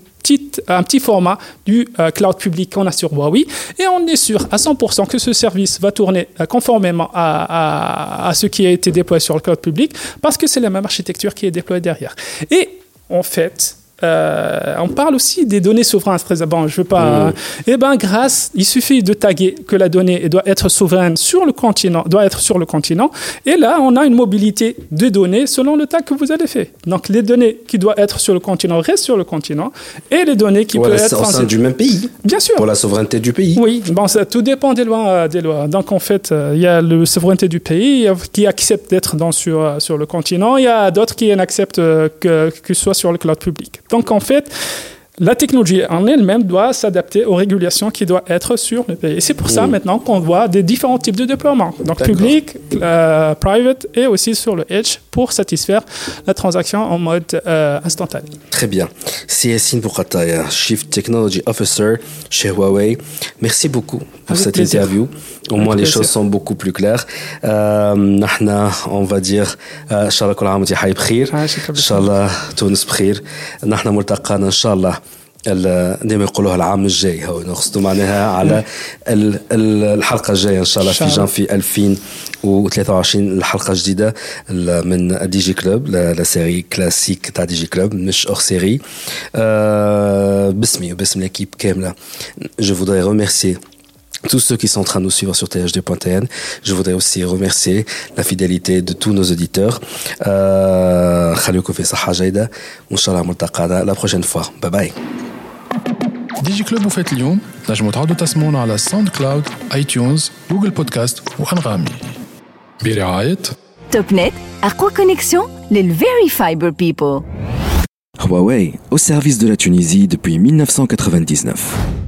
un petit format du euh, cloud public qu'on a sur Huawei. Et on est sûr à 100% que ce service va tourner euh, conformément à ce qui a été déployé sur le cloud public parce que c'est la même architecture qui est déployée derrière. Et en fait, euh, on parle aussi des données souveraines. Très bon, je veux pas. Eh ben, grâce, il suffit de taguer que la donnée doit être souveraine sur le continent, doit être sur le continent. Et là, on a une mobilité de données selon le tag que vous avez fait. Donc, les données qui doivent être sur le continent restent sur le continent, et les données qui peuvent être au sein du même pays. Bien sûr. Pour la souveraineté du pays. Oui, bon, ça, tout dépend des lois, euh, des lois. Donc en fait, euh, il y a la souveraineté du pays qui accepte d'être dans sur sur le continent. Il y a d'autres qui n'acceptent que que ce soit sur le cloud public. Donc en fait la technologie en elle-même doit s'adapter aux régulations qui doivent être sur le pays. Et c'est pour ça maintenant qu'on voit des différents types de déploiements, donc public, euh, private et aussi sur le edge pour satisfaire la transaction en mode euh, instantané. Très bien. C'est Yassine Boukhataya, Chief Technology Officer chez Huawei. Merci beaucoup pour cette interview. Au moins les choses sont beaucoup plus claires. Euh, on va dire, euh, Inch'Allah, Inch'Allah. دائما يقولوها العام الجاي هو نقصدوا معناها على الحلقة الجاية إن شاء الله في جانفي 2023 الحلقة الجديدة من دي جي كلوب لا سيري كلاسيك تاع دي جي كلوب مش اور سيري باسمي وباسم l'équipe كاملة. Je voudrais remercier tous ceux qui sont en train de nous suivre sur THD.tn. Je voudrais aussi remercier la fidélité de tous nos auditeurs. Euh, la prochaine fois. Bye bye. ديجي كلوب وفات اليوم نجموا تعودوا تسمعونا على ساوند كلاود اي تيونز جوجل بودكاست وانغامي برعاية توب نت اقوى كونيكسيون للفيري فايبر بيبل Huawei, au service de la Tunisie depuis 1999.